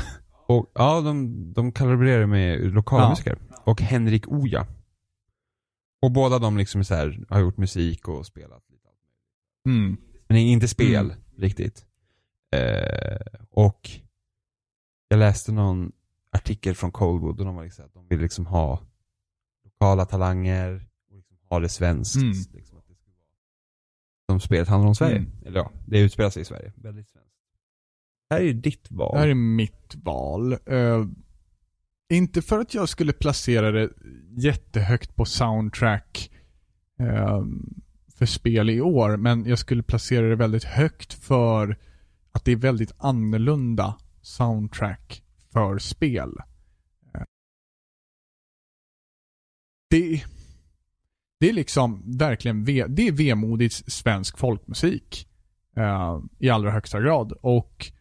och, ja, de, de kollaborerar med lokala Ja. musiker. Och Henrik Oja. Och båda de liksom så här, har gjort musik och spelat. Mm. Men inte spel Mm. riktigt. Eh, och jag läste någon artikel från Coldwood och de var liksom att de vill liksom ha lokala talanger och liksom ha det svenskt. Mm. Liksom, att det skulle vara... Som spelet handlar om Sverige. Mm. Eller ja, det utspelar sig i Sverige. Väldigt svenskt. Det här är ju ditt val. Det här är mitt val. Uh, inte för att jag skulle placera det jättehögt på soundtrack uh, för spel i år, men jag skulle placera det väldigt högt för att det är väldigt annorlunda soundtrack för spel. Eh, det, det är liksom verkligen ve, det är vemodigt svensk folkmusik eh, i allra högsta grad. Och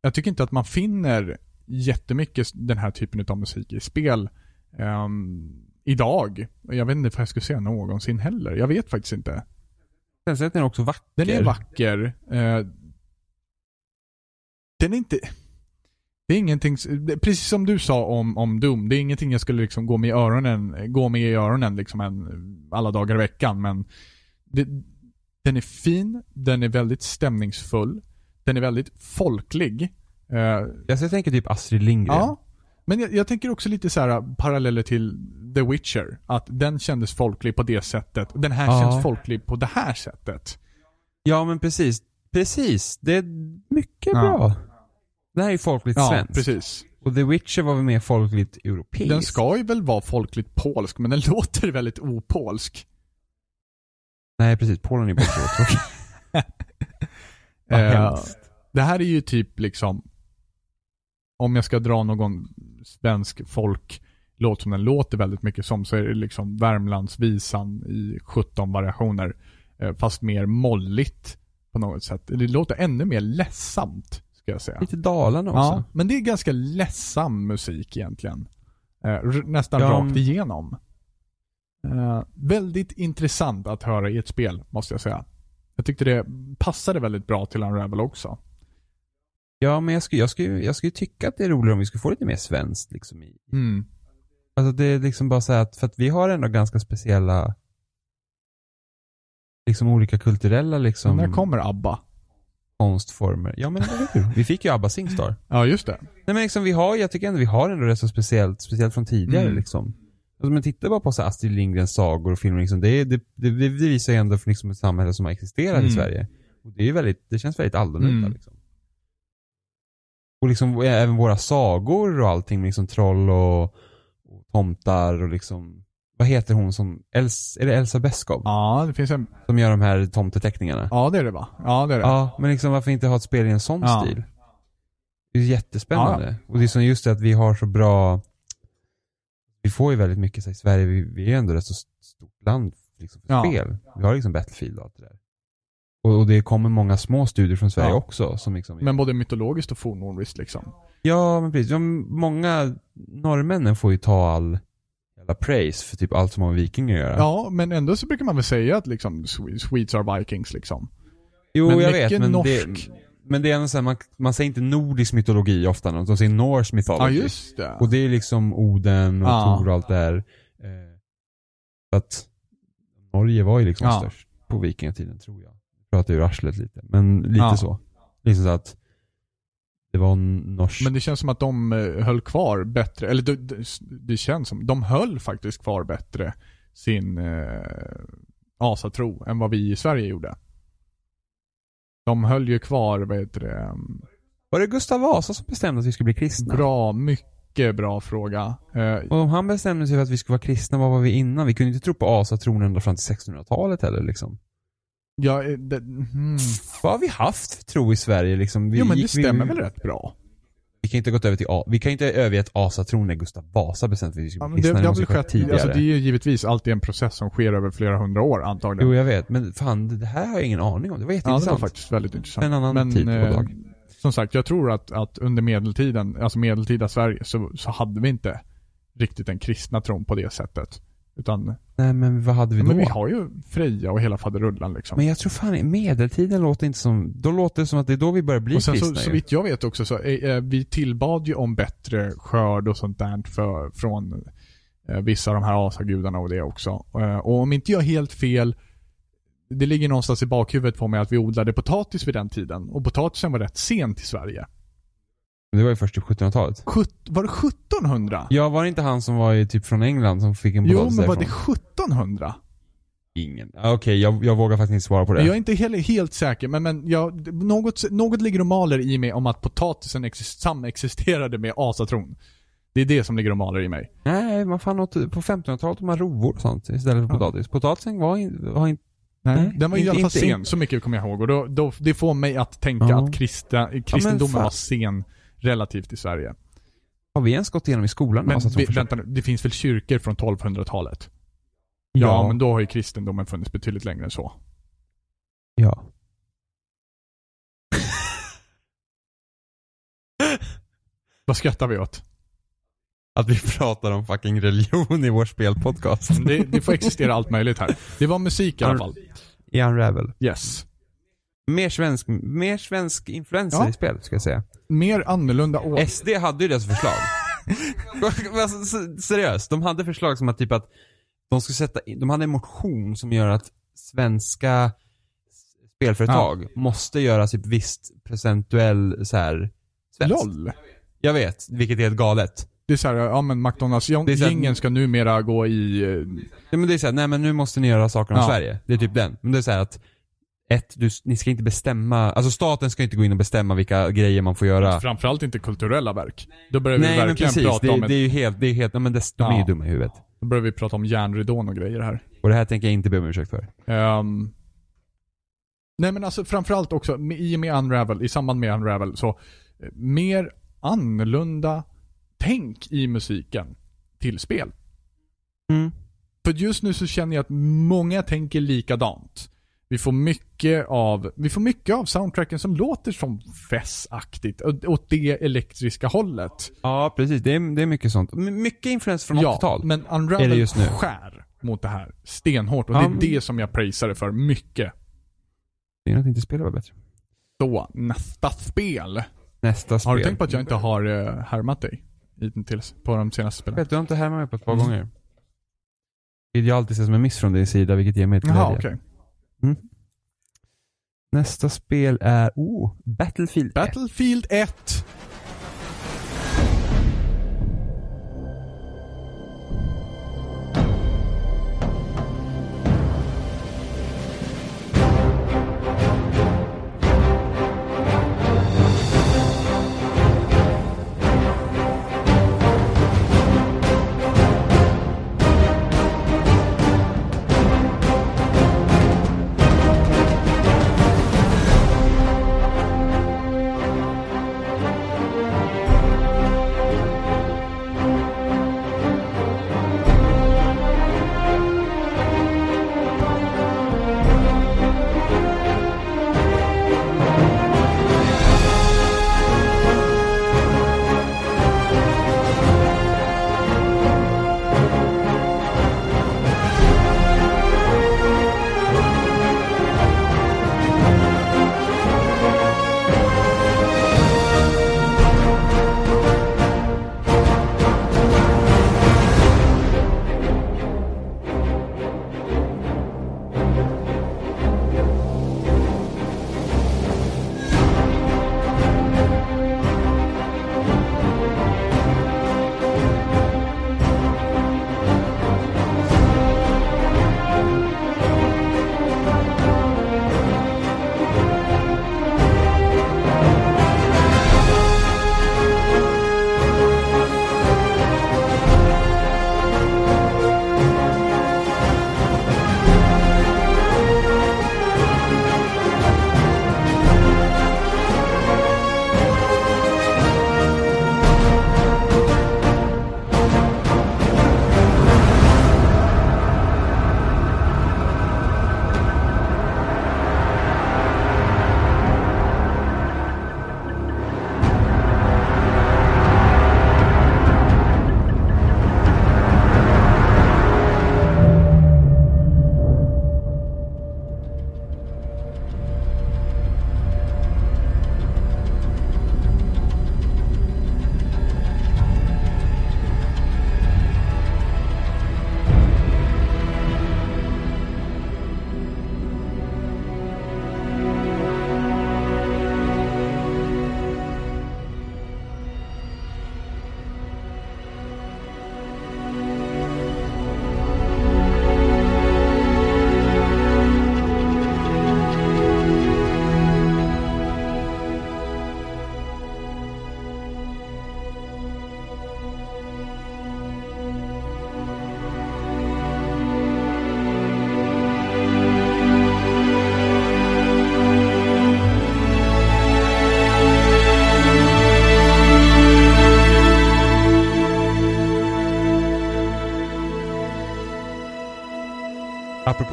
jag tycker inte att man finner jättemycket den här typen av musik i spel ehm, idag. Jag vet inte om jag skulle säga någonsin heller. Jag vet faktiskt inte. Så är också vacker. Den är vacker. Eh, den är inte... Det är ingenting, precis som du sa om, om Doom, det är ingenting jag skulle liksom gå med i öronen, gå med i öronen liksom en, alla dagar i veckan, men det, den är fin, den är väldigt stämningsfull, den är väldigt folklig. Alltså jag tänker typ Astrid Lindgren. Ja. Men jag, jag tänker också lite så här paralleller till The Witcher. Att den kändes folklig på det sättet. Den här Ja. känns folklig på det här sättet. Ja men precis. Precis. Det är mycket Ja. bra. Det här är folkligt Ja, svenskt. precis. Och The Witcher var väl mer folkligt europeiskt. Den ska ju väl vara folkligt polsk, men den låter väldigt opolsk. Nej precis, Polen är bara så tråkig. Det här är ju typ liksom om jag ska dra någon svensk folklåt som den låter väldigt mycket som så är det liksom Värmlandsvisan i 17 variationer. Eh, fast mer molligt på något sätt. Det låter ännu mer ledsamt, ska jag säga. Lite Dalarna också. Ja, men det är ganska ledsam musik egentligen. Eh, nästan Ja, rakt igenom. Eh, väldigt intressant att höra i ett spel, måste jag säga. Jag tyckte det passade väldigt bra till Unravel också. Ja, men jag skulle, jag, skulle, jag skulle tycka att det är roligare om vi skulle få lite mer svenskt liksom i. Mm. Alltså det är liksom bara så här att, för att vi har ändå ganska speciella liksom olika kulturella liksom När kommer ABBA? konstformer. Ja men? Vi fick ju ABBA Singstar. Ja, just det. Nej men liksom vi har, jag tycker ändå vi har ändå rätt så speciellt, speciellt från tidigare Mm. liksom. Alltså, om man tittar bara på så Astrid Lindgrens sagor och filmer liksom, det, det, det, det visar ju ändå för liksom ett samhälle som har existerat Mm. i Sverige. Och det är ju väldigt, det känns väldigt annorlunda Mm. liksom. Och liksom även våra sagor och allting, liksom troll och, och tomtar och liksom, vad heter hon som, Els, är det Elsa Beskow? Ja, det finns en... Som gör de här tomteteckningarna? Ja, det är det va? Ja, det är det. Ja, men liksom varför inte ha ett spel i en sån Ja. stil? Det är jättespännande. Och det är som just det att vi har så bra, vi får ju väldigt mycket så i Sverige, vi, vi är ju ändå ett så stort land liksom, för Ja. spel. Vi har liksom Battlefield och allt det där. Och, det kommer många små studier från Sverige Ja. också som liksom Men både mytologiskt och fornnordiskt liksom. Ja, men precis. Ja, många norrmännen får ju ta all jävla praise för typ allt som har med vikingar att göra. Ja, men ändå så brukar man väl säga att liksom Swe- Swedes are vikings liksom. jo, men jag vet, men norsk. det, men det är ändå så här, man, man säger inte nordisk mytologi ofta, de säger Norse mythology. Ja, just det. Och det är liksom Oden och Ja. Tor och allt det här. Eh, så att Norge var ju liksom Ja. störst på vikingatiden, tror jag. Pratar ur arslet lite, men lite Ja. så. Liksom så att det var norsk. Men det känns som att de eh, höll kvar bättre, eller det, det, det känns som, de höll faktiskt kvar bättre sin eh, asatro än vad vi i Sverige gjorde. De höll ju kvar, vad heter det, um, Var det Gustav Vasa som bestämde att vi skulle bli kristna? bra, mycket bra fråga. Eh, Och om han bestämde sig för att vi skulle vara kristna, vad var vi innan? Vi kunde inte tro på asatron ända fram till 1600-talet heller liksom. Ja, eh, det, hmm. Vad har vi haft för tro i Sverige liksom? Vi Jo men det stämmer vi, väl rätt bra? Vi kan inte gått över till A. Vi kan inte övergett asatron när Gustav Vasa att vi Ja, men det, det Det har väl skett tidigare. alltså det är ju givetvis alltid en process som sker över flera hundra år antagligen. Jo, jag vet. Men fan, det här har jag ingen aning om. Det var ja, det jätteintressant. var faktiskt väldigt intressant. En annan tid på eh, dag. Som sagt, jag tror att, att under medeltiden, alltså medeltida Sverige, så, så hade vi inte riktigt den kristna tron på det sättet. Utan, Nej men vad hade vi ja, då? men vi har ju Freja och hela faderullan liksom. Men jag tror fan medeltiden låter inte som, då låter det som att det är då vi börjar bli och sen så, kristna så ju. vitt jag vet också så, eh, eh, vi tillbad ju om bättre skörd och sånt där för, från eh, vissa av de här asagudarna och det också. Eh, och om inte jag helt fel, det ligger någonstans i bakhuvudet på mig att vi odlade potatis vid den tiden. Och potatisen var rätt sent i Sverige. Det var ju först i 1700-talet. Sjut, var det 1700? Ja, var det inte han som var i, typ från England som fick en jo, potatis men var det därifrån? 1700? Ingen. Okej, jag, jag vågar faktiskt inte svara på det. Jag är inte heller helt säker, men, men jag, något, något ligger och maler i mig om att potatisen exist, samexisterade med asatron. Det är det som ligger och maler i mig. Nej, man fan åt, på 1500-talet tog man rovor och sånt istället för Ja. potatis. Potatisen var, in, var inte... Nej, den var ju i inte- alla fall inte- sen, så mycket kommer jag ihåg. Och då, då, det får mig att tänka Ja. att krista, kristendomen fan. var sen relativt i Sverige. Har vi ens gått igenom i skolan? Men Alltså, vi, vänta nu, det finns väl kyrkor från 1200-talet? Ja, men då har ju kristendomen funnits betydligt längre än så. Ja. Vad skrattar vi åt? Att vi pratar om fucking religion i vår spelpodcast. Det, det får existera allt möjligt här. Det var musik i alla fall. I Unravel. Yes. Mer svensk, mer svensk influencer Ja. i spel, ska jag säga. Mer annorlunda år. SD hade ju deras förslag. Alltså, s- Seriöst, de hade förslag som att typ att de skulle sätta in, de hade en motion som gör att svenska spelföretag måste göra typ visst procentuell så här svenskt. LOL. Jag vet, vilket är helt galet. Det är såhär, ja men McDonalds Det är så här- gängen ska numera gå i... eh, Ja, men det är såhär, nej men nu måste ni göra saker om Ja. Sverige. Det är typ den. Men det är såhär att ett, du, ni ska inte bestämma, alltså staten ska inte gå in och bestämma vilka grejer man får göra. Framförallt inte kulturella verk. Då börjar vi Nej men verkligen precis, prata det, om, det ett, är ju helt, det är helt, ja, men det, de är ju Ja. dumma i huvudet. då börjar vi prata om järnridån och grejer här. Och det här tänker jag inte be om ursäkt för. Ehm, nej men alltså framförallt också, i och med Unravel, i samband med Unravel, så eh, mer annorlunda tänk i musiken till spel. Mm. För just nu så känner jag att många tänker likadant. Vi får mycket av, vi får mycket av soundtracken som låter som Fess-aktigt, åt- det elektriska hållet. Ja, precis. Det är, det är mycket sånt. Mycket influens från 80-tal. men är Unravel skär mot det här stenhårt och Ja, det är men- det som jag prisar det för mycket. Det är att inte spela var bättre. Så, nästa spel. Nästa spel. Har du tänkt på att jag inte har uh, härmat dig hittills på de senaste spelen? Vet, du har inte härmat mig på ett par Mm. gånger. Vilket jag alltid ser som en miss från din sida, vilket ger mig ett Jaha, glädje. Mm. Nästa spel är, oh, Battlefield 1. Battlefield 1. apropå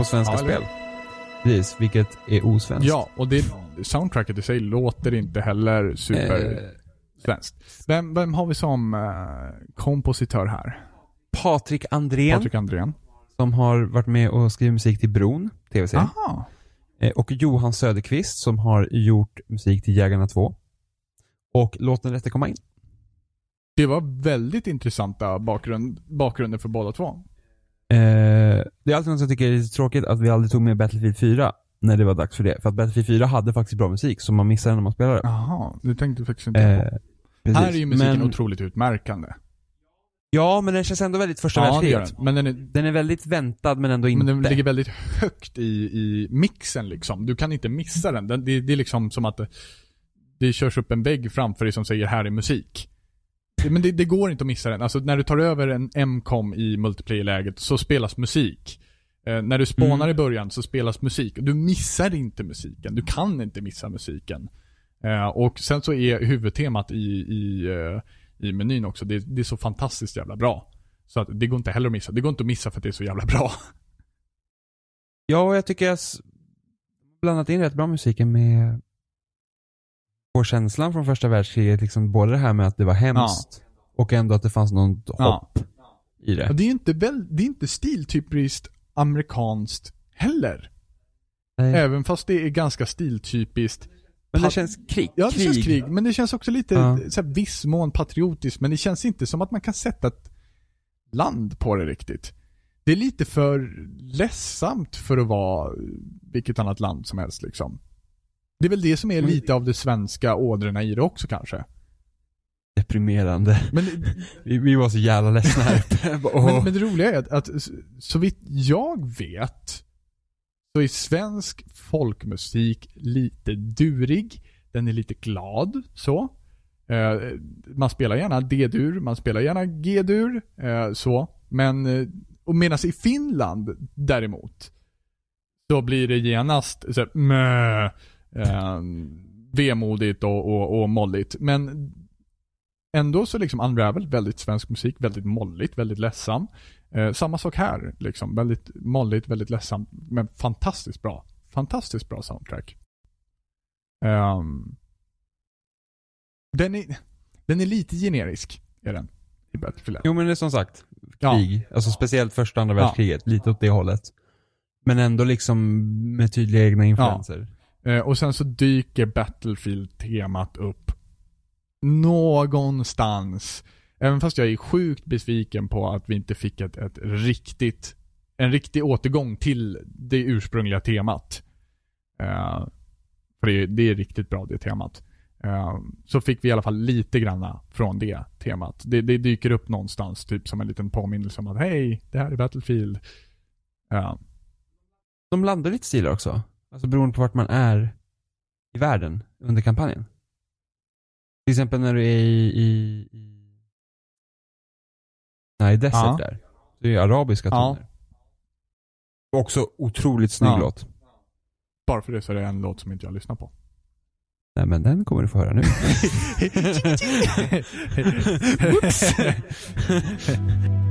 svenska Ja, spel. Precis, vilket är osvenskt. Ja, och det, soundtracket i sig låter inte heller super Eh, svenskt. Vem, vem har vi som eh, kompositör här? Patrik Andrén, Patrik Andrén. som har varit med och skrivit musik till Bron, tv-serien. Eh, Och Johan Söderqvist som har gjort musik till Jägarna 2. Och Låt den rätte komma in. Det var väldigt intressanta bakgrund, bakgrunder för båda två. Eh, det är alltid något jag tycker är lite tråkigt att vi aldrig tog med Battlefield 4 när det var dags för det. För att Battlefield 4 hade faktiskt bra musik, så man missar den när man spelar det. Jaha, det tänkte jag faktiskt inte på. Eh, precis. Här är ju musiken men, otroligt utmärkande. Ja, men den känns ändå väldigt första Ja, världskriget. den. Men den är, Den är väldigt väntad men ändå inte. men den ligger väldigt högt i, i mixen liksom. Du kan inte missa den. den det, det är liksom som att det, det körs upp en vägg framför dig som säger här är musik. Men det, det går inte att missa den. Alltså när du tar över en MCOM i multiplayer-läget så spelas musik. Eh, när du spånar Mm. i början så spelas musik. Du missar inte musiken. Du kan inte missa musiken. Eh, och sen så är huvudtemat i, i, eh, i menyn också, det, det är så fantastiskt jävla bra. Så att det går inte heller att missa. Det går inte att missa för att det är så jävla bra. Ja, och jag tycker jag s- blandat in rätt bra musiken med på känslan från första världskriget, liksom både det här med att det var hemskt och ändå att det fanns något Ja. hopp i det. Och det är ju inte, väl, det är inte stiltypiskt amerikanskt heller. Nej. Även fast det är ganska stiltypiskt. Men det känns krig. Ja, det känns krig. Men det känns också lite, Ja. så här, viss mån patriotiskt. Men det känns inte som att man kan sätta ett land på det riktigt. Det är lite för ledsamt för att vara vilket annat land som helst liksom. Det är väl det som är lite av de svenska ådrorna i det också kanske. Deprimerande. Men Vi, vi var så jävla ledsna här uppe. Åh. Men, men det roliga är att, att så vitt jag vet så är svensk folkmusik lite durig. Den är lite glad så. Eh, man spelar gärna D-dur, man spelar gärna G-dur, eh, så. Men, eh, och medan i Finland däremot så blir det genast så här, mö, eh, vemodigt och, och, och molligt. Men ändå så liksom Unravel, väldigt svensk musik, väldigt molligt, väldigt ledsam. Eh, samma sak här, liksom. Väldigt molligt, väldigt ledsamt, men fantastiskt bra. Fantastiskt bra soundtrack. Ehm, den, är, den är lite generisk, är den. I Battlefield 1. Jo men det är som sagt, Ja. krig. Alltså speciellt första andra Ja. världskriget. Lite åt det hållet. Men ändå liksom med tydliga egna influenser. Eh, och sen så dyker Battlefield-temat upp någonstans. Även fast jag är sjukt besviken på att vi inte fick ett, ett riktigt, en riktig återgång till det ursprungliga temat. Eh, för det, det är riktigt bra det temat. Eh, så fick vi i alla fall lite granna från det temat. Det, det dyker upp någonstans, typ som en liten påminnelse om att hej, det här är Battlefield. Eh, De blandar lite stilar också. Alltså beroende på vart man är i världen under kampanjen. Till exempel när du är i, i, i nej, Desert Ja. där. Det är arabiska Ja. toner. Också otroligt snygg Ja. låt. bara för det så är det en låt som inte jag lyssnar på. Nej men den kommer du få höra nu.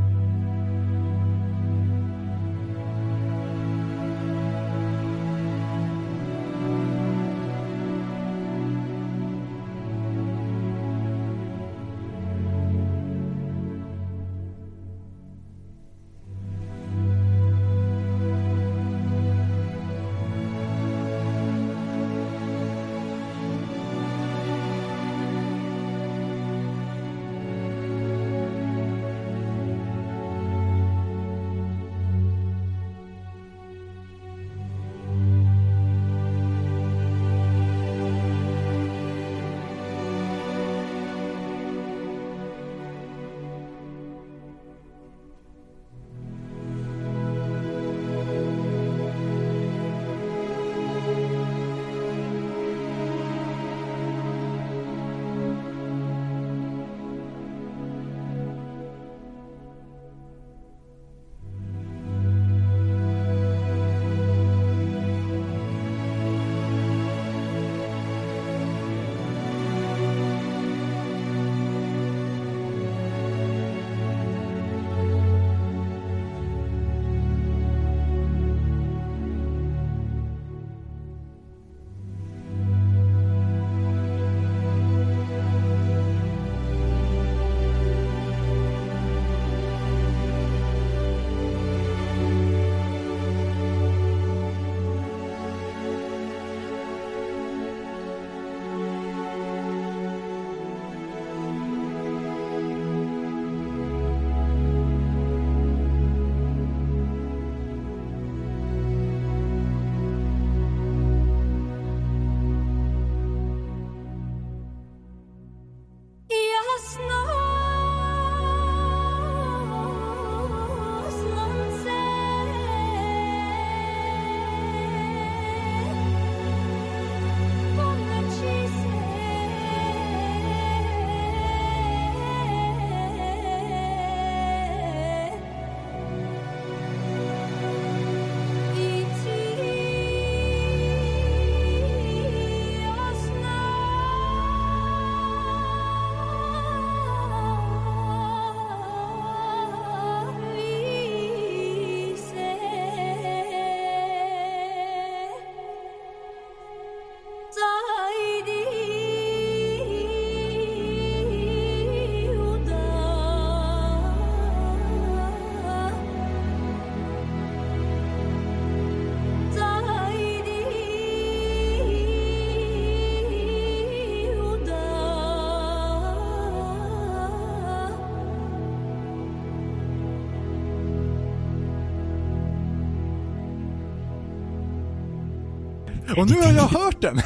Och nu har jag hört den!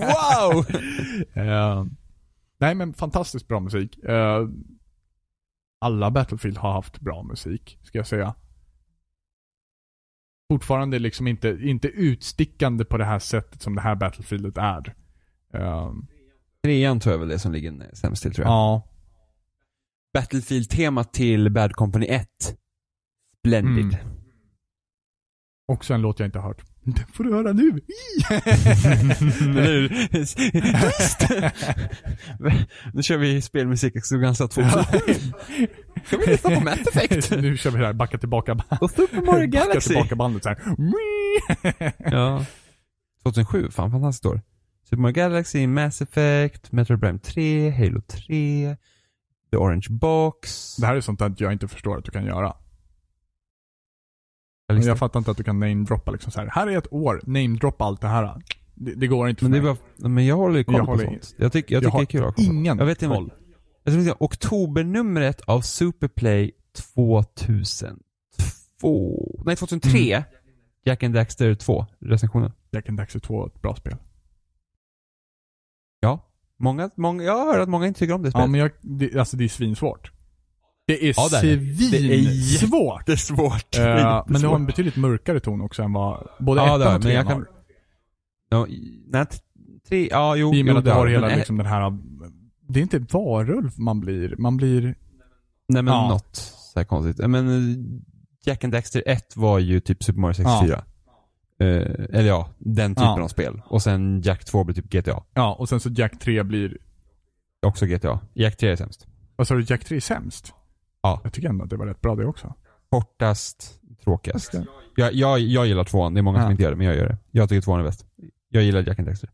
wow! Eh, nej men fantastiskt bra musik. Eh, alla Battlefield har haft bra musik, ska jag säga. Fortfarande liksom inte, inte utstickande på det här sättet som det här Battlefieldet är. Eh, Trean tror jag väl det som ligger sämst till tror jag. ja. Battlefield-temat till Bad Company 1. Splendid. Mm. Också en låt jag inte har hört. Det får du höra nu! Tyst! nu kör vi spelmusik Extravaganza 2. Ska vi lyssna på Mass Effect? nu kör vi det här, backa tillbaka. Och Super Mario Backa Galaxy. tillbaka bandet så här. Ja. 2007, fan fantastiskt år. Super Mario Galaxy, Mass Effect, Metroid Prime 3, Halo 3, The Orange Box. Det här är sånt där jag inte förstår att du kan göra. Men jag fattar inte att du kan namedroppa liksom så här. Här är ett år, namedroppa allt det här. Det, det går inte för Men mig. bara, men jag håller ju koll Jag på håller- sånt. Jag, tycker jag jag tycker det är kul att ha ingen Jag vet koll. Jag ska säga, oktobernumret av Superplay 2002. Nej, 2003. Mm. Jack and Daxter 2, recensionen. Jack and Daxter 2 ett bra spel. Ja. Många, många, jag har hört att många inte tycker om det Ja spelet. men jag, det, alltså det är svinsvårt. Det är Ja, det är det. Det svinsvårt! det är svårt. Eh, men det har en betydligt mörkare ton också än vad både Ja, det ettan och det, trean kan- har. Ja, nej, tre, ja, jo. I och med att du det har det, hela liksom den här... Det är inte varulv man blir. Man blir... Nej men Ja. något så här konstigt. Men eh, Jack and Daxter 1 var ju typ Super Mario 64. Eh, eller ja, den typen Ja. av spel. Och sen Jack 2 blir typ GTA. Ja, och sen så Jack 3 blir... Också GTA. Jack 3 är sämst. Vad sa du? Jack 3 är sämst? Ja. Jag tycker ändå att det var rätt bra det också. Kortast, tråkigast. Jag Jag, jag, jag gillar tvåan, det är många som Ja. inte gör det, men jag gör det. Jag tycker tvåan är bäst. Jag gillar Jack and Daxter.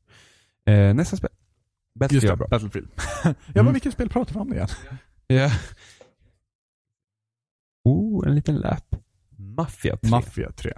Eh, nästa spel. Just Battlefield det, är bra. Battlefield. ja, Mm. men vilket spel pratar vi om det igen? Ja. Oh, en liten lapp. Mafia 3. Mafia 3.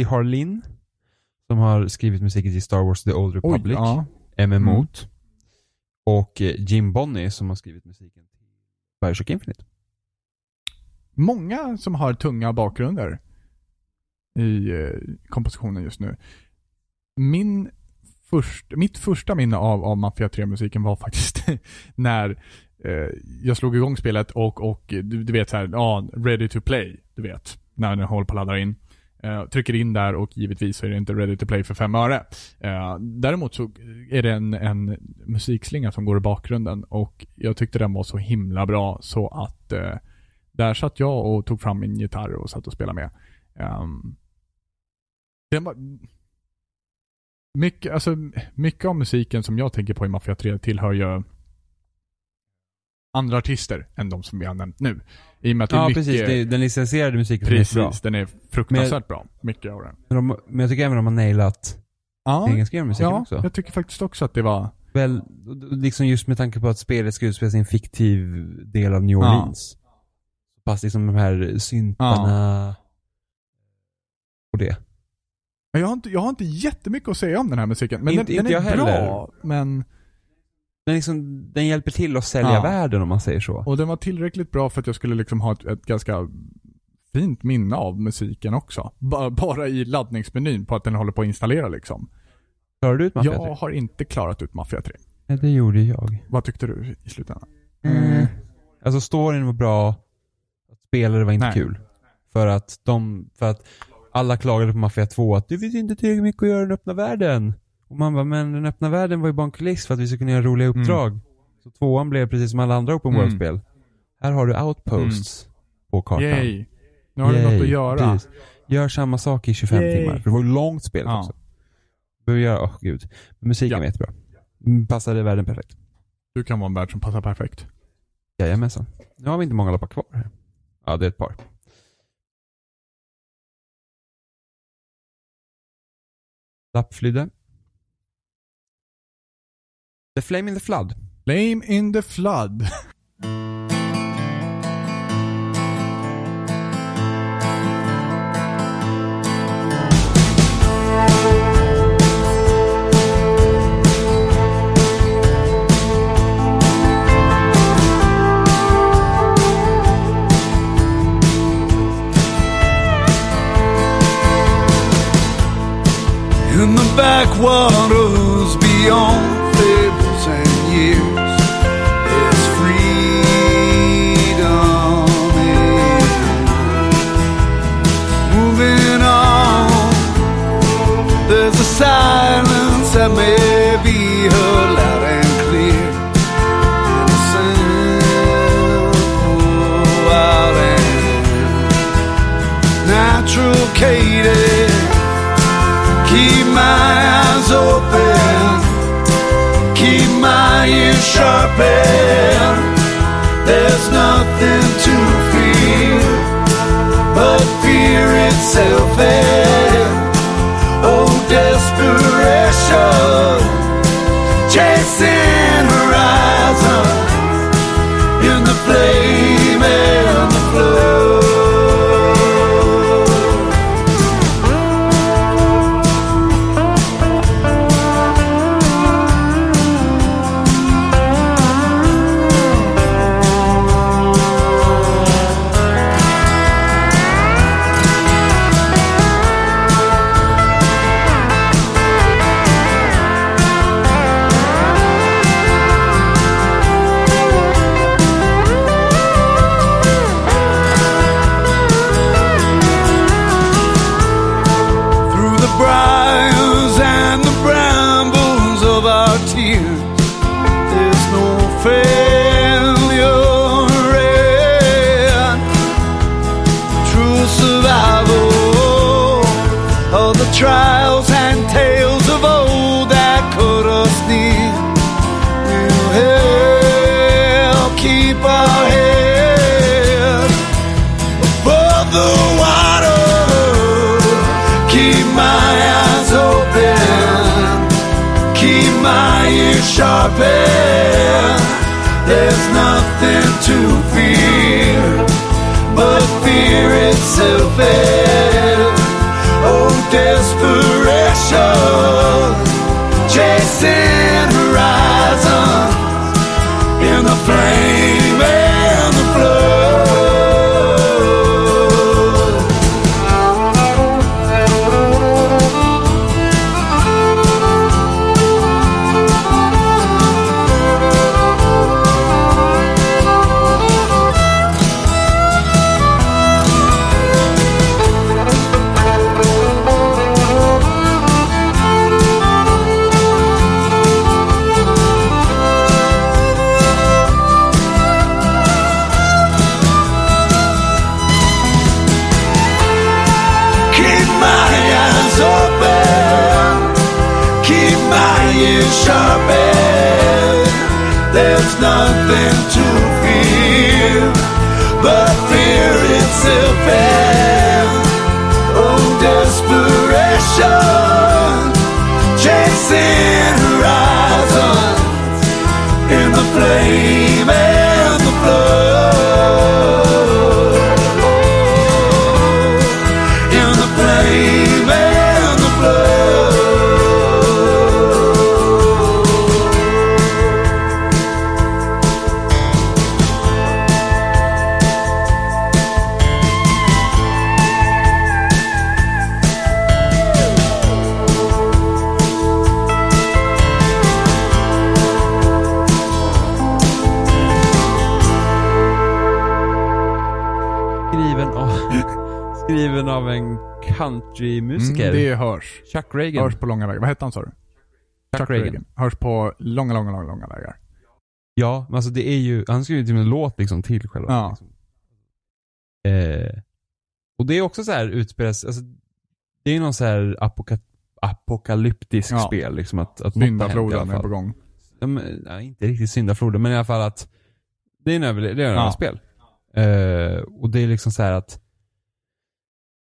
Jesse Harlin. Som har skrivit musiken till Star Wars The Old Oj, Republic. ja. MMO. Och eh, Jim Bonney som har skrivit musiken till Bioshock Infinite. Många som har tunga bakgrunder i eh, kompositionen just nu. Min först, mitt första minne av, av Mafia 3-musiken var faktiskt när eh, jag slog igång spelet och, och du, du vet så här, ja, ready to play, du vet, när den håller på att ladda in. Uh, trycker in där och givetvis så är det inte ready to play för fem öre. Uh, däremot så är det en, en musikslinga som går i bakgrunden och jag tyckte den var så himla bra så att uh, där satt jag och tog fram min gitarr och satt och spelade med. Um, den var... Mycket, alltså, mycket av musiken som jag tänker på i Mafia 3 tillhör ju andra artister än de som vi har nämnt nu. I och med att det är Ja, mycket... precis. Det, den licensierade musiken är precis, bra. den är fruktansvärt bra. Mycket av den. Men, de, men jag tycker även de har nailat Ja, engelska musiken ja också. jag tycker faktiskt också att det var... Väl, liksom just med tanke på att spelet ska utspelas i en fiktiv del av New Ja. Orleans. Fast liksom de här syntarna och det. Men Jag har, inte, jag har inte jättemycket att säga om den här musiken. Men Inte- den, den inte är jag bra, heller. men... Den, liksom, den hjälper till att sälja Ja. världen om man säger så. Och den var tillräckligt bra för att jag skulle liksom ha ett, ett ganska fint minne av musiken också. Ba- Bara i laddningsmenyn på att den håller på att installera liksom. Klarar du ut Mafia Jag 3? har inte klarat ut Mafia 3. Ja, det gjorde jag. Vad tyckte du i slutändan? Mm. Alltså storyn var bra, spelare var inte Nej. kul. För att de, för att alla klagade på Mafia 2 att det finns inte tillräckligt mycket att göra i den öppna världen. Och man bara, men den öppna världen var ju bara en kuliss för att vi skulle kunna göra roliga uppdrag. Så tvåan blev precis som alla andra open Mm. world-spel. Här har du outposts på kartan. Yay! Nu har du Yay, något att göra. precis. Gör samma sak i 25 Yay. timmar. För det var ju långt spel Ja. också. Behöver göra, åh gud. Musiken Ja. var jättebra. Mm, Passade världen perfekt. Du kan vara en värld som passar perfekt. Jajamensan. Nu har vi inte många lappar kvar här. Ja, det är ett par. Lappflydde. The Flame in the Flood. Flame in the flood. In the backwaters beyond cadence. Keep my eyes open, keep my ears sharpened. There's nothing to fear but fear itself. And oh, desperation, chasing Our bed. There's nothing to fear but fear itself. Oh, desperation chasing horizons in the flame. Nothing to fear but fear itself and oh desperation chasing horizons in the flame Chuck Reagan. Hörs på långa vägar. Vad hette han sa du? Chuck, Reagan. Hörs på långa, långa, långa, långa vägar. Ja, men alltså det är ju, han skrev ju till och med en låt liksom till själva. Ja. Liksom. Eh, och det är också så här utspelas, alltså det är någon så här apoka, apokalyptisk Ja. spel liksom att, att Syndafloden är på gång. Ja, men, nej, inte riktigt syndafloden, men i alla fall att det är en överle- det är en Ja. Eh, och det är liksom så här att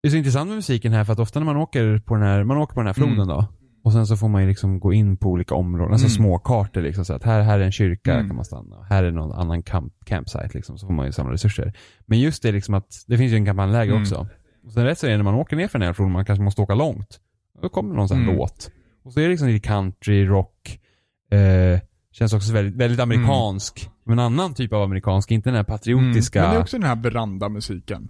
det är så intressant med musiken här för att ofta när man åker på den här, man åker på den här floden Mm. då och sen så får man ju liksom gå in på olika områden, alltså Mm. små kartor liksom så att här, här är en kyrka, Mm. kan man stanna. Här är någon annan camp, campsite liksom, så får man ju samla resurser. Men just det liksom att, det finns ju en kampanjläge Mm. också. Och sen rätt så är det när man åker ner för den här floden, man kanske måste åka långt. Då kommer någon sån här Mm. låt. Och så är det liksom lite country, rock, eh, känns också väldigt, väldigt amerikansk. Men en annan typ av amerikansk, inte den här patriotiska. Mm. Men det är också den här verandamusiken.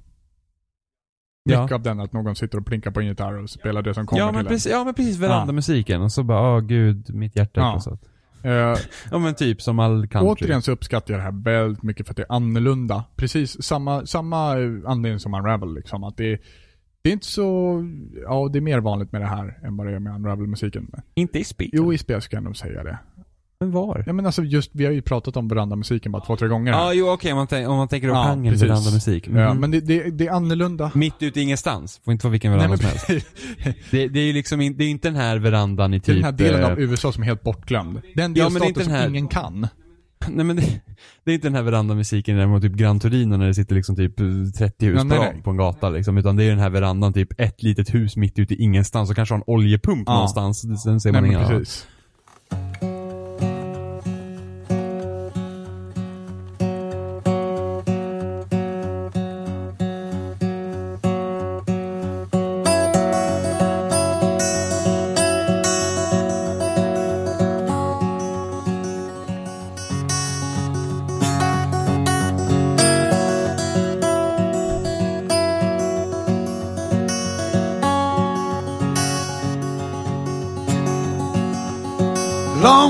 Ja. Mycket av den att någon sitter och plinkar på en gitarr och spelar det som kommer ja, men till precis, ja men precis, verandamusiken. Och så bara, åh gud, mitt hjärta Ja. så. en. Eh, Ja men typ som all country. återigen så uppskattar jag det här väldigt mycket för att det är annorlunda. Precis samma, samma eh, anledning som Unravel liksom. Att det, det är inte så, ja det är mer vanligt med det här än vad det är med Unravel-musiken. Inte i spel. Jo, i spel ska jag nog säga det. Men var? Ja men alltså just, vi har ju pratat om verandamusiken bara två, tre gånger. Ja, här. jo okej, om, man tänk, om man tänker på Ja, genren verandamusik. Ja, Mhm. men det, det, det är annorlunda. Mitt ute i ingenstans. Får inte vara vilken veranda Nej, men som helst. Det, det är ju liksom in, det är inte den här verandan i Det är typ... den här delen eh, av USA som är helt bortglömd. Den Ja, men det är delstaten inte den som här- ingen kan. Nej men det, det är inte den här verandamusiken där mot typ Gran Torino när det sitter liksom typ 30 hus Ja, på nej, nej. på en gata liksom. Utan det är den här verandan typ ett litet hus mitt ute i ingenstans och kanske har en oljepump Ja. någonstans. Sen ser Nej man men inga...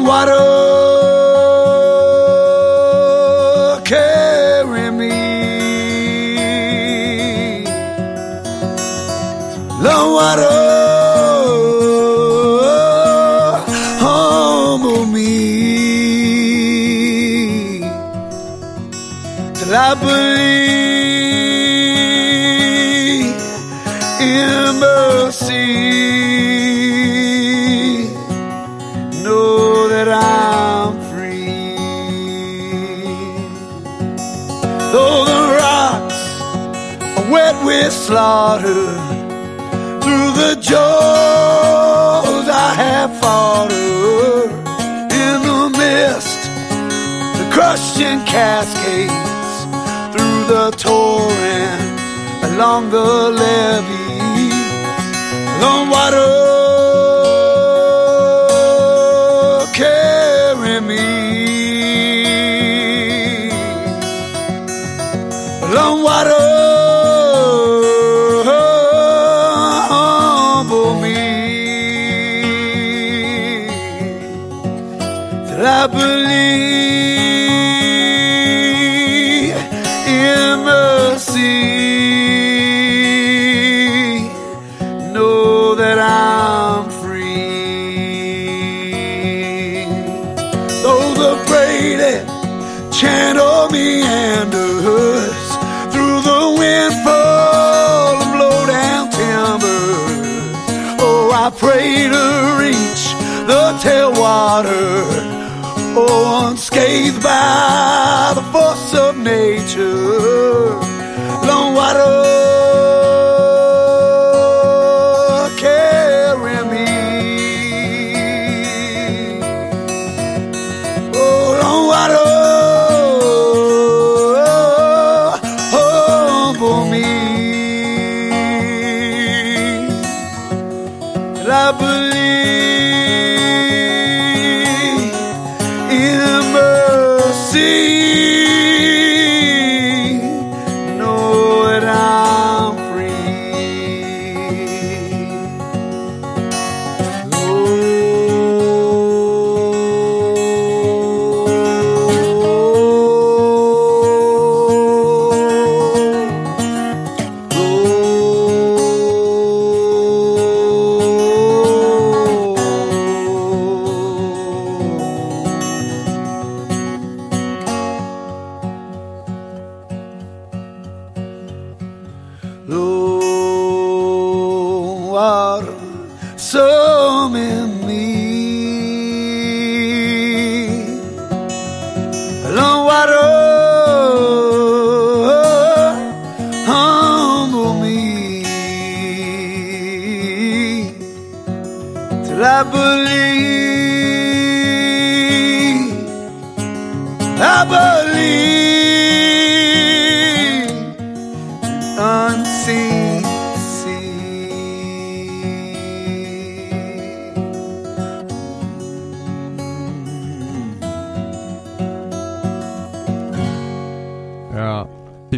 water carry me. Long water humble me. Till I believe the jaws I have fought her. In the mist, the crushing cascades, through the torrent, along the levee, long water water, oh, unscathed by the force of nature.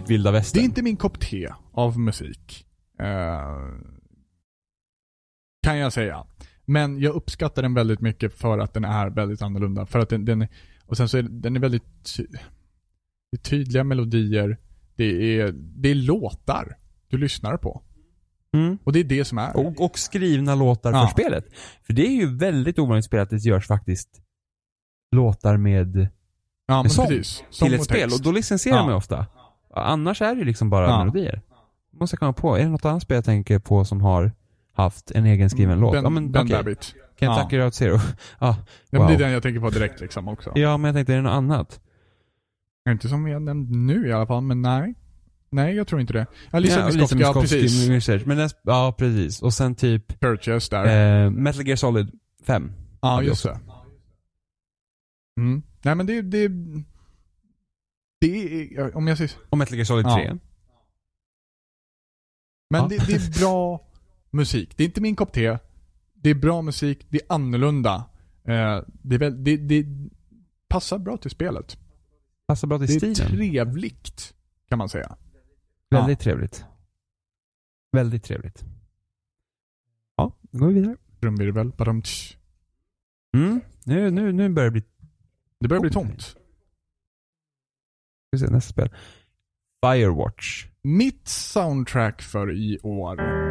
Typ vilda Det västern. är inte min kopp te av musik. Eh, kan jag säga. Men jag uppskattar den väldigt mycket för att den är väldigt annorlunda. För att den, den är- och sen så är den är väldigt ty, det är tydliga melodier. Det är, det är låtar du lyssnar på. Mm. Och det är det som är. Och, och skrivna låtar Ja. för spelet. För det är ju väldigt ovanligt spel att det görs faktiskt låtar med ja, men sång precis. Sång till ett spel. Och då licensierar Ja. man ofta. Annars är det ju liksom bara Ja. melodier. Måste jag komma på. Är det något annat spel jag tänker på som har haft en egen skriven låt? Ben, Ja men ben okej. Rabbit. Kentucky Ja. Route Zero. ja, Ja, men det är wow. den jag tänker på direkt liksom också. ja, men jag tänkte, är det något annat? Inte som vi har nämnt nu i alla fall, men nej. Nej, jag tror inte det. Ja, Lisa ja, Miskovsky, ja precis. Research. Men den, ja, precis. Och sen typ Purchase där. eh, Metal Gear Solid 5. ja, just det. Mm. Nej men det, det, det är, om jag säger Och Metal Gear Solid Ja. 3. Men Ja. det, det är bra musik. Det är inte min kopp te. Det är bra musik, det är annorlunda. Eh, det, är väl, det, det passar bra till spelet. Passar bra till Det är stilen. trevligt, kan man säga. Väldigt trevligt. Väldigt trevligt. Ja, då går vi vidare. Trumvirvel, badumtsch. Mm. Nu, nu, nu börjar det bli... Det börjar bli tomt. Ska vi se, nästa spel. Firewatch. Mitt soundtrack för i år.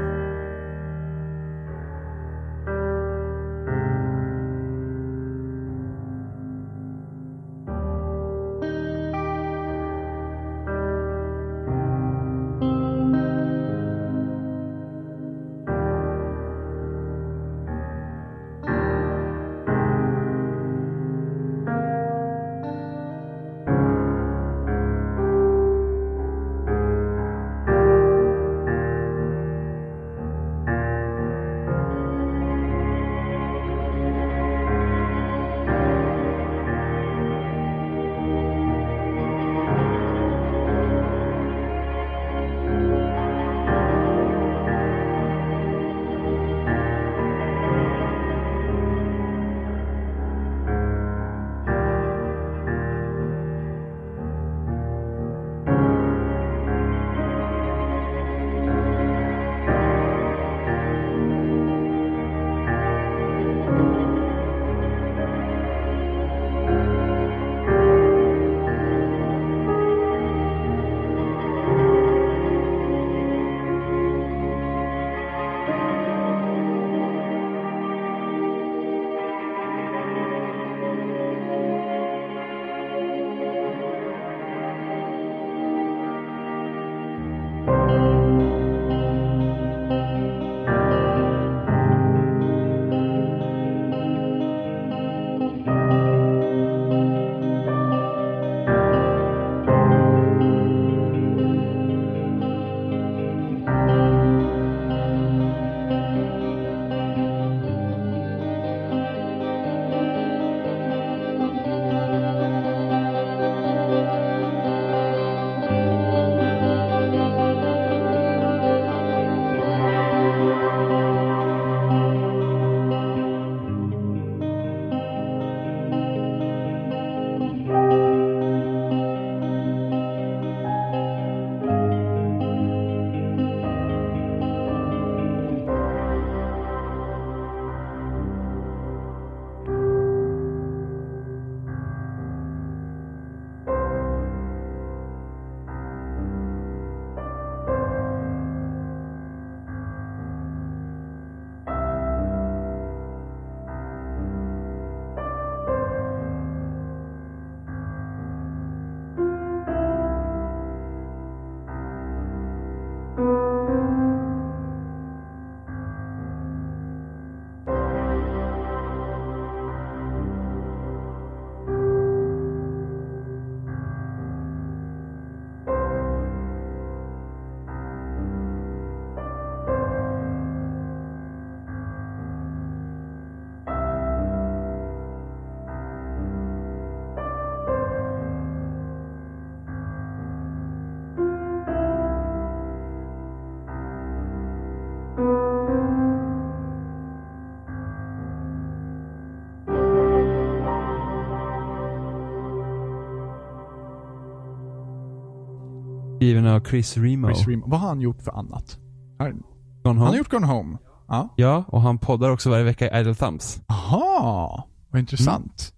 Skriven av Chris Remo. Chris Remo. Vad har han gjort för annat? Han Home. har gjort Gone Home. Ja. Ja, och han poddar också varje vecka i Idle Thumbs. Aha, vad intressant.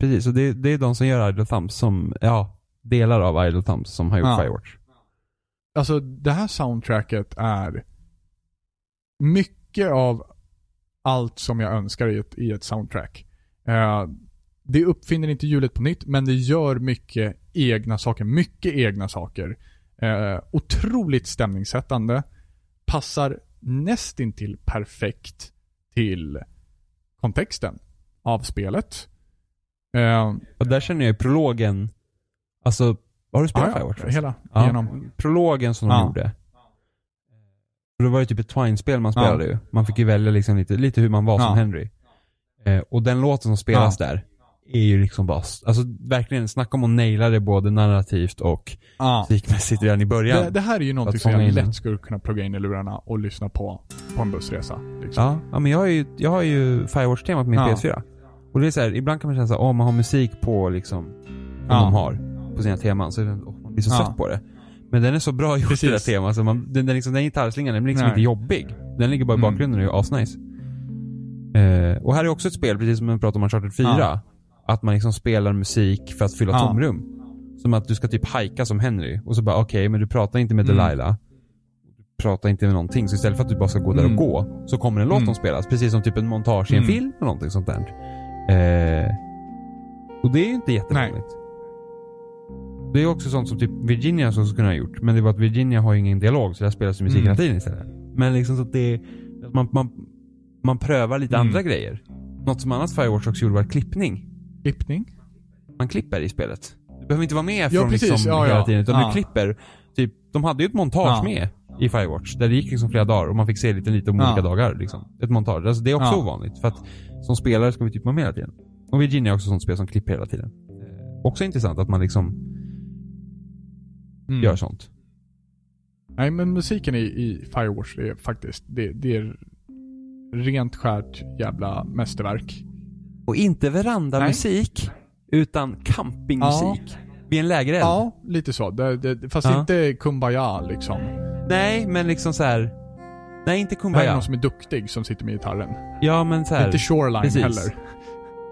Precis, så det, det är de som gör Idle Thumbs som, ja, delar av Idle Thumbs som har gjort Ja. Firewatch. Alltså det här soundtracket är mycket av allt som jag önskar i ett, i ett soundtrack. Eh, det uppfinner inte hjulet på nytt, men det gör mycket egna saker. Mycket egna saker. Eh, otroligt stämningssättande. Passar nästintill perfekt till kontexten av spelet. Eh, Och där känner jag ju prologen, alltså, har du spelat ja, Firewatch? ja, hela Ja, igenom. prologen som de Ja. gjorde. Det var ju typ ett Twine-spel man spelade ju. Man fick ju välja liksom lite, lite hur man var som. Henry. Eh, och den låten som spelas där är ju liksom bara, alltså verkligen, snacka om att naila det både narrativt och Ja. musikmässigt redan i början. Det, det här är ju någonting som jag lätt skulle kunna plugga in i lurarna och lyssna på på en bussresa. Liksom. Ja, ja men jag har ju, jag har ju Firewatch-temat på min Ja. PS4. Och det är så här, ibland kan man känna såhär, åh man har musik på liksom, som Ja. de har på sina teman. Så är åh, man blir så Ja. trött på det. Men den är så bra gjort Precis. det där temat, så man, den, den, liksom, den gitarrslingan, den blir liksom Nej. inte jobbig. Den ligger bara i Mm. bakgrunden och är asnice. Eh, och här är också ett spel, precis som vi pratade om Uncharted 4. Att man liksom spelar musik för att fylla Ja. tomrum. Som att du ska typ hajka som Henry. Och så bara, okej, men du pratar inte med Mm. Delilah. Du pratar inte med någonting. Så istället för att du bara ska gå där Mm. och gå, så kommer en låt Mm. som spelas. Precis som typ en montage i en Mm. film eller någonting sånt där. Eh, och det är ju inte jättevanligt. Det är också sånt som typ Virginia så skulle ha gjort. Men det var att Virginia har ju ingen dialog, så där spelas ju musik Mm. hela tiden istället. Men liksom så att det man, man, man prövar lite Mm. andra grejer. Något som annat Firewatch också gjorde var klippning. Klippning? Man klipper i spelet. Du behöver inte vara med Ja, från precis. liksom Ja, hela ja. tiden, utan Ja. du klipper. Typ, de hade ju ett montage med i Firewatch, där det gick liksom flera dagar och man fick se lite, lite om olika dagar. Liksom. Ett montage. Alltså, det är också Ja. ovanligt, för att som spelare ska vi typ vara med hela tiden. Och Virginia är också ett sånt spel som klipper hela tiden. Eh, Också intressant att man liksom Mm. gör sånt. Nej, men musiken i, i Firewatch, det är faktiskt, det, det är rent skärt jävla mästerverk. Och inte verandamusik, utan campingmusik. Vid en lägereld. Ja, lite så. Det, det, fast Ja. inte Kumbaya liksom. Nej, men liksom så här. Nej, inte Det här är Kumbaya. någon som är duktig som sitter med gitarren. Ja, men så här. Inte Shoreline precis. heller.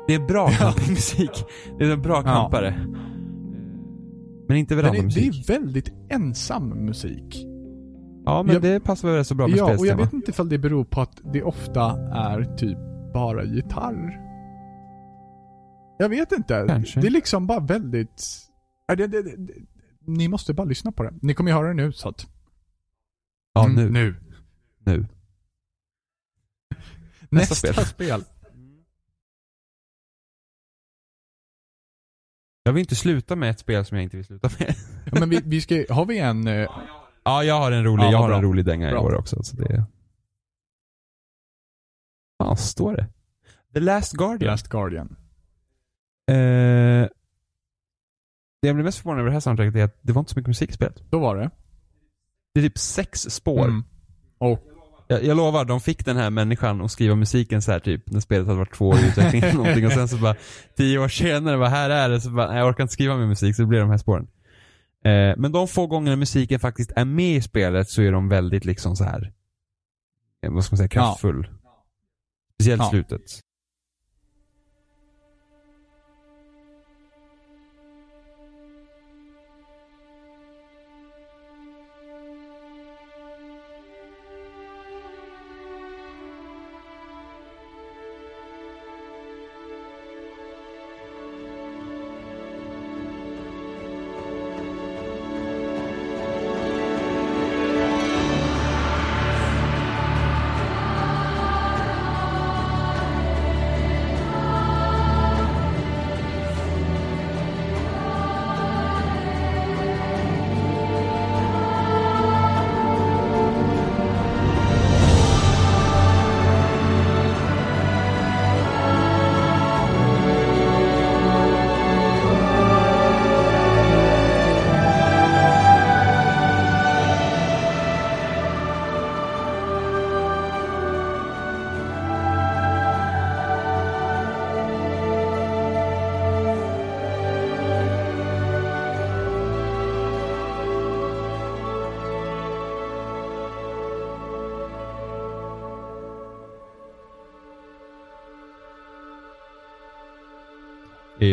Det är bra campingmusik. Det är en bra Ja. campare. Men inte Men det, det verandamusik. är väldigt ensam musik. Ja, men jag- det passar väl så bra med Ja, och jag vet inte ifall det beror på att det ofta är typ bara gitarr. Jag vet inte. Kanske. Det är liksom bara väldigt... Ja, Det, det, det, det, ni måste bara lyssna på det. Ni kommer ju höra det nu så att... Ja, Mm, nu. nu. Nu. Nästa, spel. spel. Jag vill inte sluta med ett spel som jag inte vill sluta med. Ja, men vi, vi ska, har vi en... eh, Ja, jag har en rolig, Ja, jag har bra. en rolig dänga i Bra. år också. Så det... Vad står det? The Last Guardian. Last Guardian. Eh, det jag blev mest förvånad över det här soundtracket är att det var inte så mycket musik i spelet. Då var det. Det är typ sex spår. Mm. Och Jag, jag lovar, de fick den här människan att skriva musiken så här typ, när spelet hade varit två år i utveckling eller någonting och sen så bara, tio år senare, bara här är det, så bara, jag orkar inte skriva mer musik, så det blir de här spåren. Eh, men de få gånger musiken faktiskt är med i spelet så är de väldigt liksom så här eh, vad ska man säga, kraftfull. Speciellt Ja. slutet.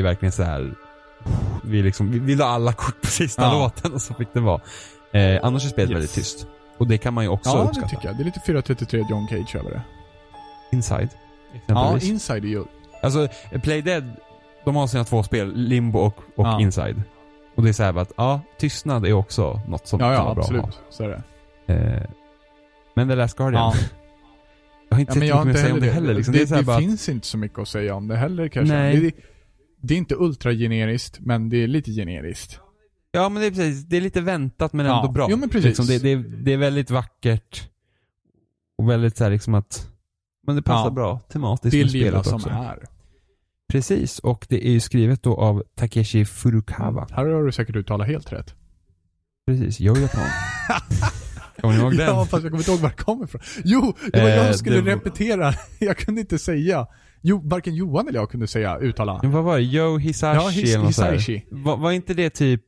Ju verkligen så här. Vi, liksom, vi, vi la alla kort på sista Ja. låten och så fick det vara. Eh, annars är spelet Yes. väldigt tyst. Och det kan man ju också Ja, det uppskatta. tycker jag. Det är lite 433 John Cage över det. Inside. Ja. Inside är ju... Alltså, Play Dead, de har sina två spel, Limbo och, och Ja. Inside. Och det är så här att, ja, tystnad är också något som Ja, ja, vara bra absolut. att Så är det. ha. Eh, men The Last Guardian, Ja. jag har inte Ja, sett mycket mer att säga om det heller. Liksom. Det, Det, är det bara, finns inte så mycket att säga om det heller kanske. Nej. Det, det är inte ultra-generiskt, men det är lite generiskt. ja men det är precis, det är lite väntat men Ja. ändå bra. Jo, men precis. Liksom, det, det, är, det är väldigt vackert. Och väldigt så här liksom att, men det passar Ja. bra tematiskt Det är med lilla spelet som också. är. Precis, och det är ju skrivet då av Takeshi Furukawa. Här har du säkert uttalat helt rätt. Precis, Yo Japan. Kommer ni ihåg den? Ja, fast jag kommer inte ihåg var det kommer ifrån. Jo, det var jag Eh, som skulle det repetera. Jag kunde inte säga. Jo, varken Johan eller jag kunde säga, uttala. Men vad var det? Yo Hisashi Ja, His- eller. Hisashi. Var, var inte det typ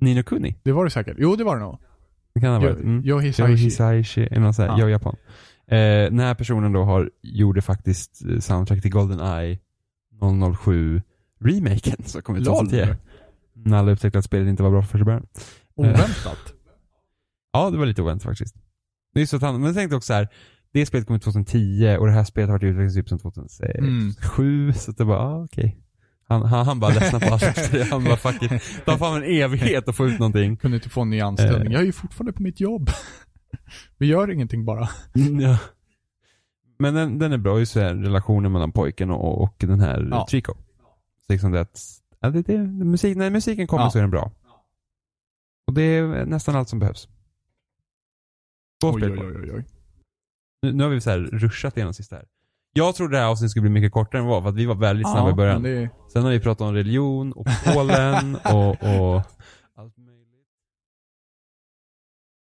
Nino Kuni? Det var det säkert. Jo, det var det nog. Det kan ha varit. Mm. Yo Yo Hisashi. Hisashi, eller något så här. Ja. Yo Japan. Eh, den här personen då har, gjorde faktiskt eh, soundtrack till GoldenEye 007 remaken som kom ut LOL. 2010. När alla upptäckte att spelet inte var bra för första början. Oväntat. Ja, det var lite oväntat faktiskt. Det är så att han, men jag tänkte också så här. Det spelet kom ut 2010 och det här spelet har varit utvecklat typ sedan 2007. Mm. Så det bara, ah, okej. Han, han, han bara ledsnade på allt. Han bara, fuck it. Det fan en evighet att få ut någonting. Kunde inte få en ny anställning. Eh. Jag är ju fortfarande på mitt jobb. Vi gör ingenting bara. Ja. Men den, den är bra ju så här, relationen mellan pojken och, och den här Ja. Trico. Så liksom det att, ja, det, det, musik, när musiken kommer Ja. så är den bra. Och det är nästan allt som behövs. Två Oj, spel oj, oj, oj, oj. Nu, nu har vi så här ruschat igenom sista här. Jag trodde det här avsnittet skulle bli mycket kortare än vad det var, för att vi var väldigt snabba i början. det, Sen har vi pratat om religion och Polen och, och allt möjligt.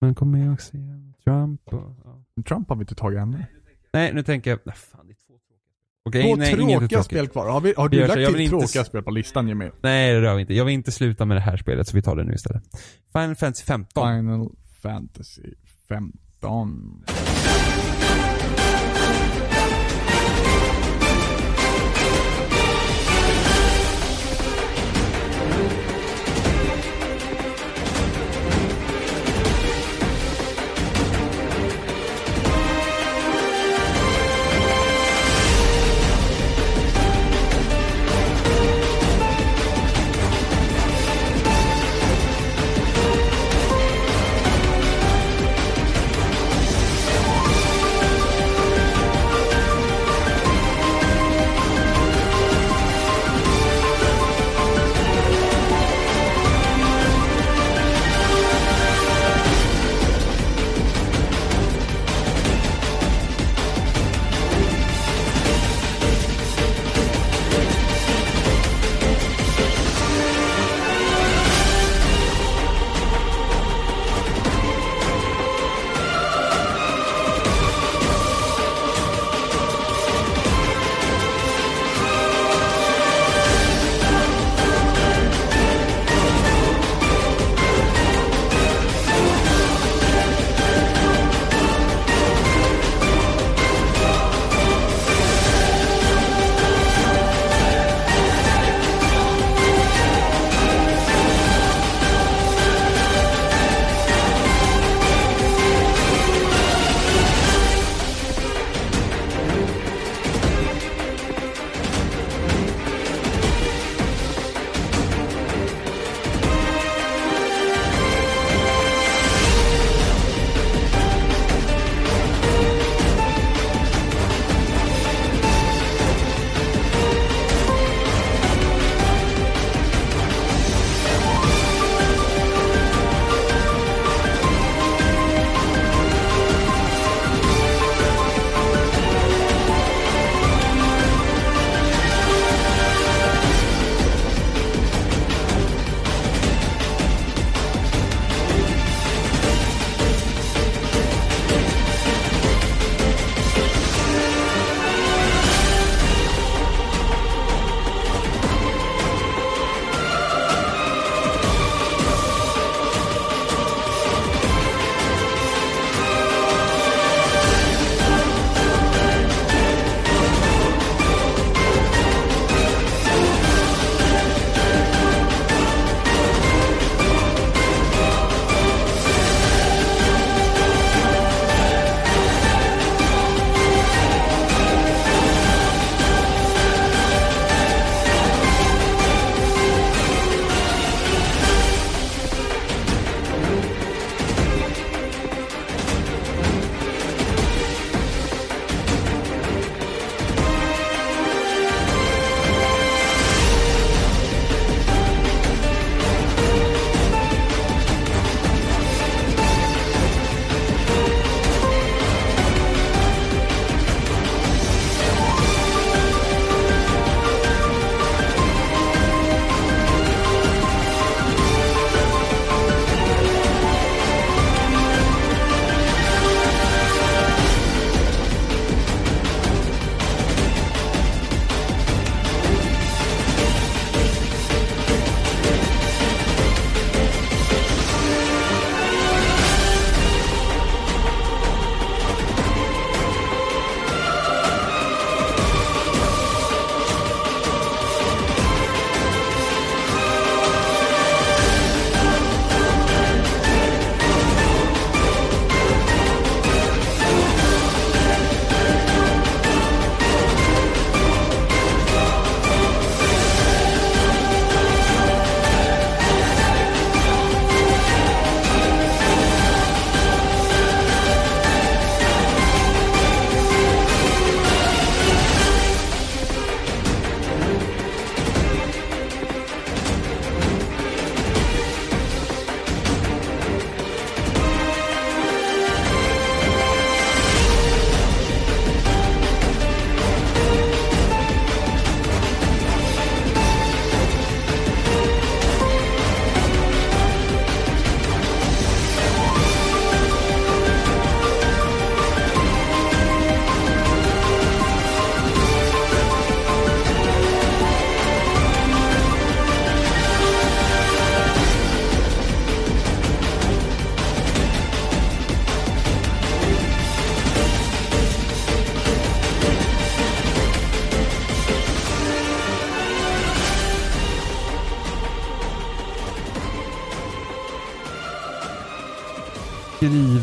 Men kommer jag också igen? Trump och... Ja. Trump har vi inte tagit ännu. Nej, nu tänker jag... Nej, fan, det är två tråkiga spel. Okej, Två nej, inget är tråkiga tråkigt. spel kvar. Har, vi, har Vi du gör så, lagt till inte tråkiga s- spel på listan Jimmy? Nej, det rör vi inte. Jag vill inte sluta med det här spelet, så vi tar det nu istället. Final Fantasy 15. Final Fantasy 15. stan.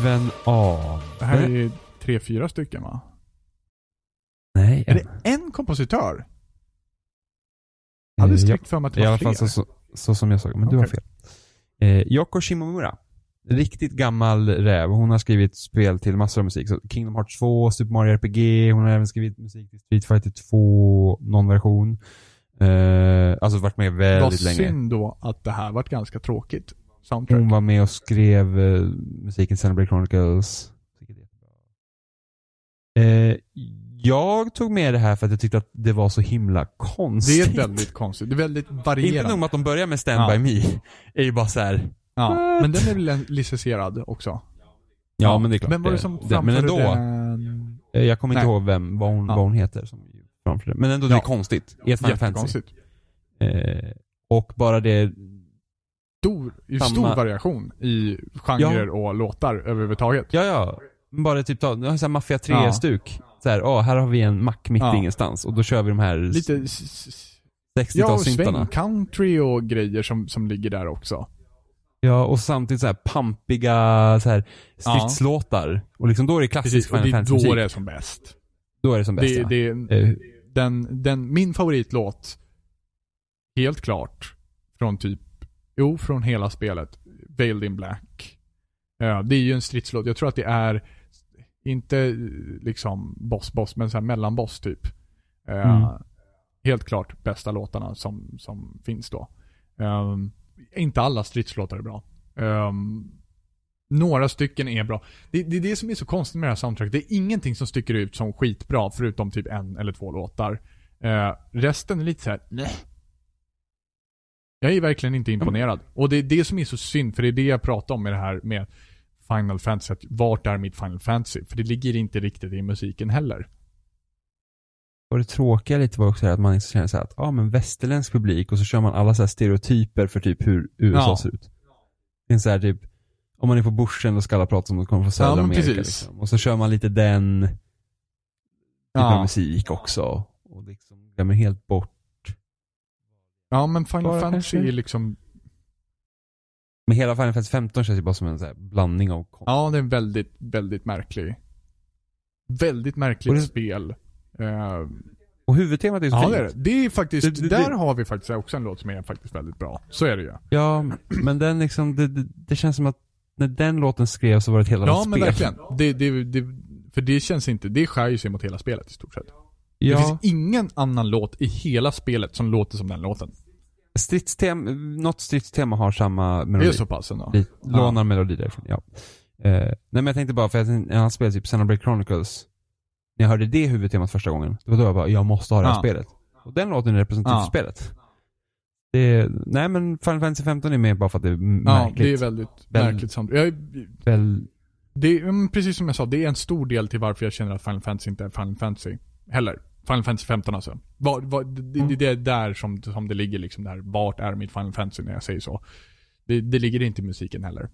Skriven av... Det här är tre, fyra stycken va? Nej, Är en. det en kompositör? Jag hade Eh, strikt för mig att det I var alla fler. fall så, så, som jag såg men du har fel. Eh, Yoko Shimomura. Riktigt gammal räv. Hon har skrivit spel till massor av musik. Så Kingdom Hearts 2, Super Mario RPG. Hon har även skrivit musik till Street Fighter 2, någon version. Eh, alltså varit med Vad väldigt länge. synd då att det här vart ganska tråkigt. Soundtrack. Hon var med och skrev eh, musiken Xenoblade Chronicles. Eh, jag tog med det här för att jag tyckte att det var så himla Det konstigt. är väldigt konstigt. Det är väldigt Inte nog varierande. med att de börjar med Stand Ja. By Me. är ju bara så här. Ja, men den är väl licensierad också? Ja, men det är klart. Vem var det som det, Men ändå. den? eh, Jag kommer inte Nej. ihåg vem, vad hon, Ja. vad hon heter som framförde. Men ändå, det är Ja. konstigt. I ett Final Fantasy. Jättekonstigt. Eh, och bara det, Stor, ju Samma- stor variation i genrer och låtar överhuvudtaget. ja ja. Bara typ ta, nu har jag så här Mafia Ja. 3-stuk. Så här, åh, här har vi en mack mitt Ja. ingenstans. Och då kör vi de här Lite s- s- ja, och 60-talssyntarna. sväng-country och grejer som, som ligger där också. Ja, och samtidigt så här pampiga så här stridslåtar. Och liksom då är det klassisk Precis, och Final det är då musik. det är som bäst. Då är det som bäst Det, ja. det, Eh, den, den, min favoritlåt, helt klart, från typ, jo, från hela spelet, Veiled in Black. Ja, det är ju en stridslåt. Jag tror att det är, inte eh, liksom boss-boss, men så här mellanboss typ. Eh, Mm. Helt klart bästa låtarna som, som finns då. Ehm, inte alla stridslåtar är bra. Ehm, några stycken är bra. Det, det är det som är så konstigt med det här soundtracket. Det är ingenting som sticker ut som skitbra, förutom typ en eller två låtar. Eh, resten är lite så här. nej. Jag är verkligen inte imponerad. Och det är det som är så synd, för det är det jag pratar om med det här med Final Fantasy. Att vart är mitt Final Fantasy? För det ligger inte riktigt i musiken heller. Och det tråkiga lite var också att man liksom känner så att, ja ah, men västerländsk publik och så kör man alla så här stereotyper för typ hur USA Ja. ser ut. Det är så här typ, om man är på börsen då ska alla prata om att komma från södra Ja, Amerika liksom. Och så kör man lite den typen av musik också. Och liksom glömmer helt bort. Ja, men Final Bara Fantasy kanske. är liksom... Men hela Final Fantasy 15 känns ju bara som en så här blandning av. Ja, det är en väldigt, väldigt märklig. Väldigt märkligt Och det- spel. Eh, Och huvudtemat är så ja, fint. det är det. Det är faktiskt, Det- det- där det- har vi faktiskt också en låt som är faktiskt väldigt bra. Så är det ju. Ja, men den liksom, det, det, det känns som att när den låten skrevs så var det ett annat Ja, spel. men verkligen. Det, det, det, för det känns inte, det skär ju sig mot hela spelet i stort sett. Det Ja, finns ingen annan låt i hela spelet som låter som den låten. Stridstema, något stridstema har samma Det melodi. är så pass ändå. Lite, lånar melodi därifrån, ja. Eh, nej men jag tänkte bara, för att när han spelade typ Xenoblade Chronicles, när jag hörde det huvudtemat första gången, det var då jag bara, jag måste ha det här Ja. spelet. Och den låten är representativ Ja. för spelet. Det nej men Final Fantasy 15 är med bara för att det är Ja, märkligt. det är väldigt Väl- märkligt samt. Jag, är- Väl, det är, mm, precis som jag sa, det är en stor del till varför jag känner att Final Fantasy inte är Final Fantasy. Heller. Final Fantasy 15 alltså. Var, var, det, Mm. det är där som, som det ligger liksom där. Vart är mitt Final Fantasy när jag säger så? Det, det ligger inte i musiken heller.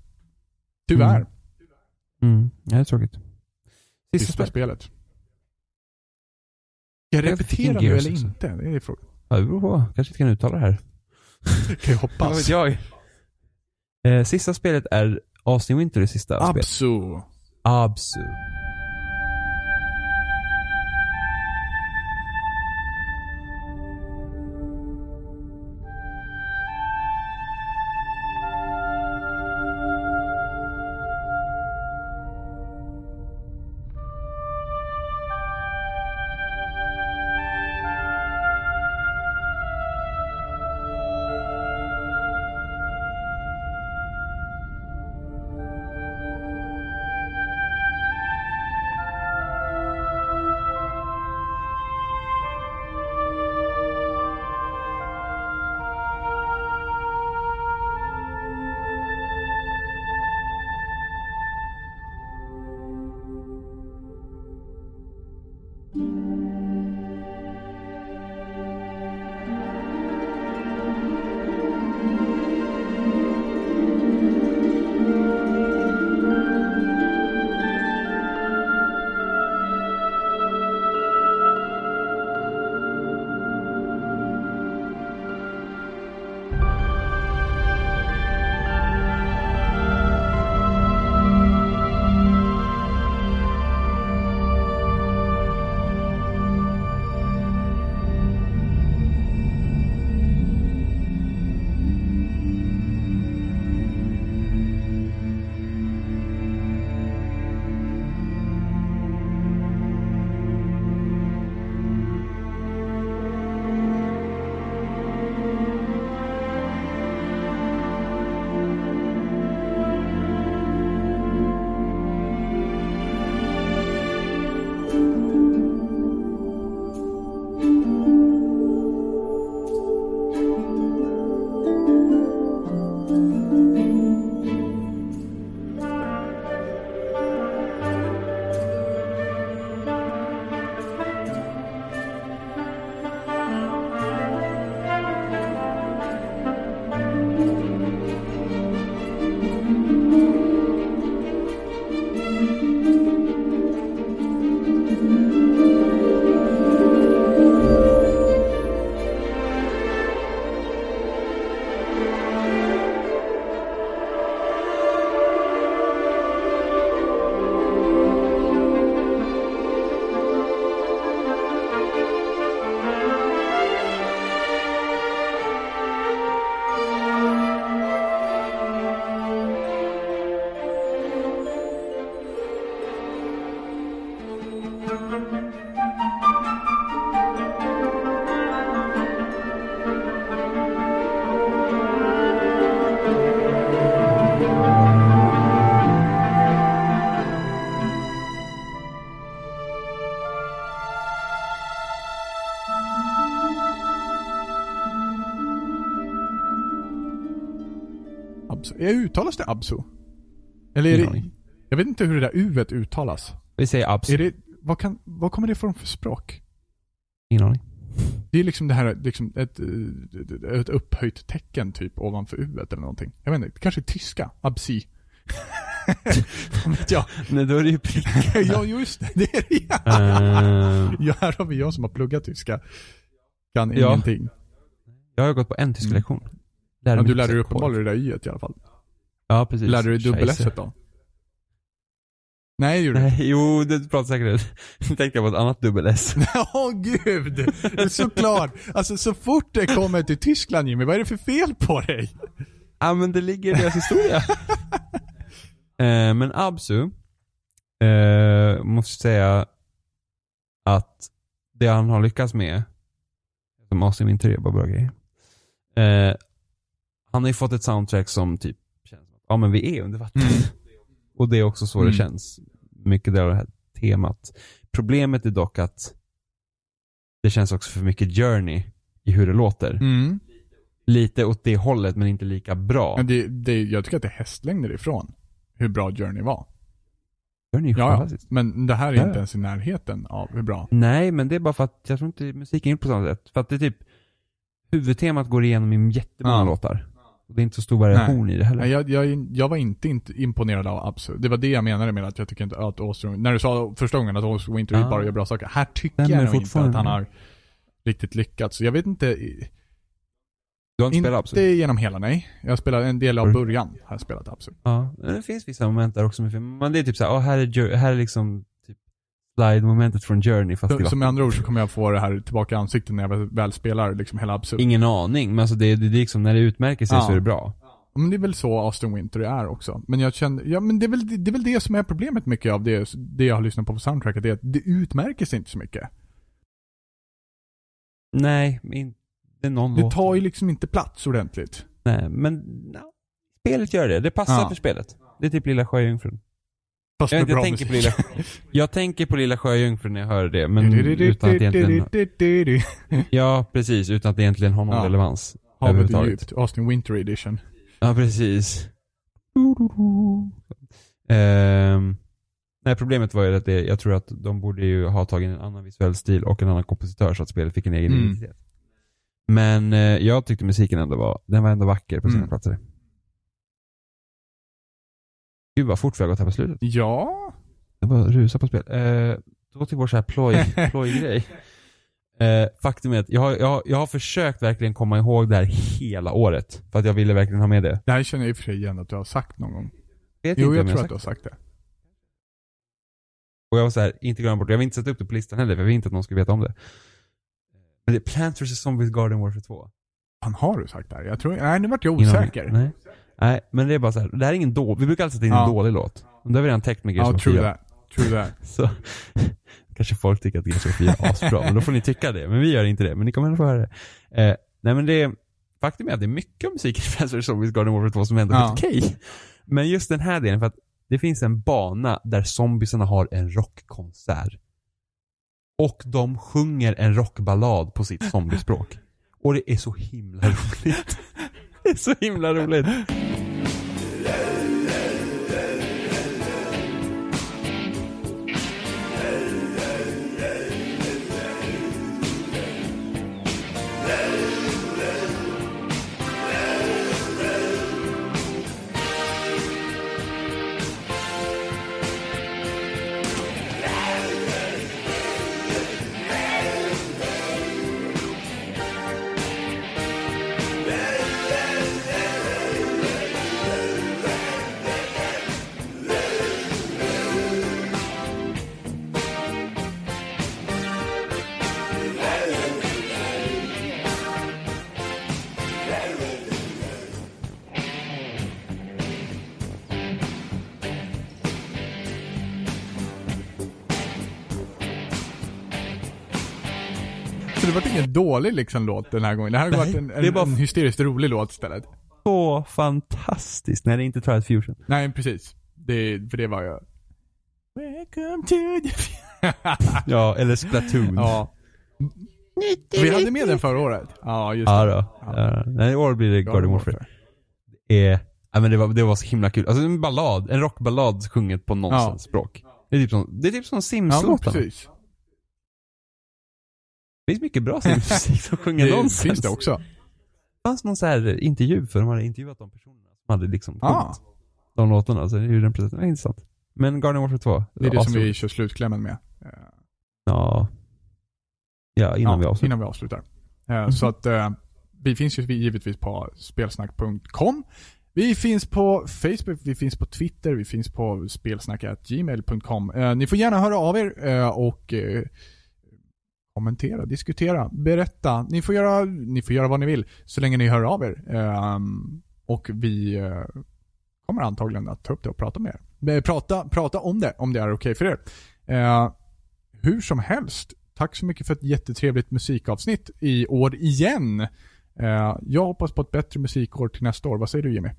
Tyvärr. Mm. mm, ja, det är tråkigt. Sista Sista spel. spelet. Ska jag repetera nu eller inte? Det är frågan. Ja, det beror på. Kanske inte kan uttala det här. Kan jag Vad hoppas. vet jag? Eh, sista spelet är Austin Winter, det sista spelet. Absu. Absu. Uttalas det Absu? Eller är det... Jag vet inte hur det där uet uttalas. Vi säger abs. Är det... Vad, kan, vad kommer det ifrån för språk? Ingen aning. Det är liksom det här, liksom ett, eh, ett upphöjt tecken typ ovanför uet eller någonting. Jag vet inte, kanske tyska. Absi. Vad vet jag? Nej, då är det ju prick. ja, just det. Det är det ja. Ehm, ja. Här har vi jag som har pluggat tyska. Kan Ja. ingenting. jag har gått på en tysk Mm. lektion. Ja, du lärde dig uppenbarligen det där y i alla fall. Ja, precis. Lärde du dig dubbel s då? Nej, det gjorde du inte. Jo, det pratar säkert. Nu tänkte jag på ett annat dubbel-S. Åh gud! Det är Såklart! Alltså så fort det kommer till Tyskland Jimmy, vad är det för fel på dig? Ja, men det ligger i deras historia. eh, men Absu, eh, måste säga att det han har lyckats med, som Austin Winter är bara bra grejer. Eh, han har ju fått ett soundtrack som typ ja men vi är under vatten. Mm. Och det är också så Mm. det känns. Mycket av det här temat. Problemet är dock att det känns också för mycket journey i hur det låter. Mm. Lite åt det hållet men inte lika bra. Men det, det, jag tycker att det är hästlängder ifrån hur bra Journey var. Journey är Ja. Men det här är Ja. inte ens i närheten av hur bra. Nej, men det är bara för att jag tror inte musiken är på samma sätt. För att det är typ huvudtemat går igenom i jättemånga Ja. låtar. Och det är inte så stor variation i det heller. Nej, jag, jag, jag var inte, inte imponerad av Absu. Det var det jag menade med att jag tycker inte att Austin, när du sa första gången att Austin Winter Ja. bara gör bra saker. Här tycker Stämmer jag nog inte att han har riktigt lyckats. Så jag vet inte, Du har inte spelat inte genom hela nej. Jag spelat en del av Mm. början, har jag spelat Absu. Ja, det finns vissa moment där också. Men det är typ såhär, oh, här är, här är liksom slide-momentet från Journey fast Så, så med andra ord så kommer jag få det här tillbaka i ansiktet när jag väl- spelar liksom hela Absu. Ingen aning, men alltså det, det, det är liksom när det utmärker sig Ja. så är det bra. Ja, Men det är väl så Austin Winter är också. Men jag kände, ja men det är väl det, är väl det som är problemet mycket av det, det jag har lyssnat på på soundtracket, det är att det utmärker sig inte så mycket. Nej, inte någon Det tar ju liksom inte plats ordentligt. Nej, men no, spelet gör det. Det passar Ja. för spelet. Det är typ Lilla Sjöjungfrun. Fast Jag, med jag, bra tänker på lilla, jag tänker på Lilla Sjöjungfrun när jag hör det, men utan att egentligen... Ja, precis. Utan att det egentligen har någon Ja. relevans. Havet är djupt. Austin Winter edition. Ja, precis. Ehm, nej, problemet var ju att det, jag tror att de borde ju ha tagit en annan visuell stil och en annan kompositör så att spelet fick en egen Mm. identitet. Men eh, jag tyckte musiken ändå var, den var ändå vacker på sina Mm. platser. Gud vad fort vi har gått här på slutet. Ja. Det bara rusa på spel. Eh, då till vår så här ploj, plojgrej. Eh, faktum är att jag har, jag, har, jag har försökt verkligen komma ihåg det här hela året. För att jag ville verkligen ha med det. Det här känner jag i och för sig igen att du har sagt någon gång. Vet Jo, inte jag om tror att du har sagt det. Och jag var så här, inte glömma bort, jag vill inte sätta upp det på listan heller för jag vill inte att någon ska veta om det. Men det är Plants vs Zombies Garden Warfare 2. Han har du sagt det här? Jag tror, nej nu vart jag osäker. Nej. Nej, men det är bara så här, det här är ingen dålig, vi brukar alltid sätta in Ja. en dålig låt. Och det har vi redan täckt med Gears Ja, true 4. that. True that. Så kanske folk tycker att Gears of 4 är asbra, men då får ni tycka det. Men vi gör inte det, men ni kommer ändå få höra det. Eh, nej men det faktum är att det är mycket av musiken i vs Zombies Garden Warfare 2 som ändå är Ja. helt okej. Men just den här delen, för att det finns en bana där zombiesarna har en rockkonsert. Och de sjunger en rockballad på sitt zombiespråk. Och det är så himla roligt. Det är så himla roligt. Dålig liksom låt den här gången. Det här har Nej, varit en, det är en, bara- en hysteriskt rolig låt istället. Så fantastiskt. Nej, det är inte Triad Fusion. Nej, precis. Det, för det var ju... Welcome to the... Ja, eller Splatoon. ja. Vi hade med den förra året. Ja, just Ja det. då. Ja. Nej, i år blir det Garden Warfare. Eh, ja, men det, var, det var så himla kul. Alltså en ballad, en rockballad sjunget på nonsensspråk. Det är typ som, det är typ som Ja, Sims-låtarna. det precis. Finns mycket bra Sims-musik som sjunger Det nonsens. finns det också. Det fanns någon så här intervju för de hade intervjuat de personerna som hade liksom Ah. de låtarna. Så den precis, det är intressant. Men Garden Warfare 2. Det är det som vi kör slutklämmen med. Ja. Ja, innan vi avslutar. Innan vi avslutar. Eh, Så att eh, vi finns ju givetvis på spelsnack.com. Vi finns på Facebook, vi finns på Twitter, vi finns på spelsnack.gmail.com. Eh, ni får gärna höra av er och kommentera, diskutera, berätta. Ni får, göra, ni får göra vad ni vill så länge ni hör av er. Ehm, och vi eh, kommer antagligen att ta upp det och prata med er. Prata, prata om det, om det är okej för er. Eh, hur som helst, tack så mycket för ett jättetrevligt musikavsnitt i år igen. Eh, jag hoppas på ett bättre musikår till nästa år. Vad säger du Jimmy?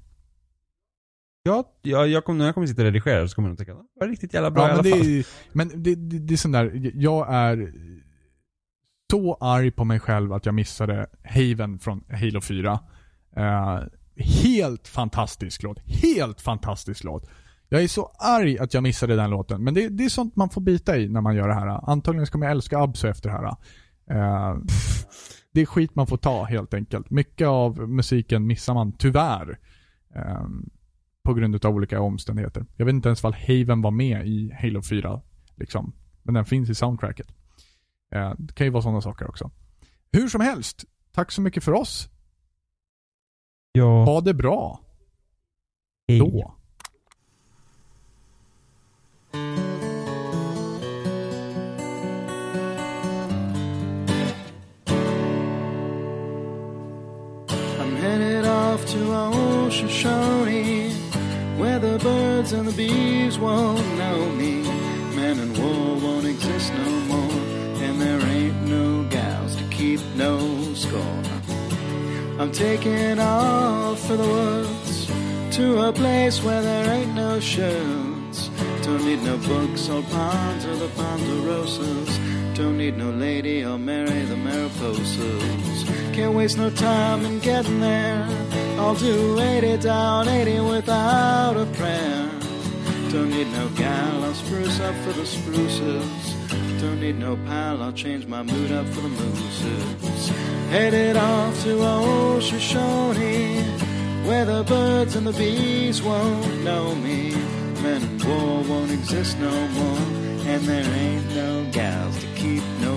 Ja, jag, jag kommer, när jag kommer sitta och redigera så kommer jag nog tänka, det var riktigt jävla bra ja, i alla men fall. det är, men det, det, det är sån där, jag är så arg på mig själv att jag missade Haven från Halo 4. Eh, helt fantastisk låt. Helt fantastisk låt. Jag är så arg att jag missade den låten. Men det, det är sånt man får bita i när man gör det här. Antagligen kommer jag älska Abso efter det här. Eh, det är skit man får ta helt enkelt. Mycket av musiken missar man tyvärr. Eh, på grund av olika omständigheter. Jag vet inte ens vad Haven var med i Halo 4. Liksom. Men den finns i soundtracket. Eh, det kan ju vara sådana saker också. Hur som helst, tack så mycket för oss. Ja, Ha det bra. hej. Då. I'm headed off to old Shoshone, where the birds and the bees won't know me. Man and war won't exist no I'm taking off for the woods to a place where there ain't no shirts. Don't need no books or ponds or the ponderosas. Don't need no lady or marry the Mariposas. Can't waste no time in getting there. I'll do 80 down, 80 without a prayer. Don't need no gal, I'll spruce up for the spruces. Don't need no pile. I'll change my mood up for the mooses. Headed off to old Shoshone, where the birds and the bees won't know me. Men and war won't exist no more, and there ain't no gals to keep no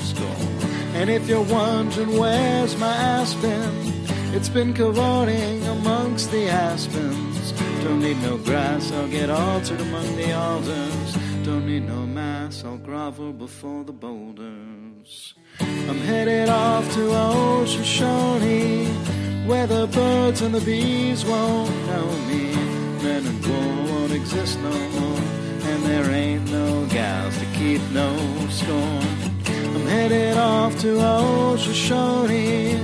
score. And if you're wondering where's my aspen, it's been cavorting amongst the aspens. Don't need no grass, I'll get altered among the alders. Don't need no mass, I'll grovel before the boulders. I'm headed off to old Shoshone, where the birds and the bees won't know me. Men and war won't exist no more, and there ain't no gals to keep no score. I'm headed off to old Shoshone,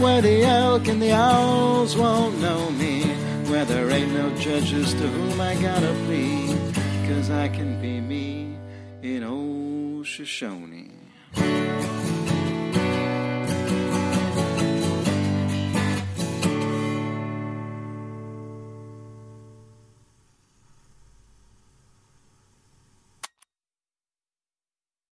where the elk and the owls won't know me, where there ain't no judges to whom I gotta plead, cause I can be me in old Shoshone.